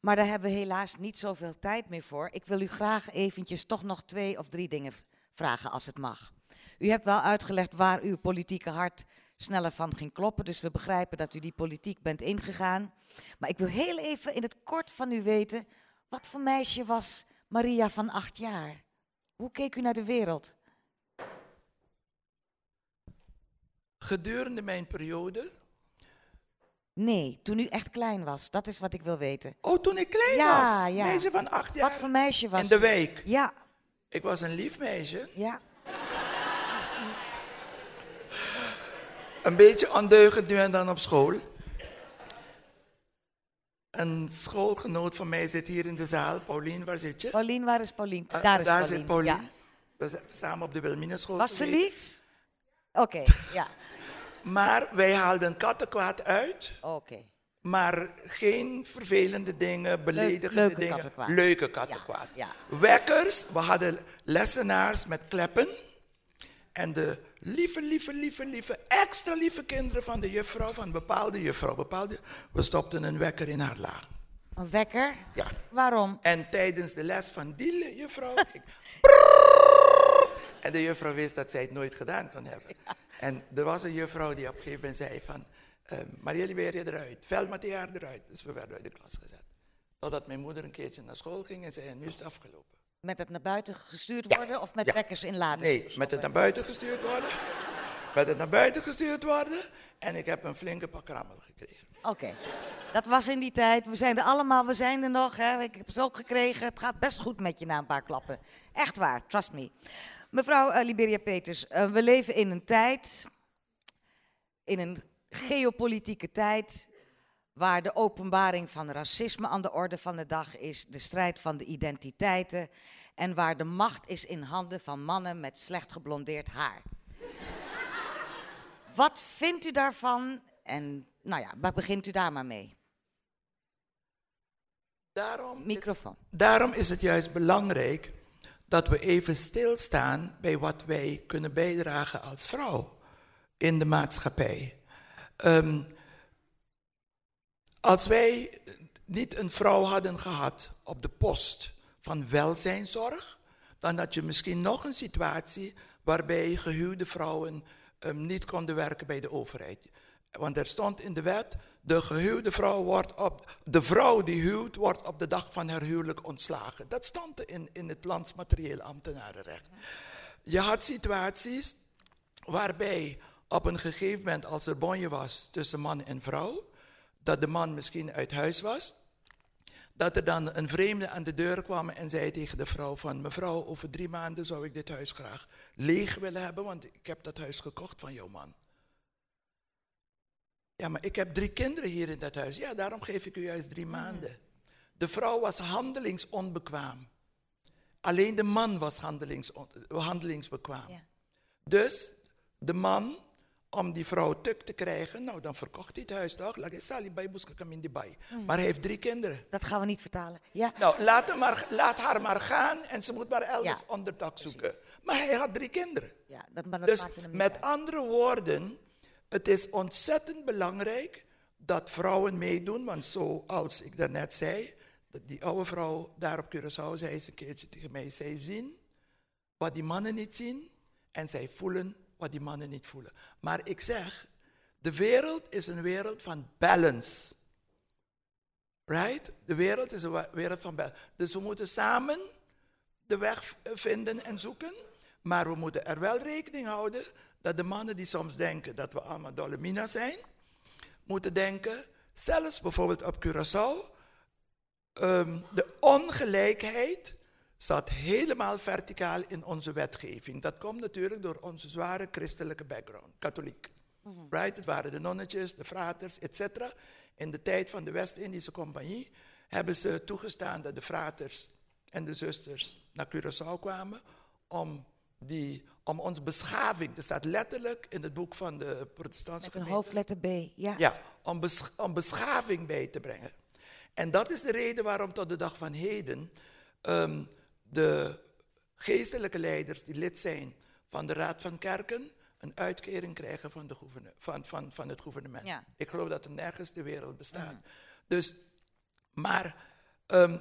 Maar daar hebben we helaas niet zoveel tijd meer voor. Ik wil u graag eventjes toch nog twee of drie dingen vragen, als het mag. U hebt wel uitgelegd waar uw politieke hart sneller van ging kloppen. Dus we begrijpen dat u die politiek bent ingegaan. Maar ik wil heel even in het kort van u weten, wat voor meisje was Maria van acht jaar? Hoe keek u naar de wereld? Gedurende mijn periode Nee, toen u echt klein was. Dat is wat ik wil weten. Oh, toen ik klein ja, was? Ja, Meisje van acht jaar? Wat voor meisje was In de week? Ja. Ik was een lief meisje. Ja. Een beetje ondeugend nu en dan op school. Een schoolgenoot van mij zit hier in de zaal. Paulien, waar zit je? Paulien, waar is Paulien? Uh, daar is daar Paulien. zit Paulien. Ja. We zijn samen op de Wilminenschool Was ze lief? Oké, ja. Maar wij haalden kattenkwaad uit. Oké. Maar geen vervelende dingen, beledigende leuke dingen. kattenkwaad. Leuke kattenkwaad. Ja, Wekkers, we hadden lessenaars met kleppen. En de lieve, lieve, lieve, lieve, extra lieve kinderen van de juffrouw, van bepaalde juffrouw, bepaalde, we stopten een wekker in haar la. Een wekker? Ja. Waarom? En tijdens de les van die juffrouw, ik, en de juffrouw wist dat zij het nooit gedaan kon hebben. En er was een juffrouw die op een gegeven moment zei van, um, Maria Liberia eruit, Velmatea eruit. Dus we werden uit de klas gezet. Totdat mijn moeder een keertje naar school ging en zei, en nu is het afgelopen. Met het naar buiten gestuurd worden of met Ja. wekkers inladen? Nee, met het naar buiten gestuurd worden. met het naar buiten gestuurd worden. En ik heb een flinke pak rammel gekregen. Oké. Dat was in die tijd. We zijn er allemaal, we zijn er nog. Hè. Ik heb ze ook gekregen. Het gaat best goed met je na een paar klappen. Echt waar, trust me. Mevrouw uh, Liberia Peters, uh, we leven in een tijd, in een geopolitieke tijd, waar de openbaring van racisme aan de orde van de dag is, de strijd van de identiteiten en waar de macht is in handen van mannen met slecht geblondeerd haar. Wat vindt u daarvan? En nou ja, begint u daar maar mee. Daarom Microfoon. Is, daarom is het juist belangrijk dat we even stilstaan bij wat wij kunnen bijdragen als vrouw in de maatschappij. Um, als wij niet een vrouw hadden gehad op de post van welzijnszorg, dan had je misschien nog een situatie waarbij gehuwde vrouwen um, niet konden werken bij de overheid. Want er stond in de wet, de gehuwde vrouw wordt op, de vrouw die huwt, wordt op de dag van haar huwelijk ontslagen. Dat stond in, in het landsmaterieel ambtenarenrecht. je had situaties waarbij op een gegeven moment, als er bonje was tussen man en vrouw, dat de man misschien uit huis was, dat er dan een vreemde aan de deur kwam en zei tegen de vrouw van, mevrouw, over drie maanden zou ik dit huis graag leeg willen hebben, want ik heb dat huis gekocht van jouw man. Ja, maar ik heb drie kinderen hier in dat huis. Ja, daarom geef ik u juist drie maanden. De vrouw was handelingsonbekwaam. Alleen de man was handelings, handelingsbekwaam. Dus de man, om die vrouw tuk te krijgen, nou dan verkocht hij het huis toch? Laat ik sali bij in die bij. Maar hij heeft drie kinderen. Dat gaan we niet vertalen. Ja. Nou, laat, hem maar, laat haar maar gaan en ze moet maar elders onderdak zoeken. Maar hij had drie kinderen. Ja, dat, maar dat dus met uit. andere woorden, het is ontzettend belangrijk dat vrouwen meedoen. Want zoals ik daarnet zei, dat die oude vrouw daar op Curaçao zei eens een keertje tegen mij, zij zien wat die mannen niet zien en zij voelen wat die mannen niet voelen. Maar ik zeg, de wereld is een wereld van balance. Right? De wereld is een wereld van balance. Dus we moeten samen de weg vinden en zoeken. Maar we moeten er wel rekening houden dat de mannen die soms denken dat we allemaal dolle zijn, moeten denken, zelfs bijvoorbeeld op Curaçao, ehm, de ongelijkheid zat helemaal verticaal in onze wetgeving. Dat komt natuurlijk door onze zware christelijke background, katholiek. Right? Het waren de nonnetjes, de fraters, etc. In de tijd van de West-Indische Compagnie hebben ze toegestaan dat de fraters en de zusters naar Curaçao kwamen om, die, om onze beschaving, dat staat letterlijk in het boek van de protestantse Met een gemeente. hoofdletter B. Ja. Ja, om, besch- om beschaving bij te brengen. En dat is de reden waarom tot de dag van heden ehm, de geestelijke leiders die lid zijn van de Raad van Kerken een uitkering krijgen van, de van, van, van het gouvernement. Ja. Ik geloof dat er nergens ter wereld bestaat. Dus, maar ehm,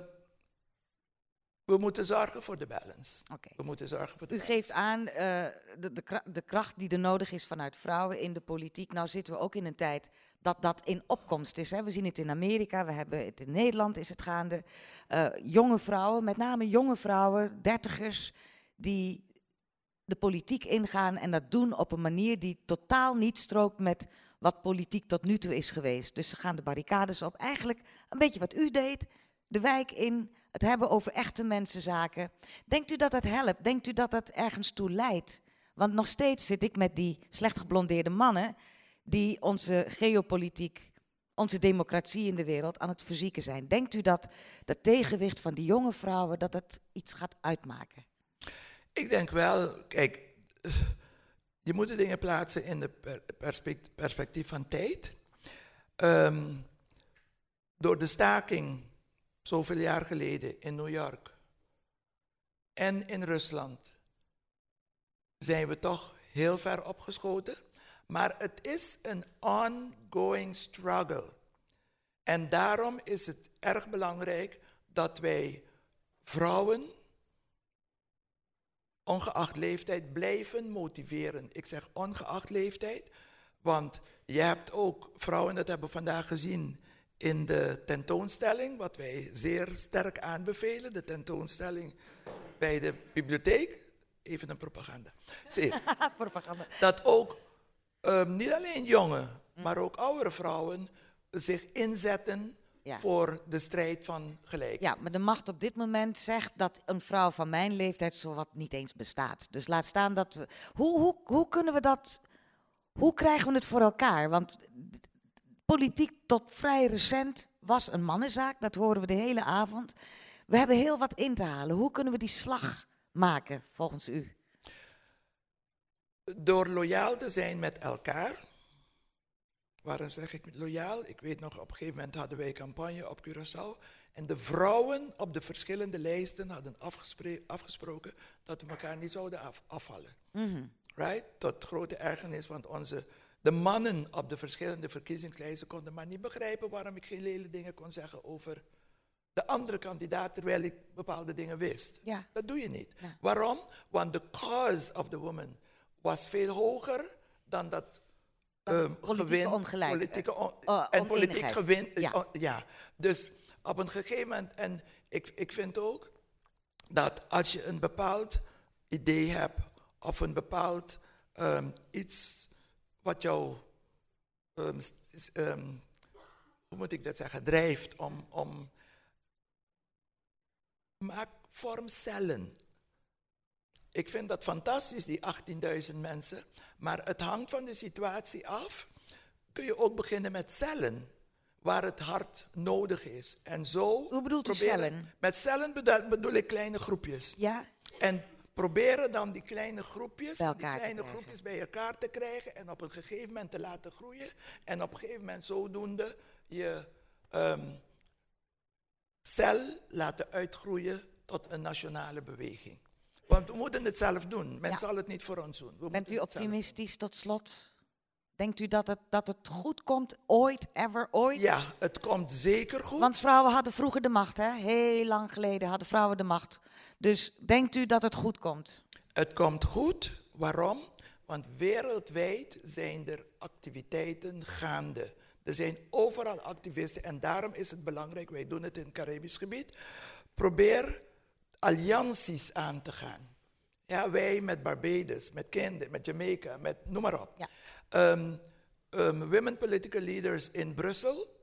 we moeten zorgen voor de balance. We moeten zorgen voor de U geeft aan eh, de, de kracht die er nodig is vanuit vrouwen in de politiek. Nou zitten we ook in een tijd dat dat in opkomst is. Hè. We zien het in Amerika, we hebben het in Nederland is het gaande. Eh, jonge vrouwen, met name jonge vrouwen, dertigers, die de politiek ingaan en dat doen op een manier die totaal niet strookt met wat politiek tot nu toe is geweest. Dus ze gaan de barricades op. Eigenlijk een beetje wat u deed, de wijk in, het hebben over echte mensenzaken. Denkt u dat dat helpt? Denkt u dat dat ergens toe leidt? Want nog steeds zit ik met die slecht geblondeerde mannen die onze geopolitiek, onze democratie in de wereld aan het verzieken zijn. Denkt u dat dat tegenwicht van die jonge vrouwen, dat dat iets gaat uitmaken? Ik denk wel, kijk, je moet de dingen plaatsen in de per- perspect- perspectief van tijd. Ehm, door de staking zoveel jaar geleden in New York en in Rusland zijn we toch heel ver opgeschoten. Maar het is een ongoing struggle. En daarom is het erg belangrijk dat wij vrouwen ongeacht leeftijd blijven motiveren. Ik zeg ongeacht leeftijd, want je hebt ook vrouwen, dat hebben we vandaag gezien in de tentoonstelling, wat wij zeer sterk aanbevelen, de tentoonstelling bij de bibliotheek. Even een propaganda. Zie, Propaganda. dat ook ehm, niet alleen jonge, maar ook oudere vrouwen zich inzetten Ja. voor de strijd van gelijk. Ja, maar de macht op dit moment zegt dat een vrouw van mijn leeftijd zowat niet eens bestaat. Dus laat staan dat we. Hoe, hoe, hoe kunnen we dat. Hoe krijgen we het voor elkaar? Want politiek tot vrij recent was een mannenzaak, dat horen we de hele avond. We hebben heel wat in te halen. Hoe kunnen we die slag maken, volgens u? Door loyaal te zijn met elkaar. Waarom zeg ik loyaal? Ik weet nog, op een gegeven moment hadden wij campagne op Curaçao. En de vrouwen op de verschillende lijsten hadden afgesproken dat we elkaar niet zouden af- afvallen. Mhm. Right? Tot grote ergernis, want onze, de mannen op de verschillende verkiezingslijsten konden maar niet begrijpen waarom ik geen lelijke dingen kon zeggen over de andere kandidaat, terwijl ik bepaalde dingen wist. Ja. Dat doe je niet. Waarom? Want de cause of the woman was veel hoger dan dat ehm, politieke gewin- ongelijk- politieke on- eh, en politiek gewin. Ja. Ja. ja. Dus op een gegeven moment, en ik, ik vind ook dat als je een bepaald idee hebt of een bepaald ehm, iets wat jou, ehm, ehm, hoe moet ik dat zeggen, drijft om, om maak vorm cellen. Ik vind dat fantastisch, die 18.000 mensen, maar het hangt van de situatie af. Kun je ook beginnen met cellen, waar het hart nodig is. En zo Hoe bedoelt u cellen? Met cellen bedo- bedoel ik kleine groepjes. Ja? En proberen dan die kleine groepjes, Bij die elkaar te kleine krijgen. groepjes bij elkaar te krijgen en op een gegeven moment te laten groeien. En op een gegeven moment zodoende je ehm, cel laten uitgroeien tot een nationale beweging. Want we moeten het zelf doen. Men Ja. zal het niet voor ons doen. We Bent u optimistisch tot slot? Denkt u dat het, dat het goed komt, ooit, ever, ooit? Ja, het komt zeker goed. Want vrouwen hadden vroeger de macht, hè? Heel lang geleden hadden vrouwen de macht. Dus denkt u dat het goed komt? Het komt goed. Waarom? Want wereldwijd zijn er activiteiten gaande. Er zijn overal activisten en daarom is het belangrijk, wij doen het in het Caribisch gebied, probeer allianties aan te gaan. Ja, wij met Barbados, met Kende, met Jamaica, met noem maar op. Ehm, ehm, women political leaders in Brussel,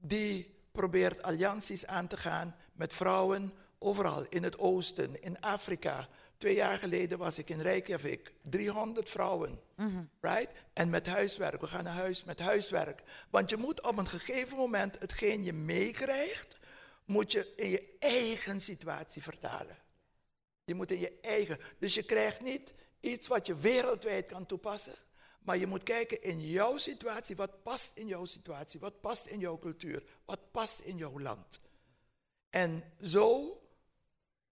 die probeert allianties aan te gaan met vrouwen overal in het oosten, in Afrika. Twee jaar geleden was ik in Reykjavik, 300 vrouwen. Mhm. Right? En met huiswerk, we gaan naar huis met huiswerk. Want je moet op een gegeven moment hetgeen je meekrijgt, moet je in je eigen situatie vertalen. Je moet in je eigen. Dus je krijgt niet iets wat je wereldwijd kan toepassen. Maar je moet kijken in jouw situatie, wat past in jouw situatie, wat past in jouw cultuur, wat past in jouw land. En zo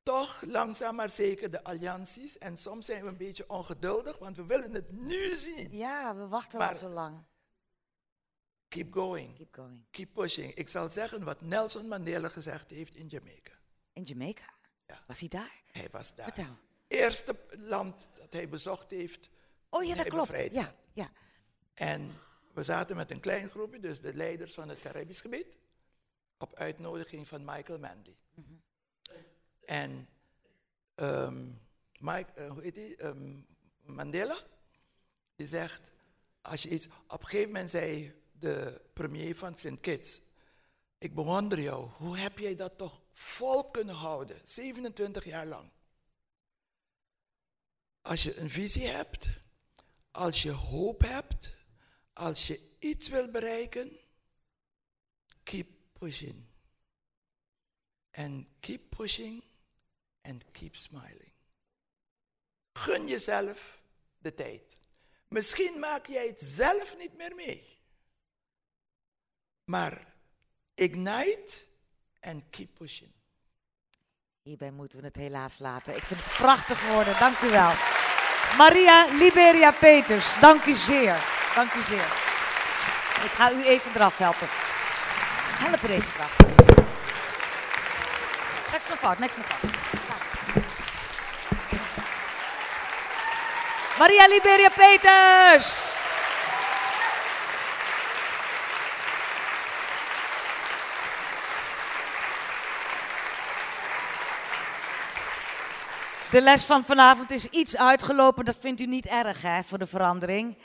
toch langzaam maar zeker de allianties. En soms zijn we een beetje ongeduldig, want we willen het nu zien. Ja, we wachten Maar al zo lang. Keep going. Keep going. Keep pushing. Ik zal zeggen wat Nelson Mandela gezegd heeft in Jamaica. In Jamaica? Was hij daar? Hij was daar. Vertel. Eerste land dat hij bezocht heeft. Oh ja, dat klopt. Ja. Ja. En we zaten met een klein groepje, dus de leiders van het Caribisch gebied, op uitnodiging van Michael Mandy. En ehm, Mike, eh, hoe heet die? Ehm, Mandela, die zegt, als je iets, op een gegeven moment zei de premier van St. Kitts, ik bewonder jou, hoe heb jij dat toch vol kunnen houden, 27 jaar lang? Als je een visie hebt, als je hoop hebt, als je iets wil bereiken, keep pushing. And keep pushing and keep smiling. Gun jezelf de tijd. Misschien maak jij het zelf niet meer mee. Maar ignite and keep pushing. Hierbij moeten we het helaas laten. Ik vind het prachtig woorden. Dank u wel. Maria Liberia Peters, dank u zeer. Dank u zeer. Ik ga u even eraf helpen. Help er even eraf. Niks nog fout, niks nog fout. Maria Liberia Peters! De les van vanavond is iets uitgelopen. Dat vindt u niet erg, hè, voor de verandering.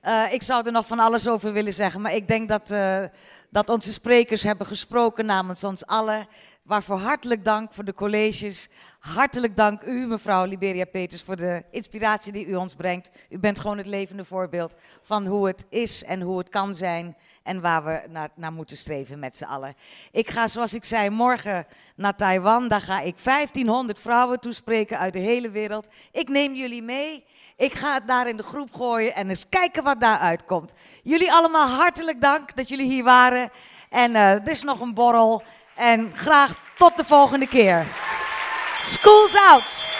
Eh, ik zou er nog van alles over willen zeggen, maar ik denk dat, eh, dat onze sprekers hebben gesproken namens ons allen. Waarvoor hartelijk dank voor de colleges. Hartelijk dank u, mevrouw Liberia Peters, voor de inspiratie die u ons brengt. U bent gewoon het levende voorbeeld van hoe het is en hoe het kan zijn en waar we naar, naar moeten streven met z'n allen. Ik ga, zoals ik zei, morgen naar Taiwan. Daar ga ik 1500 vrouwen toespreken uit de hele wereld. Ik neem jullie mee. Ik ga het daar in de groep gooien en eens kijken wat daaruit komt. Jullie allemaal hartelijk dank dat jullie hier waren. En eh, er is nog een borrel. En graag tot de volgende keer. School's out!